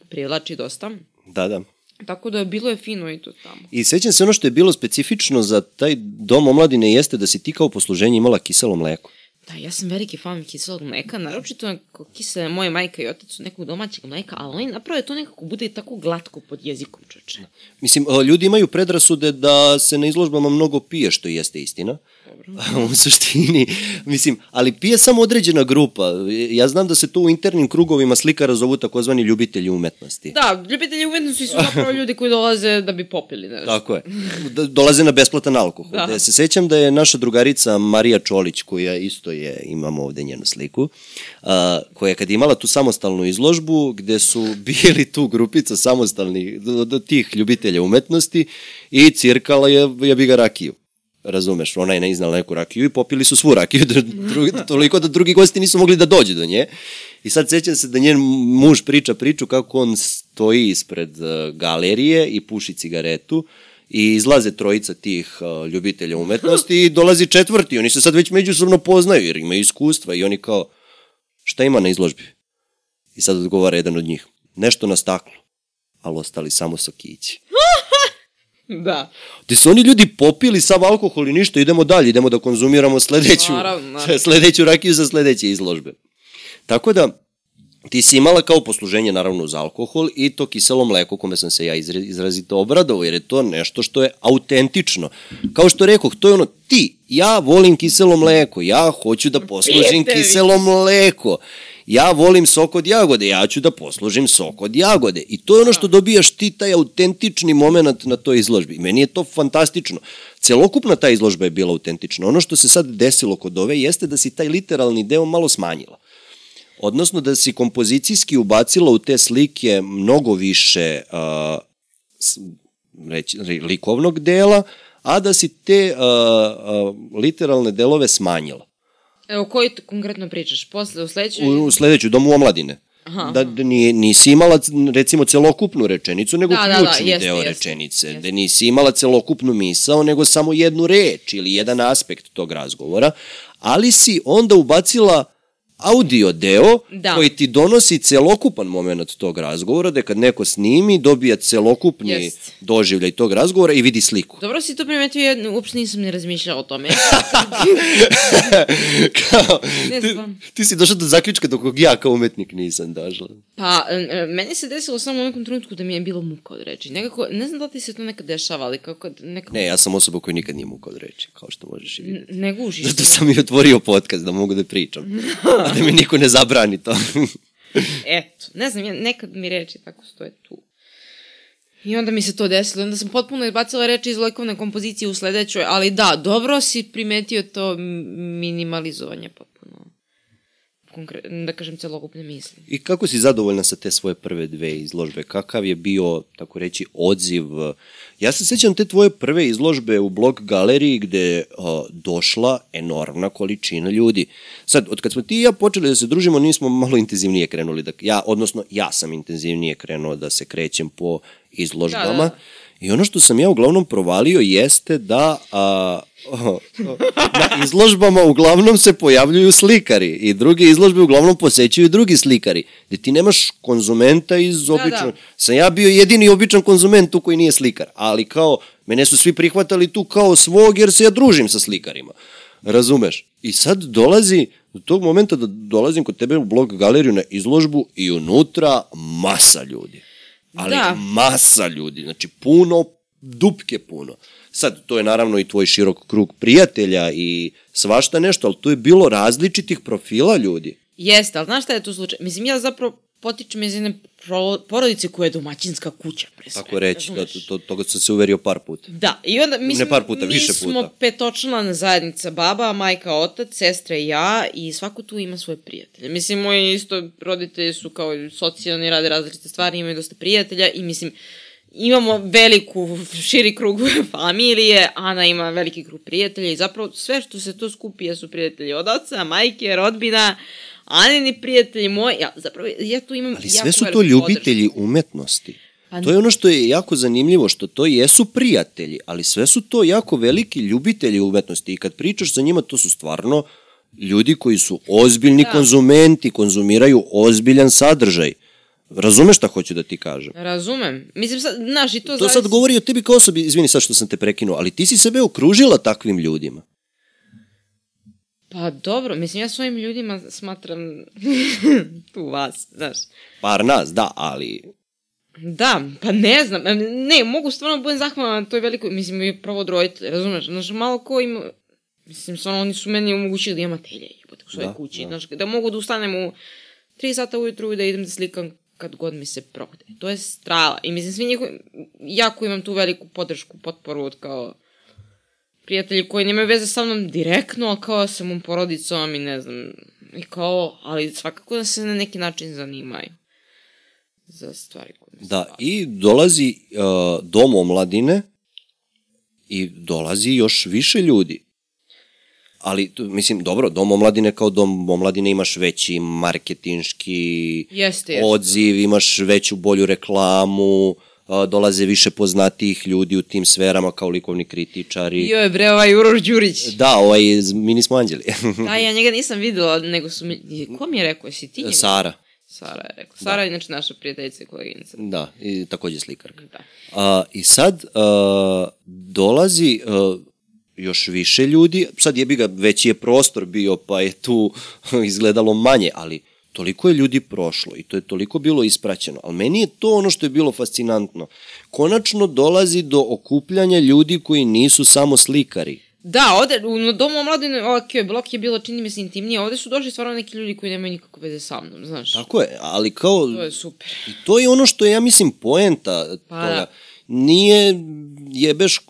privlači dosta. Da, da. Tako da bilo je fino i to tamo. I sećam se ono što je bilo specifično za taj dom omladine jeste da si ti kao posluženje imala kiselo mleko. Da, ja sam veliki fan kiselog mleka, naročito ako kisele moje majka i otac su nekog domaćeg mleka, ali oni naprave to nekako bude tako glatko pod jezikom, čoče. Mislim, a, ljudi imaju predrasude da se na izložbama mnogo pije, što jeste istina. u suštini, mislim, ali pije samo određena grupa. Ja znam da se to u internim krugovima slikara zovu takozvani ljubitelji umetnosti. Da, ljubitelji umetnosti su zapravo ljudi koji dolaze da bi popili, znaš. Tako je. Da, dolaze na besplatan alkohol. Da. Da. se sećam da je naša drugarica Marija Čolić, koja isto je, imamo ovde njenu sliku, a, koja je kad je imala tu samostalnu izložbu, gde su bili tu grupica samostalnih, do, do tih ljubitelja umetnosti i cirkala je, je bi ga rakiju. Razumeš, ona je ne iznala neku rakiju i popili su svu rakiju, drugi, toliko da drugi gosti nisu mogli da dođu do nje. I sad sećam se da njen muž priča priču kako on stoji ispred uh, galerije i puši cigaretu i izlaze trojica tih uh, ljubitelja umetnosti i dolazi četvrti. Oni se sad već međusobno poznaju jer imaju iskustva i oni kao, šta ima na izložbi? I sad odgovara jedan od njih, nešto na staklu, ali ostali samo sokići. Da. Gde su oni ljudi popili sav alkohol i ništa, idemo dalje, idemo da konzumiramo sledeću, Naravno, naravno. sledeću rakiju za sledeće izložbe. Tako da, ti si imala kao posluženje naravno za alkohol i to kiselo mleko kome sam se ja izrazito obradovao, jer je to nešto što je autentično. Kao što rekoh, to je ono, ti, ja volim kiselo mleko, ja hoću da poslužim Prijete kiselo mleko. Ja volim sok od jagode, ja ću da poslužim sok od jagode. I to je ono što dobijaš ti taj autentični moment na toj izložbi. Meni je to fantastično. Celokupna ta izložba je bila autentična. Ono što se sad desilo kod ove jeste da si taj literalni deo malo smanjila. Odnosno da si kompozicijski ubacila u te slike mnogo više uh, reći, re- likovnog dela, a da si te uh, uh, literalne delove smanjila. Evo, koji ti konkretno pričaš? Posle, u sledećoj... U, u sledeću, domu omladine. Aha, da, da nije, nisi imala recimo celokupnu rečenicu, nego Da, da, da, ključni jeste, deo jeste, rečenice. jeste. Da nisi imala celokupnu misao, nego samo jednu reč ili jedan aspekt tog razgovora, ali si onda ubacila audio deo Da. koji ti donosi celokupan moment tog razgovora, da kad neko snimi, dobija celokupni Jest. doživljaj tog razgovora i vidi sliku. Dobro si to primetio, ja uopšte nisam ni razmišljala o tome. kao, ti, ti si došao do zaključka do kog ja kao umetnik nisam došla. Pa, e, e, meni se desilo samo u nekom trenutku da mi je bilo muka od reči. Nekako, ne znam da ti se to nekad dešava, ali kao kad nekako... Ne, ja sam osoba koja nikad nije mukao od reči, kao što možeš i vidjeti. Ne gušiš. Zato sam i otvorio podcast da mogu da pričam. A da mi niko ne zabrani to. Eto, ne znam, nekad mi reči tako stoje tu. I onda mi se to desilo, onda sam potpuno izbacila reči iz likovne kompozicije u sledećoj, ali da, dobro si primetio to minimalizovanje potpuno. Konkre da kažem, celokupne misli. I kako si zadovoljna sa te svoje prve dve izložbe? Kakav je bio, tako reći, odziv? Ja se sećam te tvoje prve izložbe u blog galeriji gde je došla enormna količina ljudi. Sad, od kad smo ti i ja počeli da se družimo, nismo malo intenzivnije krenuli. Da, ja, odnosno, ja sam intenzivnije krenuo da se krećem po izložbama. Da, da. I ono što sam ja uglavnom provalio jeste da a, na izložbama uglavnom se pojavljuju slikari i druge izložbe uglavnom posećuju drugi slikari, gde ti nemaš konzumenta iz običnog... da. Sam ja bio jedini običan konzument tu koji nije slikar, ali kao, mene su svi prihvatali tu kao svog jer se ja družim sa slikarima. Razumeš? I sad dolazi, do tog momenta da dolazim kod tebe u blog galeriju na izložbu i unutra masa ljudi. Ali Da. masa ljudi, znači puno, dupke puno. Sad, to je naravno i tvoj širok krug prijatelja i svašta nešto, ali tu je bilo različitih profila ljudi. Jeste, ali znaš šta je tu slučaj? Mislim, ja zapravo potičem iz jedne porodice koja je domaćinska kuća, pre svega. Tako reći, da, to, toga sam se uverio par puta. Da, i onda, mislim, par puta, mi više smo puta. petočlana zajednica, baba, majka, otac, sestra i ja i svako tu ima svoje prijatelje. Mislim, moji isto roditelji su kao socijalni, rade različite stvari, imaju dosta prijatelja i mislim, imamo veliku, širi krug familije, Ana ima veliki krug prijatelja i zapravo sve što se to skupi jesu prijatelji od oca, majke, rodbina, Anini prijatelji moji, ja, zapravo ja tu imam Ali sve su to ljubitelji umetnosti. Pa To je ono što je jako zanimljivo, što to jesu prijatelji, ali sve su to jako veliki ljubitelji umetnosti i kad pričaš sa njima, to su stvarno ljudi koji su ozbiljni Da. konzumenti, konzumiraju ozbiljan sadržaj. Razumeš šta hoću da ti kažem? Razumem. Mislim, sad, znaš, i to, To sad govori o tebi kao osobi, izvini sad što sam te prekinuo, ali ti si sebe okružila takvim ljudima. Pa dobro, mislim, ja svojim ljudima smatram tu vas, znaš. Par nas, da, ali Da, pa ne znam, ne, mogu stvarno da budem zahvalna na toj velikoj, mislim, i pravo od roditelja, razumeš, znaš, malo ko ima, mislim, stvarno, oni su meni omogućili da imam atelje, jebote, u svojoj Da, kući, da. znaš, da mogu da ustanem u 3 sata ujutru i da idem da slikam kad god mi se prohde. To je strava. I mislim, svi njihovi, jako imam tu veliku podršku, potporu od kao prijatelji koji nemaju veze sa mnom direktno, ali kao sa mom porodicom i ne znam, i kao, ali svakako da se na neki način zanimaju za stvari koje Da, i dolazi uh, dom omladine i dolazi još više ljudi. Ali, mislim, dobro, dom omladine kao dom omladine imaš veći marketinški Jeste, jeste. odziv, imaš veću, bolju reklamu, uh, dolaze više poznatijih ljudi u tim sferama kao likovni kritičari. Jo je bre, ovaj Uroš Đurić. Da, ovaj, iz- mi nismo anđeli. Da, ja njega nisam videla, nego su mi... Ko mi je rekao, si ti njega? Sara, Sara je rekla. Sara je inače naša prijateljica i koleginica. da, i takođe slikarka. Da. A, I sad a, dolazi a, još više ljudi, sad jebi ga, veći je prostor bio, pa je tu izgledalo manje, ali toliko je ljudi prošlo i to je toliko bilo ispraćeno. Ali meni je to ono što je bilo fascinantno. Konačno dolazi do okupljanja ljudi koji nisu samo slikari. Da, ovde, u domu omladine, ok, blok je bilo, čini mi se, intimnije. Ovde su došli stvarno neki ljudi koji nemaju nikakve veze sa mnom, znaš. Tako je, ali kao... To je super. I to je ono što je, ja mislim, poenta Pa toga. da. Nije jebeš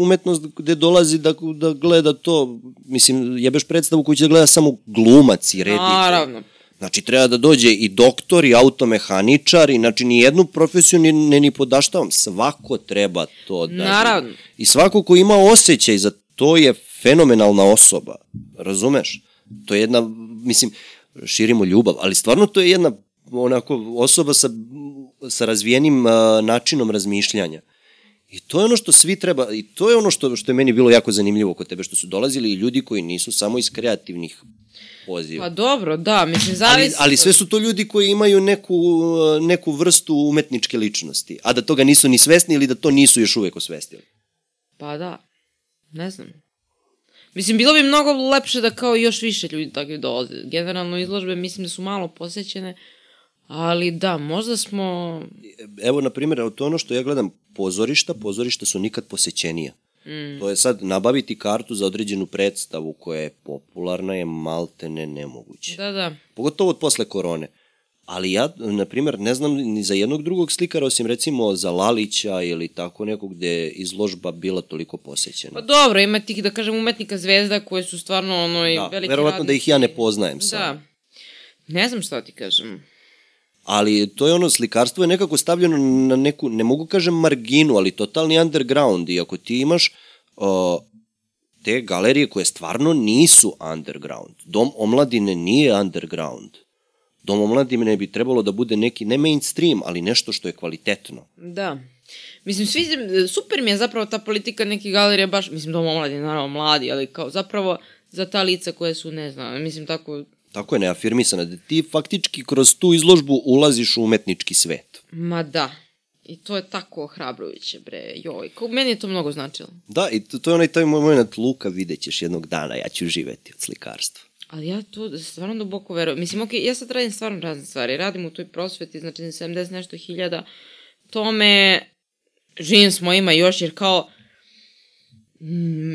umetnost gde dolazi da, da gleda to, mislim, jebeš predstavu koju će da gleda samo glumac i reditelj. Naravno. Znači, treba da dođe i doktor, i automehaničar, i znači, ni jednu profesiju ne, ne ni podaštavam. Svako treba to da... Naravno. I svako ko ima osjećaj za to je fenomenalna osoba. Razumeš? To je jedna, mislim, širimo ljubav, ali stvarno to je jedna onako osoba sa, sa razvijenim uh, načinom razmišljanja. I to je ono što svi treba, i to je ono što, što je meni bilo jako zanimljivo kod tebe, što su dolazili i ljudi koji nisu samo iz kreativnih poziva. Pa dobro, da, mislim, ali, zavisi. ali sve su to ljudi koji imaju neku, neku vrstu umetničke ličnosti, a da toga nisu ni svesni ili da to nisu još uvek osvestili. Pa da, ne znam. Mislim, bilo bi mnogo lepše da kao još više ljudi takvi dolaze. Generalno izložbe mislim da su malo posećene, ali da, možda smo... Evo, na primjer, to ono što ja gledam pozorišta, pozorišta su nikad posećenija. Mm. To je sad nabaviti kartu za određenu predstavu koja je popularna je maltene nemoguće. Da, da. Pogotovo od posle korone. Ali ja, na primjer, ne znam ni za jednog drugog slikara, osim recimo za Lalića ili tako nekog gde je izložba bila toliko posećena. Pa dobro, ima tih, da kažem, umetnika zvezda koje su stvarno ono i da, veliki verovatno radnici. da ih ja ne poznajem sad. Da. Ne znam šta ti kažem. Ali to je ono, slikarstvo je nekako stavljeno na neku, ne mogu kažem marginu, ali totalni underground i ako ti imaš uh, te galerije koje stvarno nisu underground. Dom omladine nije underground. Dom omladine bi trebalo da bude neki, ne mainstream, ali nešto što je kvalitetno. Da. Mislim, sviđa, super mi je zapravo ta politika nekih galerija, baš, mislim, dom omladi, naravno mladi, ali kao zapravo za ta lica koje su, ne znam, mislim, tako, Tako je neafirmisana, da ti faktički kroz tu izložbu ulaziš u umetnički svet. ma da. I to je tako ohrabrujuće, bre, joj, kao, meni je to mnogo značilo. Da, i to, to je onaj taj moj moment Luka, vidjet ćeš jednog dana, ja ću živeti od slikarstva. Ali ja to stvarno duboko verujem. Mislim, okej, ja sad radim stvarno razne stvari. Radim u toj prosveti, znači 70 nešto hiljada. Tome, živim s mojima još, jer kao,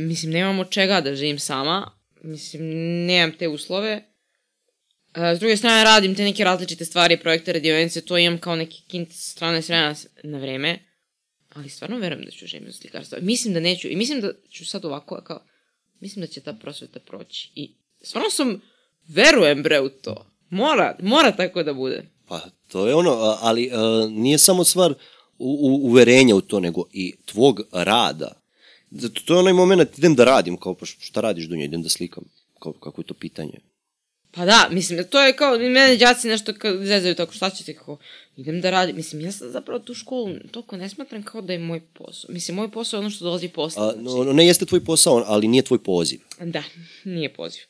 mislim, nemam od čega da živim sama. Mislim, nemam te uslove. S druge strane, radim te neke različite stvari, projekte, radionice, to imam kao neki kint strane s vremena na vreme. Ali stvarno verujem da ću živim od slikarstva. Mislim da neću. I mislim da ću sad ovako, kao, mislim da će ta prosveta proći. I stvarno sam, verujem bre u to. Mora, mora tako da bude. Pa, to je ono, ali a, nije samo stvar u, u, uverenja u to, nego i tvog rada. Zato to je onaj moment, idem da radim, kao pa šta radiš Dunja, idem da slikam. Kao, kako je to pitanje? Pa da, mislim, to je kao, mene đaci nešto zezaju tako, šta ćete, kako, idem da radim. Mislim, ja sam zapravo tu školu toliko ne smatram kao da je moj posao. Mislim, moj posao je ono što dolazi posle. A, znači. no, ne jeste tvoj posao, ali nije tvoj poziv. Da, nije poziv.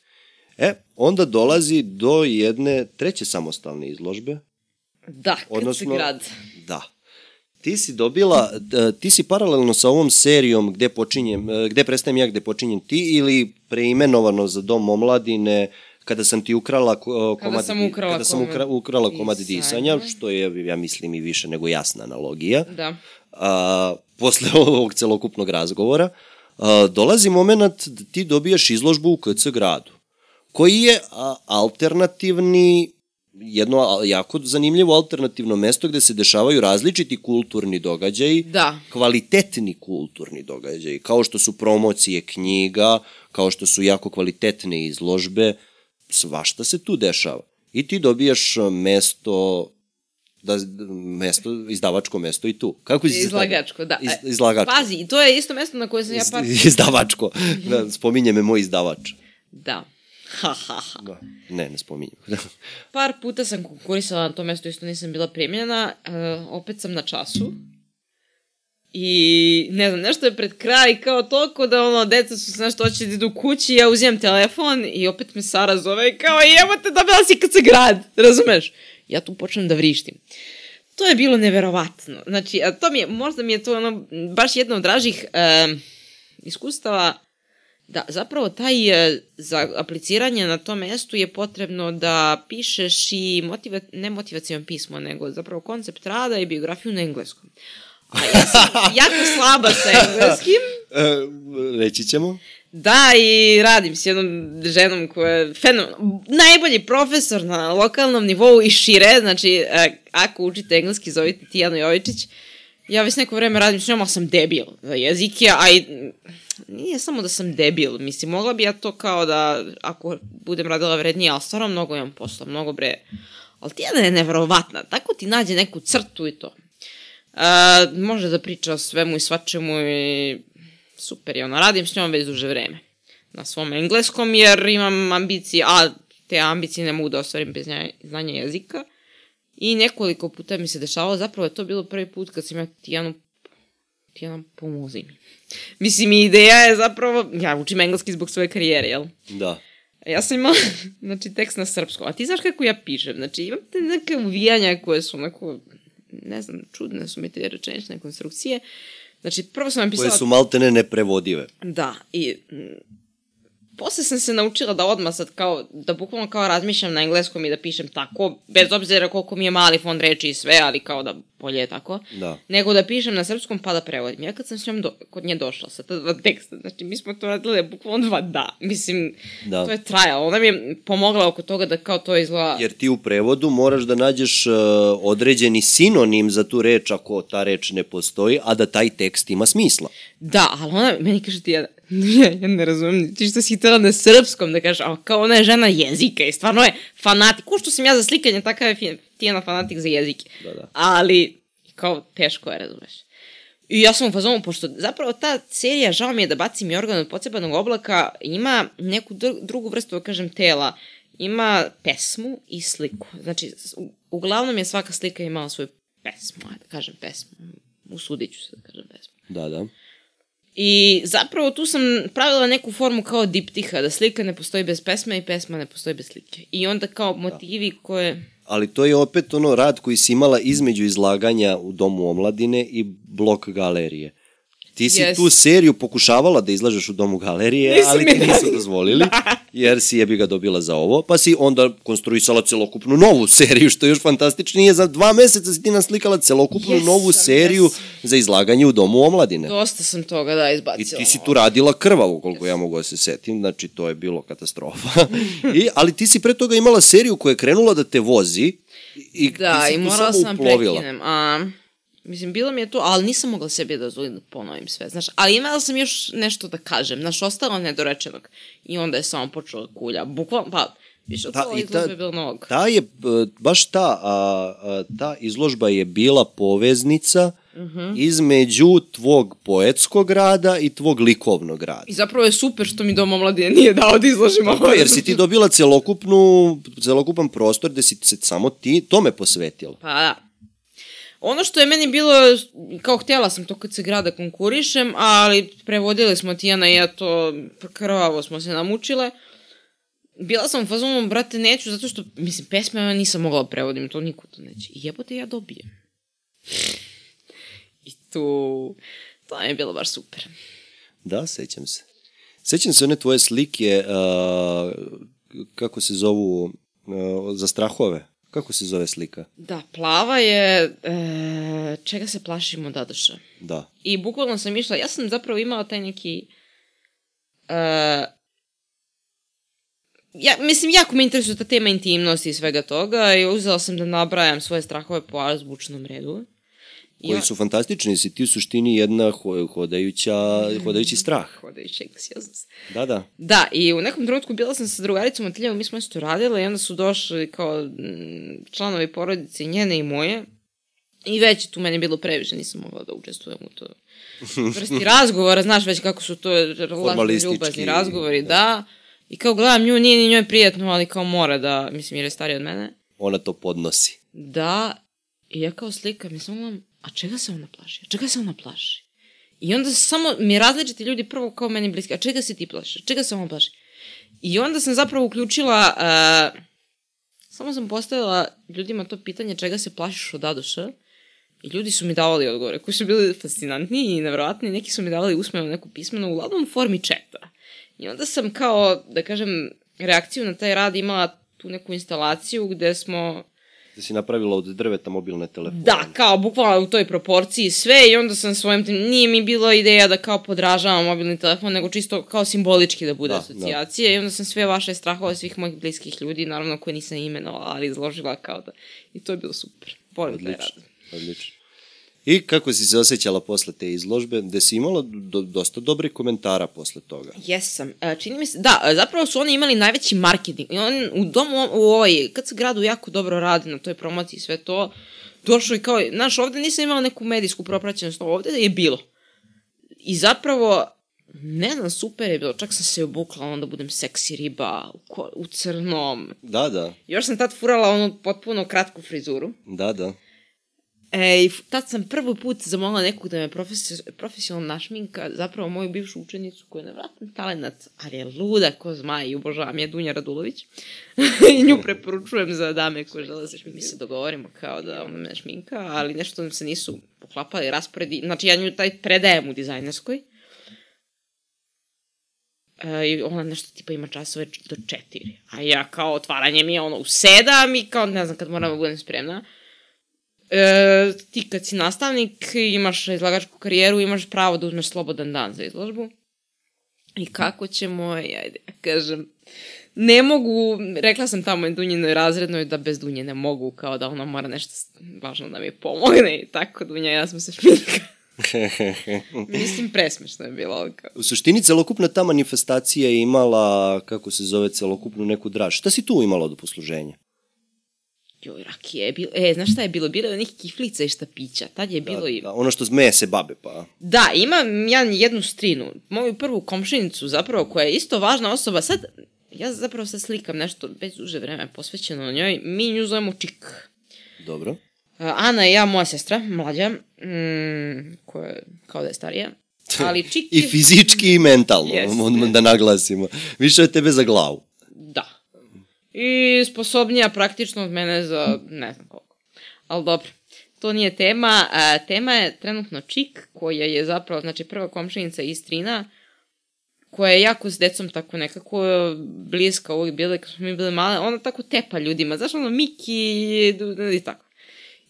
E, onda dolazi do jedne treće samostalne izložbe. Da, kad Odnosno, se grad. Da. Ti si dobila, d- ti si paralelno sa ovom serijom gde počinjem, e, gde prestajem ja, gde počinjem ti ili preimenovano za dom omladine kada sam ti ukrala ko- komad, sam ukrala kada sam ukra, ukrala komad disanja. disanja, što je, ja mislim, i više nego jasna analogija. Da. A, posle ovog celokupnog razgovora, a, dolazi moment da ti dobijaš izložbu u KC gradu, koji je a, alternativni jedno jako zanimljivo alternativno mesto gde se dešavaju različiti kulturni događaji, Da. kvalitetni kulturni događaji, kao što su promocije knjiga, kao što su jako kvalitetne izložbe, svašta se tu dešava. I ti dobijaš a, mesto da mesto izdavačko mesto i tu. Kako si Izlagačko, da. Iz, E, izlagačko. Pazi, to je isto mesto na koje sam ja par... Iz, izdavačko. Da, spominje me moj izdavač. Da. Ha, ha, ha. Da. Ne, ne spominjem. Par puta sam konkurisala na to mesto, isto nisam bila primljena. Uh, opet sam na času. I ne znam, nešto je pred kraj kao toliko da ono, deca su se nešto hoće da idu kući, ja uzimam telefon i opet me Sara zove i kao, jebote, dobila si kad se grad, razumeš? Ja tu počnem da vrištim. To je bilo neverovatno. Znači, a to mi je, možda mi je to ono, baš jedno od dražih um, iskustava Da, zapravo taj e, za apliciranje na to mestu je potrebno da pišeš i motiva, ne motivacijalno pismo, nego zapravo koncept rada i biografiju na engleskom. A ja sam jako slaba sa engleskim. e, reći ćemo. Da, i radim s jednom ženom koja je fenomenalna. Najbolji profesor na lokalnom nivou i šire, znači e, ako učite engleski zovite Tijano Jovičić. Ja već neko vreme radim s njom, ali sam debil za jezike, a i nije samo da sam debil, mislim, mogla bi ja to kao da, ako budem radila vrednije, ali stvarno mnogo imam posla, mnogo bre. Ali Tijana je neverovatna, tako ti nađe neku crtu i to. A, može da priča o svemu i svačemu i super je, ono, radim s njom već duže vreme na svom engleskom, jer imam ambicije, a te ambicije ne mogu da ostvarim bez znanja, znanja jezika. I nekoliko puta mi se dešavalo, zapravo je to bilo prvi put kad sam ja Tijanu Tijana, pomozi mi. Mislim, ideja je zapravo, ja učim engleski zbog svoje karijere, jel? Da. Ja sam imala, znači, tekst na srpskom, a ti znaš kako ja pišem, znači, imam te neke uvijanja koje su onako, ne znam, čudne su mi te rečenične konstrukcije. Znači, prvo sam napisala... Koje su maltene neprevodive. Da, i posle sam se naučila da odmah sad kao, da bukvalno kao razmišljam na engleskom i da pišem tako, bez obzira koliko mi je mali fond reči i sve, ali kao da bolje je tako, Da. nego da pišem na srpskom pa da prevodim. Ja kad sam s njom do, kod nje došla sa ta dva teksta, znači mi smo to radili bukvalno dva da, mislim, Da. to je trajalo. Ona mi je pomogla oko toga da kao to izgleda... Jer ti u prevodu moraš da nađeš uh, određeni sinonim za tu reč ako ta reč ne postoji, a da taj tekst ima smisla. Da, ali ona meni kaže ti, ja, ja, ja ne razumem, ti što si htjela na srpskom da kažeš, a kao ona je žena jezika i stvarno je fanatik, ko što sam ja za slikanje, takav je Tijana fanatik za jezike. Da, da. Ali, kao, teško je, razumeš. I ja sam u fazonu, pošto zapravo ta serija, žao mi je da bacim Jorgan od pocebanog oblaka, ima neku dr drugu vrstu, da kažem, tela. Ima pesmu i sliku. Znači, uglavnom je svaka slika imala svoju pesmu, da kažem pesmu. Usudit ću se da kažem pesmu. Da, da. I zapravo tu sam pravila neku formu kao diptiha, da slika ne postoji bez pesme i pesma ne postoji bez slike. I onda kao motivi koje... Ali to je opet ono rad koji si imala između izlaganja u Domu omladine i blok galerije. Ti si Yes. tu seriju pokušavala da izlažeš u Domu galerije, Nisu ali ti nisu dozvolili, jer si jebi ga dobila za ovo, pa si onda konstruisala celokupnu novu seriju, što je još fantastičnije. Za dva meseca si ti naslikala celokupnu Jesam, novu seriju jesam. za izlaganje u Domu omladine. Dosta sam toga, da, I izbacila. ti si tu radila krvavo, koliko ja mogu da se setim, znači to je bilo katastrofa. I, ali ti si pre toga imala seriju koja je krenula da te vozi i Da, i morala sam uplovila. prekinem. A, mislim, bilo mi je to, ali nisam mogla sebi da dozvolim da ponovim sve, znaš. Ali imala sam još nešto da kažem, znaš, ostalo nedorečenog. I onda je samo počela kulja. Bukvalno, pa, više od Da, ta- izložbe je bilo novog. Ta je, e, baš ta, a, a, ta izložba je bila poveznica Mhm. između tvog poetskog rada i tvog likovnog rada. I zapravo je super što mi Dom omladine nije dao da izložim ovo. Jer si ti dobila celokupnu, celokupan prostor gde si se samo ti tome posvetila. Pa da. Ono što je meni bilo, kao htjela sam to kad se grada konkurišem, ali prevodili smo Tijana i ja to, krvavo smo se namučile. Bila sam u fazonu, brate, neću, zato što, mislim, pesme ja nisam mogla da prevodim, to niko to neće. I jebote, ja dobijem. I tu, to je bilo baš super. Da, sećam se. Sećam se one tvoje slike, a, kako se zovu, a, za strahove. Kako se zove slika? Da, plava je, e, čega se plašimo Dadoša. Da. I bukvalno sam išla, ja sam zapravo imala taj neki... Uh, ja, mislim, jako me interesuje ta tema intimnosti i svega toga i uzela sam da nabrajam svoje strahove po azbučnom redu. Koji su fantastični, si ti u suštini jedna ho- hodajuća, hodajući strah. Hodajući anksioznost. Da, da. Da, i u nekom trenutku bila sam sa drugaricom od Tiljevom, mi smo isto radile i onda su došli kao mm, članovi porodice njene i moje. I već je tu meni bilo previše, nisam mogla da učestvujem u to vrsti razgovora, znaš već kako su to ljubazni razgovori, da. I kao gledam nju, nije ni njoj prijatno, ali kao mora da, mislim jer je starija od mene. Ona to podnosi. Da, i ja kao slika, mislim, gledam, a čega se ona plaši? A čega se ona plaši? I onda samo mi različiti ljudi prvo kao meni bliski, a čega se ti plaši? Čega se ona plaši? I onda sam zapravo uključila, uh, samo sam postavila ljudima to pitanje čega se plašiš od Adoša i ljudi su mi davali odgovore koji su bili fascinantni i nevjerojatni, neki su mi davali usmeno neku pismenu, u formi četa. I onda sam kao, da kažem, reakciju na taj rad imala tu neku instalaciju gde smo Da si napravila od drveta mobilne telefone. Da, kao bukvalno u toj proporciji sve i onda sam svojim nije mi bila ideja da kao podražavam mobilni telefon, nego čisto kao simbolički da bude Da, asocijacija i onda sam sve vaše strahove svih mojih bliskih ljudi, naravno koje nisam imenovala, ali izložila kao da, i to je bilo super. Volim taj rad. Odlično. I kako si se osjećala posle te izložbe, gde si imala do, dosta dobrih komentara posle toga. Jesam. E, čini mi se, da, e, zapravo su oni imali najveći marketing. I on u domu, u ovaj, kad se gradu jako dobro radi na toj promociji i sve to, došlo i kao, znaš, ovde nisam imala neku medijsku propraćenost, ovde je bilo. I zapravo, ne znam, super je bilo, čak sam se obukla, onda budem seksi riba, u, ko, u crnom. Da, da, Još sam tad furala onu potpuno kratku frizuru. da, da. E, i tad sam prvi put zamolila nekog da me profes, profesionalno našminka, zapravo moju bivšu učenicu koja je nevratan talent, ali je luda ko zmaj i obožavam je Dunja Radulović. I nju preporučujem za dame koje žele da se šminka. Mi se dogovorimo kao da ona me šminka, ali nešto nam se nisu poklapali rasporedi. Znači ja nju taj predajem u dizajnerskoj. E, I ona nešto tipa ima časove do četiri. A ja kao otvaranje mi je ono u sedam i kao ne znam kad moram da budem spremna. E, ti kad si nastavnik, imaš izlagačku karijeru, imaš pravo da uzmeš slobodan dan za izložbu. I kako ćemo, ajde, kažem, ne mogu, rekla sam tamo Dunjinoj razrednoj da bez Dunje ne mogu, kao da ona mora nešto važno da mi pomogne i tako Dunja, ja sam se šminka. Mislim, presmešno je bilo. Kao. U suštini, celokupna ta manifestacija je imala, kako se zove, celokupnu neku draž. Šta si tu imala od posluženja? Joj, rakije je bilo, e, znaš šta je bilo? Bilo je nekih kiflica i štapića, tad je bilo da, i... Da, ono što zmeje se babe, pa... Da, imam ja jednu strinu, moju prvu komšinicu zapravo, koja je isto važna osoba. Sad, ja zapravo sad slikam nešto bez duže vreme posvećeno njoj. Mi nju zovemo Čik. Dobro. Uh, Ana je ja, moja sestra, mlađa, mm, koja je kao da je starija. Ali Čik I je... fizički i mentalno, odmah da naglasimo. Više od tebe za glavu. Da. I sposobnija praktično od mene za ne znam koliko. Ali dobro, to nije tema. A, tema je trenutno Čik, koja je zapravo, znači prva komšinica iz Trina, koja je jako s decom tako nekako bliska uvijek bila kad smo mi bili male, ona tako tepa ljudima, znaš ono Miki i tako.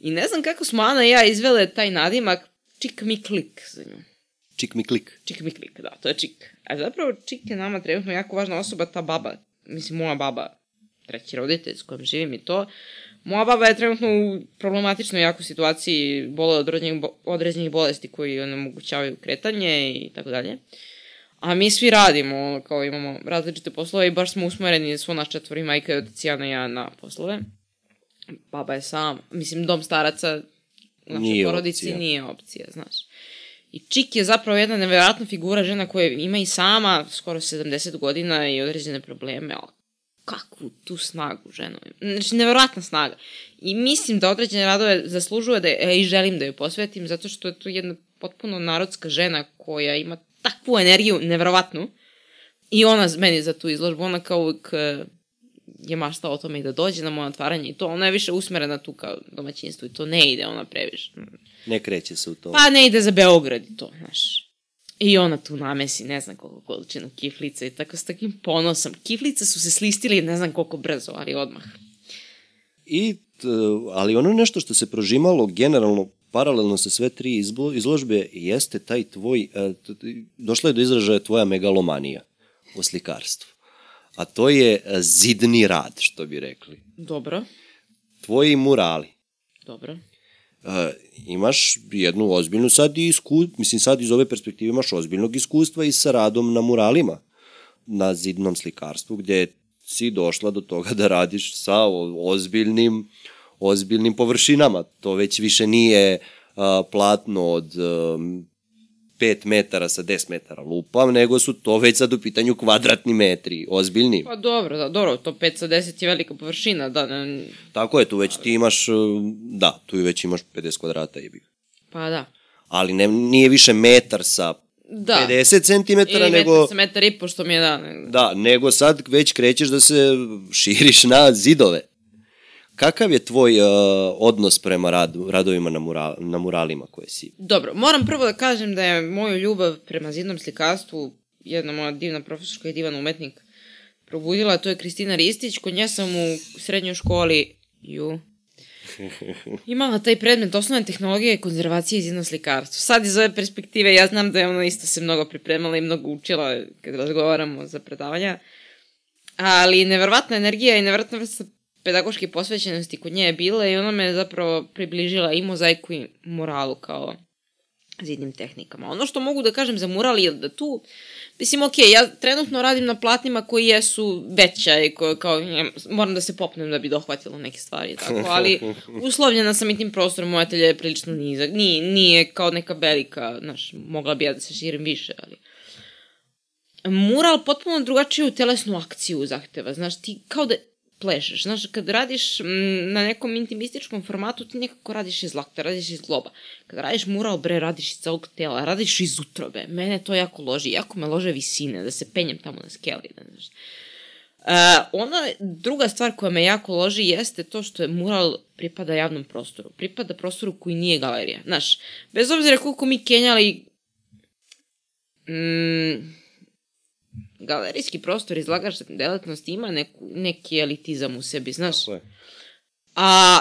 I ne znam kako smo Ana i ja izvele taj nadimak Čik mi klik za nju. Čik mi klik. Čik mi klik, da, to je Čik. A zapravo Čik je nama trenutno jako važna osoba, ta baba, mislim moja baba, treći roditelj s kojim živim i to. Moja baba je trenutno u problematičnoj jako situaciji, bole od određenih, bo- određenih bolesti koji onemogućavaju kretanje i tako dalje. A mi svi radimo, kao imamo različite poslove i baš smo usmereni svo naš četvori majka i otac Jana i ja na poslove. Baba je sama, mislim, dom staraca u našoj Nije porodici opcija. nije opcija, znaš. I Čik je zapravo jedna nevjerojatna figura žena koja ima i sama skoro 70 godina i određene probleme, ali kakvu tu snagu ženu ima. Znači, nevjerojatna snaga. I mislim da određene radove zaslužuje da je, e, i želim da joj posvetim, zato što je to jedna potpuno narodska žena koja ima takvu energiju, nevjerovatnu. I ona meni za tu izložbu, ona kao uvijek e, je maštala o tome i da dođe na moje otvaranje i to. Ona je više usmerena tu kao domaćinstvo i to ne ide ona previše. Ne kreće se u to. Pa ne ide za Beograd i to, znaš. I ona tu namesi ne znam koliko količinu kiflica i tako s takim ponosom. Kiflice su se slistili ne znam koliko brzo, ali odmah. I, ali ono nešto što se prožimalo generalno paralelno sa sve tri izložbe jeste taj tvoj, e, došla je do izražaja tvoja megalomanija u slikarstvu. A to je e, zidni rad, što bi rekli. Dobro, Tvoji murali. dobro. E, imaš jednu ozbiljnu sad i isku, mislim sad iz ove perspektive imaš ozbiljnog iskustva i sa radom na muralima na zidnom slikarstvu gdje si došla do toga da radiš sa ozbiljnim ozbiljnim površinama. To već više nije a, platno od um, 5 metara sa 10 metara lupam, nego su to već sad u pitanju kvadratni metri, ozbiljni. Pa dobro, da, dobro, to 5 sa 10 je velika površina, da, ne, Tako je, tu već ti imaš, da, tu već imaš 50 kvadrata i pa da. ali ne, nije više metar sa Da. 50 cm, Ili nego, metar sa metar i po, što mi je da. Ne, da, nego sad već krećeš da se širiš na zidove. Kakav je tvoj uh, odnos prema radu, radovima na, mura, na muralima koje si? Dobro, moram prvo da kažem da je moju ljubav prema zidnom slikarstvu jedna moja divna profesorka i divan umetnik probudila, to je Kristina Ristić. Kod nje sam u srednjoj školi ju, imala taj predmet osnovne tehnologije konzervacije i zidno slikarstvo. Sad iz ove perspektive ja znam da je ona isto se mnogo pripremala i mnogo učila kad razgovaramo za predavanja. Ali neverovatna energija i neverovatna vrsta pedagoške posvećenosti kod nje je bila i ona me zapravo približila i mozaiku i moralu kao zidnim tehnikama. Ono što mogu da kažem za mural je da tu, mislim, ok, ja trenutno radim na platnima koji jesu veća i ko, kao, ja, moram da se popnem da bi dohvatila neke stvari, i tako, ali uslovljena sam i tim prostorom, moja telja je prilično nizak, nije, nije kao neka velika, znaš, mogla bi ja da se širim više, ali mural potpuno drugačiju telesnu akciju zahteva, znaš, ti kao da plešeš. Znaš, kad radiš m, na nekom intimističkom formatu, ti nekako radiš iz lakta, radiš iz globa. Kad radiš mural, bre, radiš iz celog tela, radiš iz utrobe. Mene to jako loži. Jako me lože visine, da se penjem tamo na skeli. Da, znaš. Uh, ona druga stvar koja me jako loži jeste to što je mural pripada javnom prostoru. Pripada prostoru koji nije galerija. Znaš, bez obzira koliko mi kenjali mm, galerijski prostor izlagačne delatnosti ima neku, neki elitizam u sebi, znaš. Tako je. A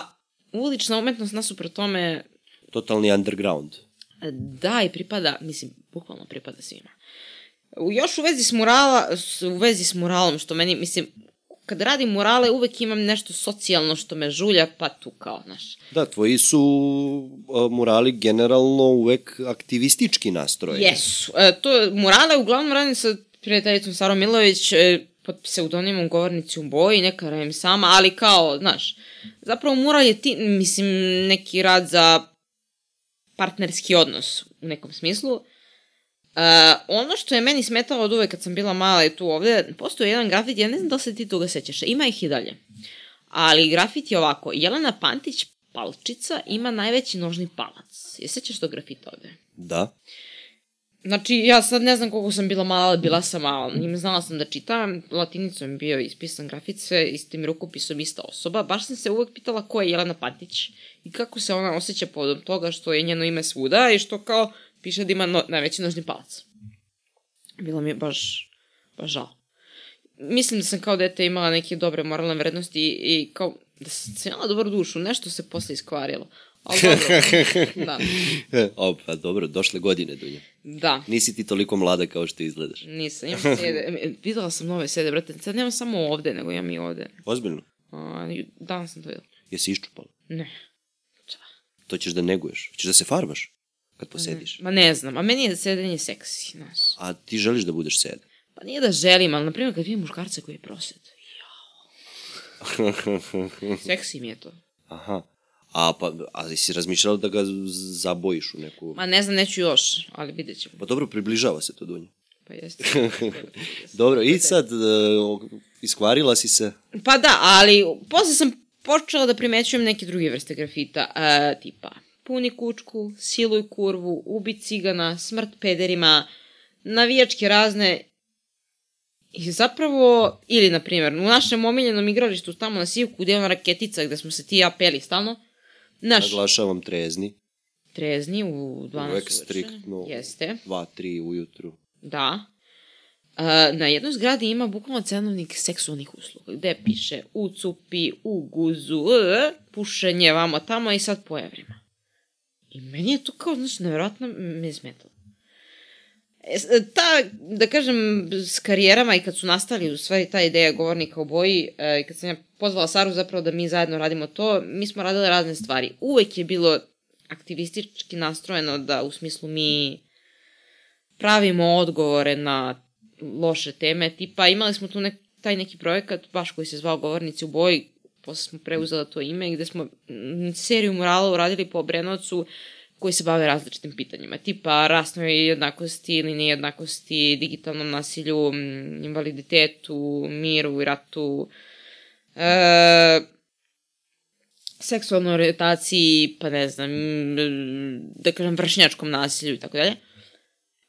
ulična umetnost nasuprot tome Totalni underground. da i pripada, mislim, bukvalno pripada svima. Još u vezi s murala, u vezi s muralom, što meni, mislim, kad radim murale uvek imam nešto socijalno što me žulja, pa tu kao, znaš. Da, tvoji su a, murali generalno uvek aktivistički nastrojeni. Jesu. E, to, murale uglavnom radim sa prijateljicom Sarom Milović, e, pod pseudonimom govornici u boji, neka radim sama, ali kao, znaš, zapravo mural je ti, mislim, neki rad za partnerski odnos u nekom smislu. Uh, ono što je meni smetalo od uvek kad sam bila mala i tu ovde, postoje jedan grafit, ja ne znam da li se ti toga sećaš, ima ih i dalje. Ali grafit je ovako, Jelena Pantić Palčica ima najveći nožni palac. Je sećaš tog grafita ovde? Da. Znači, ja sad ne znam koliko sam bila mala, bila sam mala. Njim znala sam da čitam, latinicom je bio ispisan grafit, sve istim rukopisom ista osoba. Baš sam se uvek pitala ko je Jelena Pantić i kako se ona osjeća povodom toga što je njeno ime svuda i što kao piše da ima no, najveći nožni palac. Bilo mi je baš, baš žao. Mislim da sam kao dete imala neke dobre moralne vrednosti i, i kao da sam imala dobru dušu, nešto se posle iskvarilo. Ali dobro, da, o, pa dobro, došle godine, Dunja. da. Nisi ti toliko mlada kao što izgledaš. Nisam, imam sede. Videla sam nove sede, brate. Sad nemam samo ovde, nego imam i ovde. Ozbiljno? A, danas sam to videla. Jesi iščupala? Ne. To ćeš da neguješ. Ćeš da se farbaš kad posediš. Ma ne znam, a meni je sedenje seksi, znaš. A ti želiš da budeš sed. Pa nije da želim, ali na primjer kad vidim muškarca koji je prosed. Jao. Seksi mi je to. Aha. A, pa, ali si razmišljala da ga zabojiš u neku... Ma ne znam, neću još, ali vidjet ćemo. Pa dobro, približava se to, Dunja. Pa jeste. Dobro, i sad, uh, iskvarila si se. Pa da, ali posle sam počela da primećujem neke druge vrste grafita, e, tipa puni kučku, siluj kurvu, ubi cigana, smrt pederima, navijačke razne i zapravo, ili na primjer, u našem omiljenom igralištu tamo na Sivku gde je ona raketica gde smo se ti i ja peli stalno, naš Naglašavam trezni. trezni u 12 Uvek striktno. Jeste. 2, 3 ujutru. Da. Uh, na jednoj zgradi ima bukvalno cenovnik seksualnih usluga, gde piše u cupi, u guzu, e, pušenje vamo tamo i sad po evrima. I meni je to kao, znaš, nevjerojatno me je smetalo. E, ta, da kažem, s karijerama i kad su nastali u stvari ta ideja govornika o boji, e, i kad sam ja pozvala Saru zapravo da mi zajedno radimo to, mi smo radile razne stvari. Uvek je bilo aktivistički nastrojeno da u smislu mi pravimo odgovore na loše teme, tipa imali smo tu nek, taj neki projekat, baš koji se zvao Govornici u boji, posle smo preuzela to ime, gde smo seriju murala uradili po Obrenovcu koji se bave različitim pitanjima, tipa rasnoj jednakosti ili nejednakosti, digitalnom nasilju, invaliditetu, miru i ratu, e, seksualnoj orijentaciji, pa ne znam, da kažem vršnjačkom nasilju i tako dalje.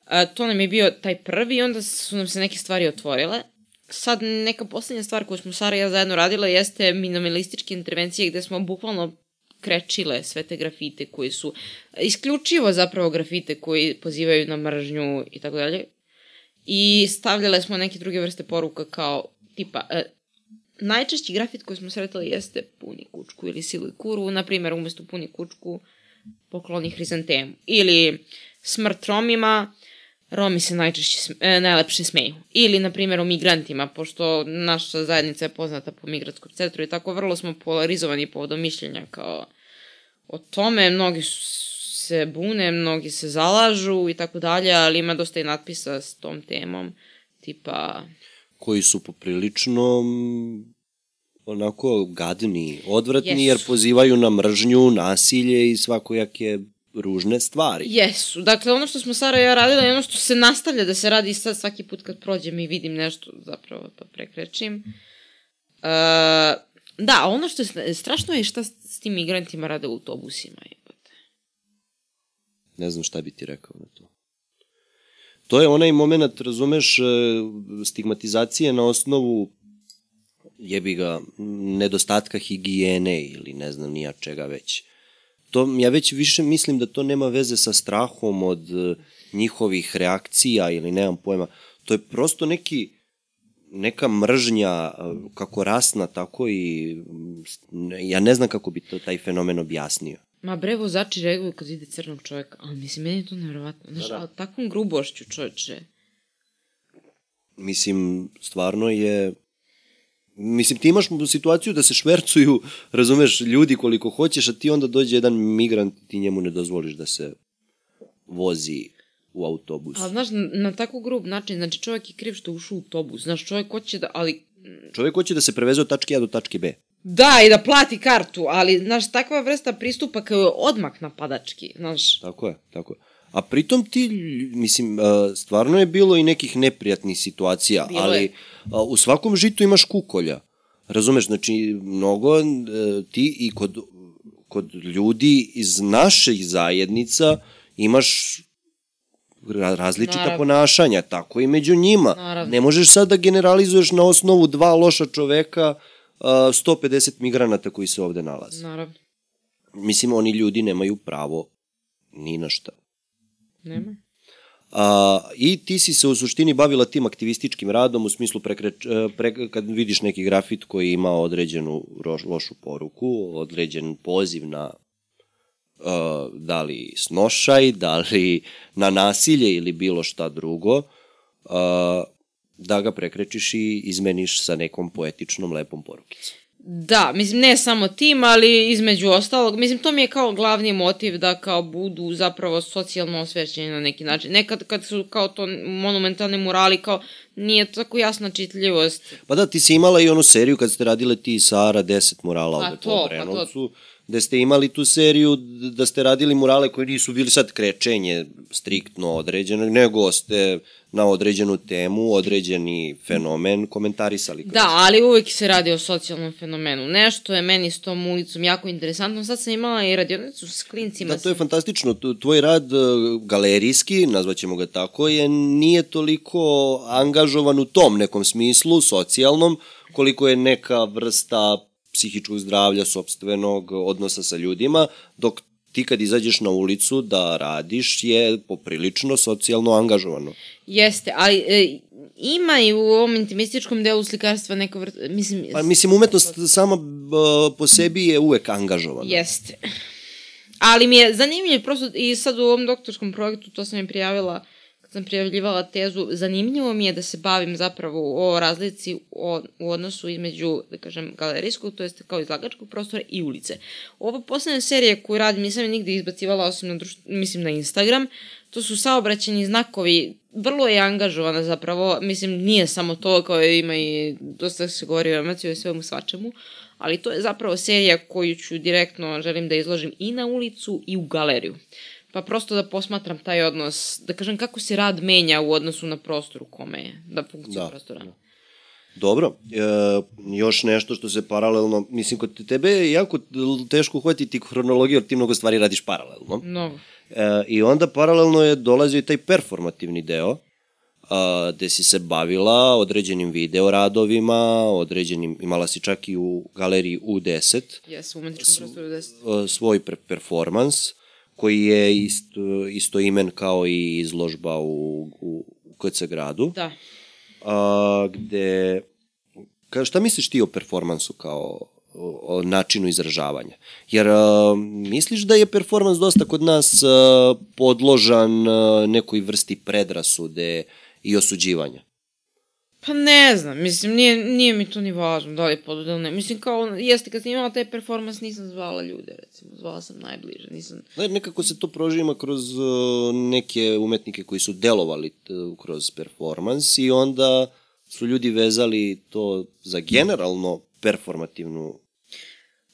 A, to nam je bio taj prvi i onda su nam se neke stvari otvorile. Sad neka poslednja stvar koju smo Sara i ja zajedno radile jeste minimalističke intervencije gde smo bukvalno krečile sve te grafite koji su isključivo zapravo grafite koji pozivaju na mržnju i tako dalje. I stavljale smo neke druge vrste poruka kao tipa e, najčešći grafit koji smo sretali jeste puni kučku ili siluj kurvu, na primjer umesto puni kučku pokloni hrizantemu. Ili smrt Romima, Romi se najčešće, e, najlepše smeju. Ili, na primjer, o migrantima, pošto naša zajednica je poznata po migratskom centru i tako vrlo smo polarizovani povodom mišljenja kao o tome. Mnogi se bune, mnogi se zalažu i tako dalje, ali ima dosta i natpisa s tom temom, tipa Koji su poprilično onako gadni, odvratni, Jesu. jer pozivaju na mržnju, nasilje i svakojake ružne stvari. Jesu. Dakle, ono što smo Sara i ja radile je ono što se nastavlja da se radi sad svaki put kad prođem i vidim nešto zapravo pa prekrećim. da, ono što je strašno je šta s tim migrantima rade u autobusima. Jebate. Ne znam šta bi ti rekao na to. To je onaj moment, razumeš, e, stigmatizacije na osnovu jebi ga, nedostatka higijene ili ne znam nija čega već. To, ja već više mislim da to nema veze sa strahom od e, njihovih reakcija ili nemam pojma. To je prosto neki neka mržnja e, kako rasna, tako i ja ne znam kako bi to taj fenomen objasnio. Ma bre, vozači reaguju kad vide crnog čoveka, ali mislim, meni je to nevjerovatno. Znaš, da, da. takvom grubošću čoveče. Mislim, stvarno je Mislim, ti imaš situaciju da se švercuju, razumeš, ljudi koliko hoćeš, a ti onda dođe jedan migrant i ti njemu ne dozvoliš da se vozi u autobus. A znaš, na, na tako grub način, znači čovjek je kriv što ušao u autobus, znaš, čovjek hoće da, ali... Čovjek hoće da se preveze od tačke A do tačke B. Da, i da plati kartu, ali, znaš, takva vrsta pristupa kao je odmak napadački, znaš. Tako je, tako je. A pritom ti, mislim, stvarno je bilo i nekih neprijatnih situacija, bilo ali je. u svakom žitu imaš kukolja. Razumeš, znači, mnogo e, ti i kod, kod ljudi iz naših zajednica imaš različita Naravno. ponašanja, tako i među njima. Naravno. Ne možeš sad da generalizuješ na osnovu dva loša čoveka 150 migranata koji se ovde nalaze. Naravno. Mislim, oni ljudi nemaju pravo ni na šta. Nema. A, I ti si se u suštini bavila tim aktivističkim radom u smislu prekreč, e, pre, kad vidiš neki grafit koji ima određenu roš, lošu poruku, određen poziv na uh, da li snošaj, da li na nasilje ili bilo šta drugo, uh, da ga prekrečiš i izmeniš sa nekom poetičnom lepom porukicom. Da, mislim, ne samo tim, ali između ostalog, mislim, to mi je kao glavni motiv da kao budu zapravo socijalno osvećeni na neki način. Nekad kad su kao to monumentalni murali, kao nije tako jasna čitljivost. Pa da, ti si imala i onu seriju kad ste radile ti i Sara 10 murala pa ovde to, po Brenovcu. Pa to da ste imali tu seriju da ste radili murale koji nisu bili sad krečenje striktno određeno, nego ste na određenu temu, određeni fenomen komentarisali. Da, ali uvek se radi o socijalnom fenomenu. Nešto je meni s tom ulicom jako interesantno. Sad sam imala i radionicu s klincima. Da, to je fantastično. Tvoj rad e, galerijski, nazvaćemo ga tako, je nije toliko angažovan u tom nekom smislu, socijalnom, koliko je neka vrsta psihičkog zdravlja, sobstvenog odnosa sa ljudima, dok ti kad izađeš na ulicu da radiš je poprilično socijalno angažovano. Jeste, ali e, ima i u ovom intimističkom delu slikarstva neka vrta, mislim... Pa mislim, umetnost sama b, po sebi je uvek angažovana. Jeste. Ali mi je zanimljivo, prosto i sad u ovom doktorskom projektu, to sam je prijavila uh, sam prijavljivala tezu, zanimljivo mi je da se bavim zapravo o razlici o, u odnosu između, da kažem, galerijskog, to jest kao izlagačkog prostora i ulice. Ova poslednja serija koju radim, nisam je nigde izbacivala, osim na, društvo, mislim, na Instagram, to su saobraćeni znakovi, vrlo je angažovana zapravo, mislim, nije samo to, kao ima i, dosta se govori o emociju i svemu svačemu, ali to je zapravo serija koju ću direktno želim da izložim i na ulicu i u galeriju pa prosto da posmatram taj odnos, da kažem kako se rad menja u odnosu na prostor u kome je, da funkcija da, prostora. Da. Dobro, e, još nešto što se paralelno, mislim, kod tebe je jako teško uhvatiti hronologiju, jer ti mnogo stvari radiš paralelno. Mnogo. E, I onda paralelno je dolazio i taj performativni deo, a, gde si se bavila određenim videoradovima, određenim, imala si čak i u galeriji U10. Jes, u umetničkom prostoru U10. Svoj performans koji je isto, isto imen kao i izložba u, u, u KC gradu. Da. A, gde, ka, šta misliš ti o performansu kao o, o načinu izražavanja? Jer a, misliš da je performans dosta kod nas a, podložan a, nekoj vrsti predrasude i osuđivanja? Pa ne znam, mislim, nije, nije mi to ni važno da li je podod ili ne. Mislim, kao, jeste, kad sam imala taj performans, nisam zvala ljude, recimo, zvala sam najbliže, nisam... Da, nekako se to prožima kroz uh, neke umetnike koji su delovali uh, kroz performans i onda su ljudi vezali to za generalno performativnu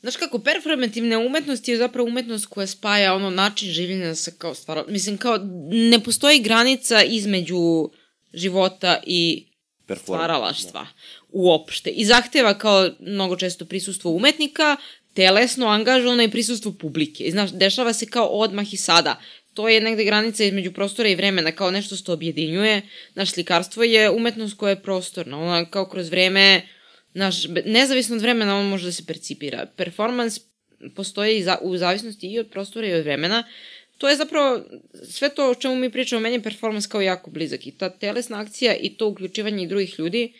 Znaš kako, performativna umetnost je zapravo umetnost koja spaja ono način življenja sa kao stvar... Mislim, kao, ne postoji granica između života i stvaralaštva da. uopšte. I zahteva kao mnogo često prisustvo umetnika, telesno angažovano i prisustvo publike. I znaš, dešava se kao odmah i sada. To je negde granica između prostora i vremena, kao nešto što objedinjuje. Naš slikarstvo je umetnost koja je prostorna. Ona kao kroz vreme, naš, nezavisno od vremena, on može da se percipira. Performans postoji za, u zavisnosti i od prostora i od vremena. To je zapravo sve to o čemu mi pričamo, meni je performans kao jako blizak. I ta telesna akcija i to uključivanje i drugih ljudi,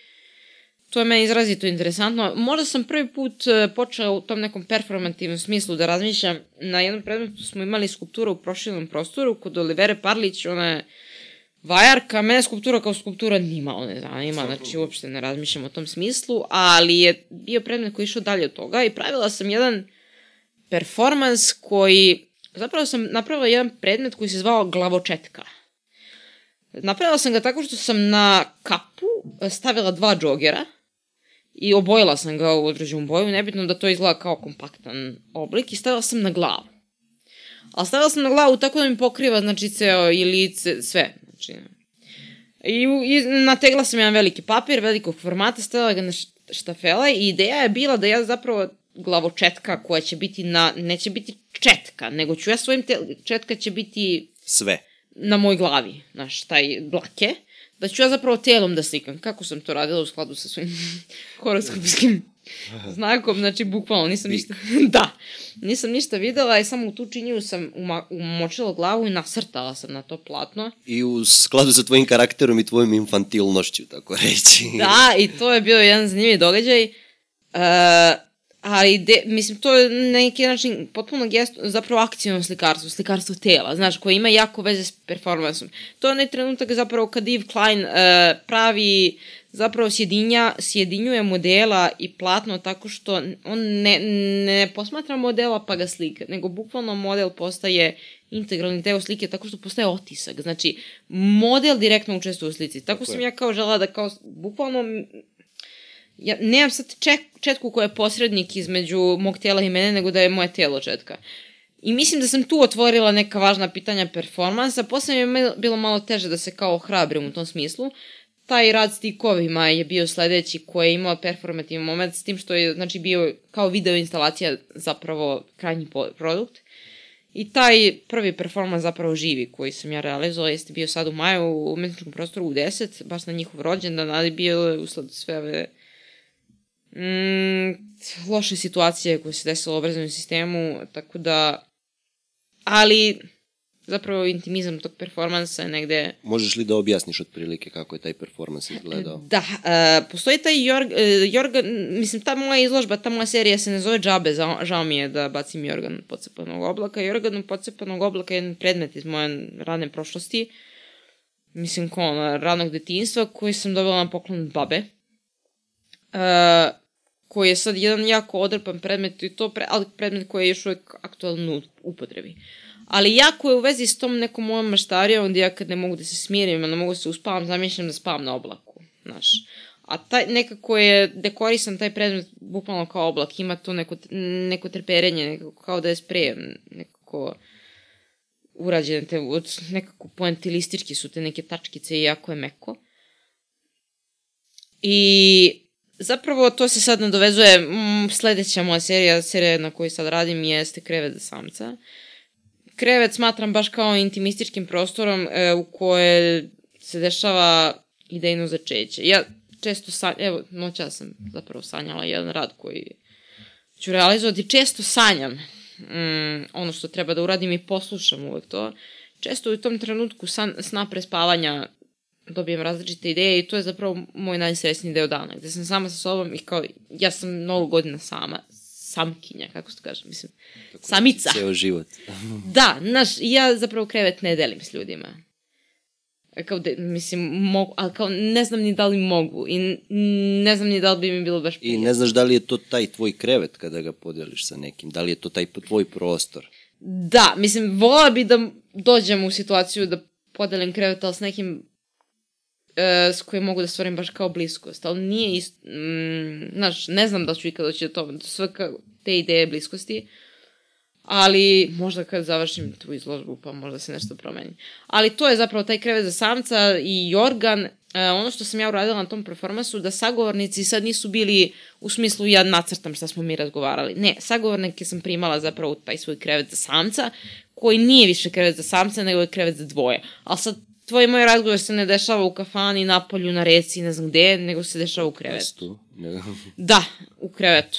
to je meni izrazito interesantno. Možda sam prvi put e, počela u tom nekom performativnom smislu da razmišljam. Na jednom predmetu. Smo imali skulpturu u prošilnom prostoru kod Olivere Parlić, ona je vajarka, mene skulptura kao skulptura nimalo ne zanima, znači uopšte ne razmišljam o tom smislu, ali je bio predmet koji je išao dalje od toga i pravila sam jedan performans koji, zapravo sam napravila jedan predmet koji se zvao glavočetka. Napravila sam ga tako što sam na kapu stavila dva džogera i obojila sam ga u određenu boju, nebitno da to izgleda kao kompaktan oblik i stavila sam na glavu. A stavila sam na glavu tako da mi pokriva, znači, ceo i lice, sve. Znači, I, i nategla sam jedan veliki papir, velikog formata, stavila ga na štafela i ideja je bila da ja zapravo glavočetka koja će biti na, neće biti četka, nego ću ja svojim, te, četka će biti... Sve. Na moj glavi, znaš, taj blake da ću ja zapravo telom da slikam. Kako sam to radila u skladu sa svojim horoskopskim znakom, znači bukvalno nisam ništa, da, nisam ništa videla i samo u tu činju sam uma, umočila glavu i nasrtala sam na to platno. I u skladu sa tvojim karakterom i tvojim infantilnošću, tako reći. Da, i to je bio jedan zanimljiv događaj. Uh, ali de, mislim, to je na neki način potpuno gesto, zapravo akcijno slikarstvo, slikarstvo tela, znaš, koje ima jako veze s performansom. To je onaj trenutak zapravo kad Yves Klein uh, pravi, zapravo sjedinja, sjedinjuje modela i platno tako što on ne, ne posmatra modela pa ga slika, nego bukvalno model postaje integralni deo slike tako što postaje otisak. Znači, model direktno učestvuje u slici. Tako, tako sam je. ja kao žela da kao bukvalno ja nemam sad ček, četku koja je posrednik između mog tela i mene, nego da je moje telo četka. I mislim da sam tu otvorila neka važna pitanja performansa, posle mi je bilo malo teže da se kao ohrabrim u tom smislu. Taj rad s tikovima je bio sledeći koji je imao performativni moment s tim što je znači, bio kao video instalacija zapravo krajnji produkt. I taj prvi performans zapravo živi koji sam ja realizovala jeste bio sad u maju u umetničkom prostoru u 10, baš na njihov rođendan, ali bio usled sve ove mm, loše situacije koje se desilo u obrazovnom sistemu, tako da, ali zapravo intimizam tog performansa je negde... Možeš li da objasniš otprilike kako je taj performans izgledao? Da, uh, postoji taj Jorg, uh, Jorgan, mislim, ta moja izložba, ta moja serija se ne zove Džabe, žao, žao mi je da bacim Jorgan pocepanog oblaka. Jorgan pocepanog oblaka je jedan predmet iz moje radne prošlosti, mislim, ko ono, radnog detinstva, koji sam dobila na poklon od babe. Uh, koji je sad jedan jako odrpan predmet i to pre, ali predmet koji je još uvijek aktualno upotrebi. Ali jako je u vezi s tom nekom mojom maštarijom gdje ja kad ne mogu da se smirim, ne mogu da se uspavam, zamišljam da spavam na oblaku, znaš. A taj, nekako je dekorisan taj predmet bukvalno kao oblak, ima to neko, neko treperenje, nekako kao da je sprejem, nekako urađene te, nekako poentilistički su te neke tačkice i jako je meko. I Zapravo to se sad nadovezuje, mm, sledeća moja serija, serija na kojoj sad radim jeste Krevet za samca. Krevet smatram baš kao intimističkim prostorom e, u koje se dešava idejno začeće. Ja često sanjam, evo, noća sam zapravo sanjala jedan rad koji ću realizovati. Često sanjam mm, ono što treba da uradim i poslušam uvek to. Često u tom trenutku san, sna prespavanja dobijem različite ideje i to je zapravo moj najsrećniji deo dana, gde sam sama sa sobom i kao, ja sam mnogo godina sama, samkinja, kako se to kaže, mislim, Tako samica. Ceo život. da, znaš, ja zapravo krevet ne delim s ljudima. Kao de, mislim, mogu, ali kao ne znam ni da li mogu i ne znam ni da li bi mi bilo baš prijatno. I ne znaš da li je to taj tvoj krevet kada ga podeliš sa nekim, da li je to taj tvoj prostor. Da, mislim, vola bi da dođem u situaciju da podelim krevet, ali s nekim s kojim mogu da stvorim baš kao bliskost, ali nije isto, mm, znaš, ne znam da ću ikada doći do toga, to sve kao te ideje bliskosti, ali možda kad završim tu izložbu pa možda se nešto promeni. Ali to je zapravo taj krevet za samca i jorgan, e, ono što sam ja uradila na tom performansu, da sagovornici sad nisu bili u smislu ja nacrtam šta smo mi razgovarali. Ne, sagovornike sam primala zapravo taj svoj krevet za samca, koji nije više krevet za samca, nego je krevet za dvoje. Ali sad tvoj moj razgovor se ne dešava u kafani, na polju, na reci, ne znam gde, nego se dešava u krevetu. Da, u krevetu.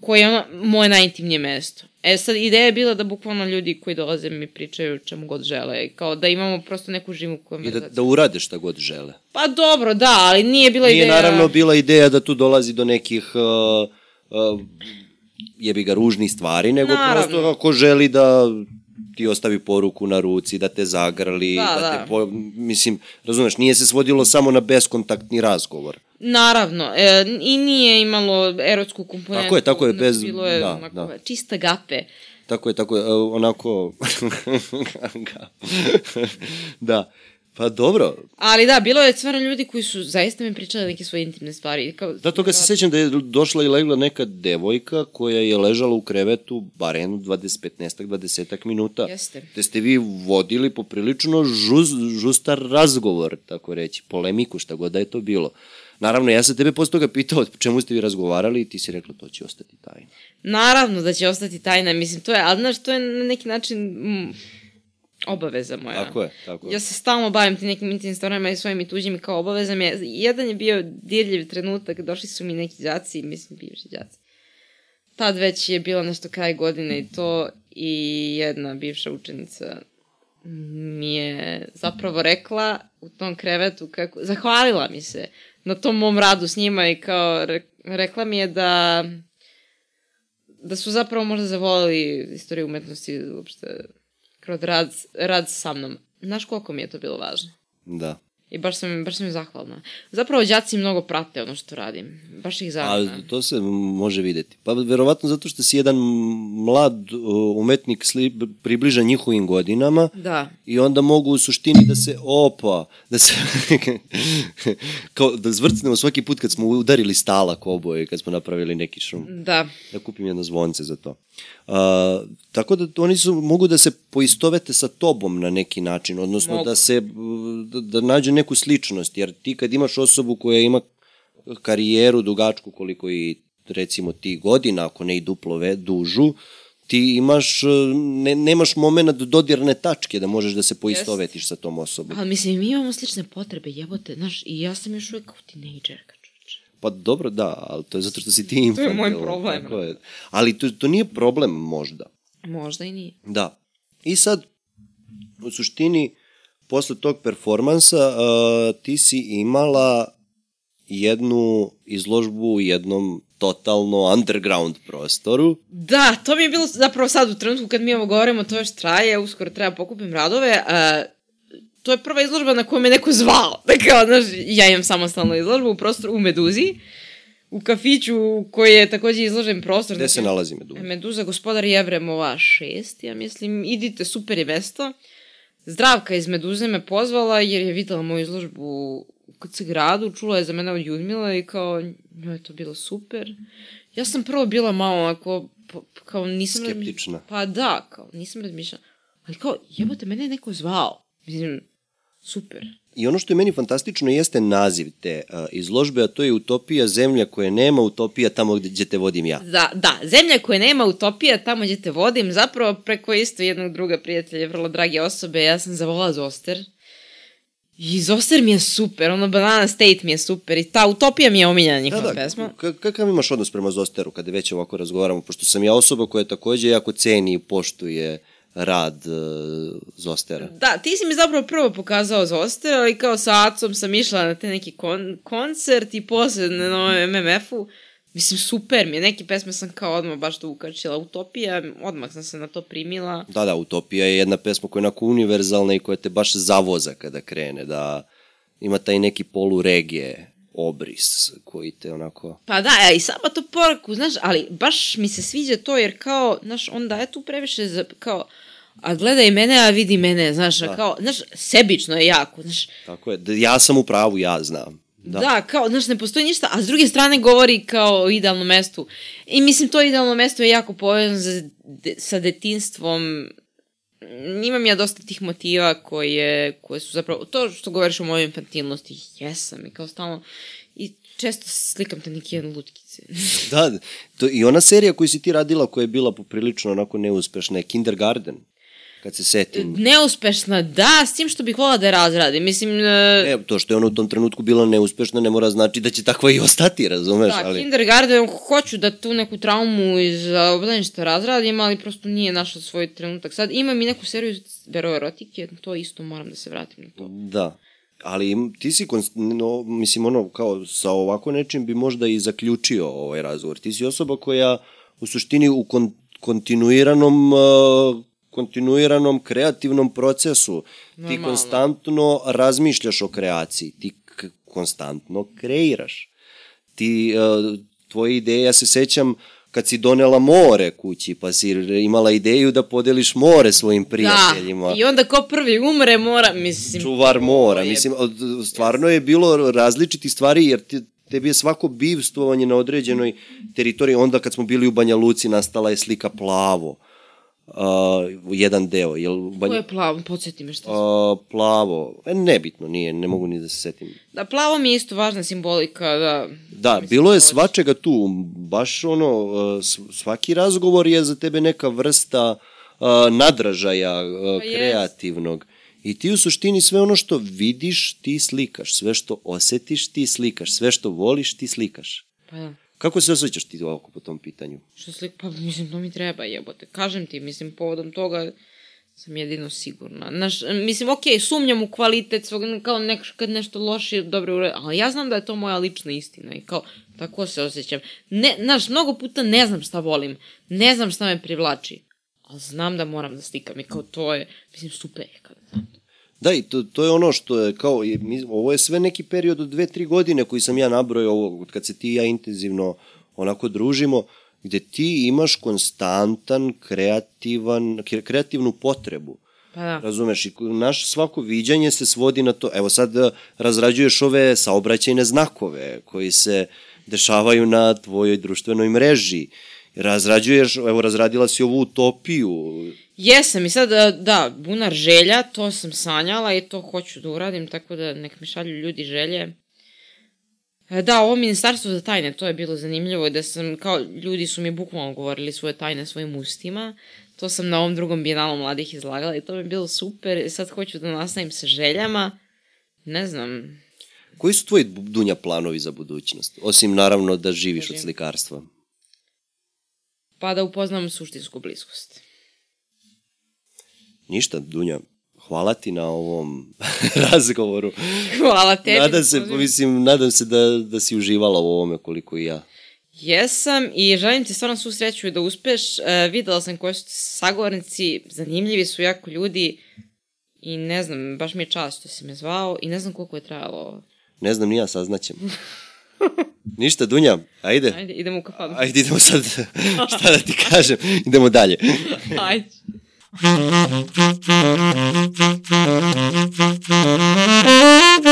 Koje je ono moje najintimnije mesto. E sad, ideja je bila da bukvalno ljudi koji dolaze mi pričaju čemu god žele. Kao da imamo prosto neku živu I da, konverzaciju. da urade šta god žele. Pa dobro, da, ali nije bila Nije ideja... naravno bila ideja da tu dolazi do nekih uh, uh, jebi ga ružnih stvari, nego Naravno. prosto ako želi da ti ostavi poruku na ruci, da te zagrli, Da, da, da. te po, mislim, razumeš, nije se svodilo samo na beskontaktni razgovor. Naravno, e, i nije imalo erotsku komponentu. Tako je, tako je, bez- Bilo je da, onako, da. čista gape. Tako je, tako je, uh, onako, da, pa dobro, Ali da, bilo je stvarno ljudi koji su zaista mi pričali neke svoje intimne stvari. Kao, Da, toga se sećam da je došla i legla neka devojka koja je ležala u krevetu bar jedno 25 20 minuta. Jeste. Te ste vi vodili poprilično žuz, žustar razgovor, tako reći, polemiku, šta god da je to bilo. Naravno, ja sam tebe posle toga pitao o čemu ste vi razgovarali i ti si rekla to će ostati tajno. Naravno da će ostati tajna, mislim, to je, ali znaš, to je na neki način mm, obaveza moja. Tako je, tako je. Ja se stalno bavim ti nekim intimnim stvarima i svojim i tuđim kao obavezam je. Jedan je bio dirljiv trenutak, došli su mi neki đaci, mislim, bivši đaci. Tad već je bilo nešto kraj godine i to i jedna bivša učenica mi je zapravo rekla u tom krevetu kako, zahvalila mi se na tom mom radu s njima i kao re, rekla mi je da da su zapravo možda zavolili istoriju umetnosti uopšte kroz rad, rad sa mnom. Znaš koliko mi je to bilo važno? Da. I baš sam, baš sam im zahvalna. Zapravo, đaci mnogo prate ono što radim. Baš ih zanima. A to se može videti. Pa verovatno zato što si jedan mlad umetnik sli, približa njihovim godinama Da. i onda mogu u suštini da se opa, da se kao da zvrcnemo svaki put kad smo udarili stalak oboje, kad smo napravili neki šum. Da. Da kupim jedno zvonce za to. A, tako da oni su, mogu da se poistovete sa tobom na neki način, odnosno Mogu. da se, da, da nađe neku sličnost, jer ti kad imaš osobu koja ima karijeru dugačku koliko i recimo ti godina, ako ne i duplo ve, dužu, ti imaš, ne, nemaš moment dodirne tačke da možeš da se poistovetiš sa tom osobom. Ali mislim, mi imamo slične potrebe, jebote, znaš, i ja sam još uvek kao tinejdžerka. Pa dobro, da, ali to je zato što si ti infantilan. moj problem. Tako je. Ali to, to nije problem možda. Možda i nije. Da. I sad, u suštini, posle tog performansa, uh, ti si imala jednu izložbu u jednom totalno underground prostoru. Da, to mi je bilo zapravo sad u trenutku kad mi ovo govorimo, to još traje, uskoro treba pokupim radove. A, to je prva izložba na koju me neko zvao. Da kao, znaš, ja imam samostalnu izložbu u prostoru u Meduzi, u kafiću koji je takođe izložen prostor. Gde se Znači, nalazi Meduza? Meduza, gospodar Jevremova 6, ja mislim, idite, super je mesto. Zdravka iz Meduze me pozvala jer je videla moju izložbu u KC gradu, čula je za mene od Judmila i kao, njoj je to bilo super. Ja sam prvo bila malo onako, kao nisam... Skeptična. Pa da, kao nisam razmišljala. Ali kao, jebote, mene je neko zvao. Mislim, super. I ono što je meni fantastično jeste naziv te uh, izložbe, a to je Utopija zemlja koje nema, Utopija tamo gde, gde te vodim ja. Da, da, zemlja koja nema utopija, tamo gdje te vodim, zapravo preko isto jednog druga prijatelja, vrlo drage osobe, ja sam zavolala Zoster. I Zoster mi je super, ono Banana State mi je super i ta utopija mi je omiljena Da, njihova da, pesma. ka- kakav imaš odnos prema Zosteru kada već ovako razgovaramo, pošto sam ja osoba koja takođe jako ceni i poštuje rad uh, Zostera. Da, ti si mi zapravo prvo pokazao Zoster, ali kao sa Acom sam išla na te neki kon koncert i posle na novom MMF-u. Mislim, super mi je, neke pesme sam kao odmah baš to ukačila. Utopija, odmah sam se na to primila. Da, da, Utopija je jedna pesma koja je onako univerzalna i koja te baš zavoza kada krene, da ima taj neki polu regije obris koji te onako... Pa da, ja i sama to poruku, znaš, ali baš mi se sviđa to jer kao, znaš, onda je tu previše za, kao, a gledaj mene, a vidi mene, znaš, Da. kao, znaš, sebično je jako, znaš, Tako je, ja sam u pravu, ja znam. Da. da, kao, znaš, ne postoji ništa, a s druge strane govori kao o idealnom mestu. I mislim, to idealno mesto je jako povezano de, sa detinstvom. Imam ja dosta tih motiva koje, koje su zapravo, to što govoriš o mojoj infantilnosti, jesam i kao stalno, i često slikam te neke lutkice. da, to, i ona serija koju si ti radila koja je bila poprilično onako neuspešna je Kindergarten kad se setim. Neuspešna, da, s tim što bih volila da je razradi. Mislim... Uh... Ne, to što je ona u tom trenutku bila neuspešna ne mora znači da će takva i ostati, razumeš? Da, ali... kindergarten, hoću da tu neku traumu iz obdaništa razradim, ali prosto nije našla svoj trenutak. Sad imam i neku seriju erotike, to isto moram da se vratim na to. Da. Ali ti si, no, mislim, ono, kao sa ovako nečim bi možda i zaključio ovaj razgovor. Ti si osoba koja u suštini u kon, kontinuiranom uh, kontinuiranom kreativnom procesu. Normalno. Ti konstantno razmišljaš o kreaciji, ti konstantno kreiraš. Ti, uh, tvoje ideje, ja se sećam, kad si donela more kući, pa si imala ideju da podeliš more svojim prijateljima. Da, i onda ko prvi umre mora, mislim... Čuvar mora, je... mislim, stvarno je bilo različiti stvari, jer ti, tebi je svako bivstvovanje na određenoj teritoriji, onda kad smo bili u Banja Luci nastala je slika plavo uh, jedan deo. Jel, banj... Ko je plavo? Podsjeti me šta uh, Plavo, e, nebitno, nije, ne mogu ni da se setim. Da, plavo mi je isto važna simbolika, da... Da, bilo je svačega tu, baš ono, uh, svaki razgovor je za tebe neka vrsta uh, nadražaja uh, pa kreativnog. I ti u suštini sve ono što vidiš, ti slikaš. Sve što osetiš, ti slikaš. Sve što voliš, ti slikaš. Pa da. Kako se osjećaš ti ovako po tom pitanju? Što slik, pa mislim, to mi treba jebote. Kažem ti, mislim, povodom toga sam jedino sigurna. Znaš, mislim, okay, sumnjam u kvalitet svog, kao nek, kad nešto loše, dobro ure, ali ja znam da je to moja lična istina i kao, tako se osjećam. Ne, znaš, mnogo puta ne znam šta volim, ne znam šta me privlači, ali znam da moram da slikam i kao to je, mislim, super je kada znam to. Da, i to, to je ono što je kao, ovo je sve neki period od dve, tri godine koji sam ja nabrojao, ovo, kad se ti i ja intenzivno onako družimo, gde ti imaš konstantan, kreativan, kreativnu potrebu. Pa da. Razumeš, i naš svako viđanje se svodi na to. Evo sad eh, razrađuješ ove saobraćajne znakove koji se dešavaju na tvojoj društvenoj mreži. Razrađuješ, evo razradila si ovu utopiju, Jesam i sad, e, da, bunar želja, to sam sanjala i to hoću da uradim, tako da nek mi šalju ljudi želje. E, da, ovo ministarstvo za tajne, to je bilo zanimljivo, da sam, kao, ljudi su mi bukvalno govorili svoje tajne svojim ustima. To sam na ovom drugom bijenalu mladih izlagala i to mi je bilo super. Sad hoću da nastavim sa željama. Ne znam. Koji su tvoji dunja planovi za budućnost? Osim, naravno, da živiš Kaži. od slikarstva. Pa da upoznam suštinsku bliskost. Ništa, Dunja, hvala ti na ovom razgovoru. Hvala tebi. Nadam se, mislim, nadam se da, da si uživala u ovome koliko i ja. Jesam i želim ti stvarno svu sreću da uspeš. E, videla sam koji su sagovornici, zanimljivi su jako ljudi i ne znam, baš mi je čast što si me zvao i ne znam koliko je trajalo. Ne znam, nija saznaćem. Ništa, Dunja, ajde. Ajde, idemo u kafanu. Ajde, idemo sad, šta da ti kažem, idemo dalje. ajde. んー!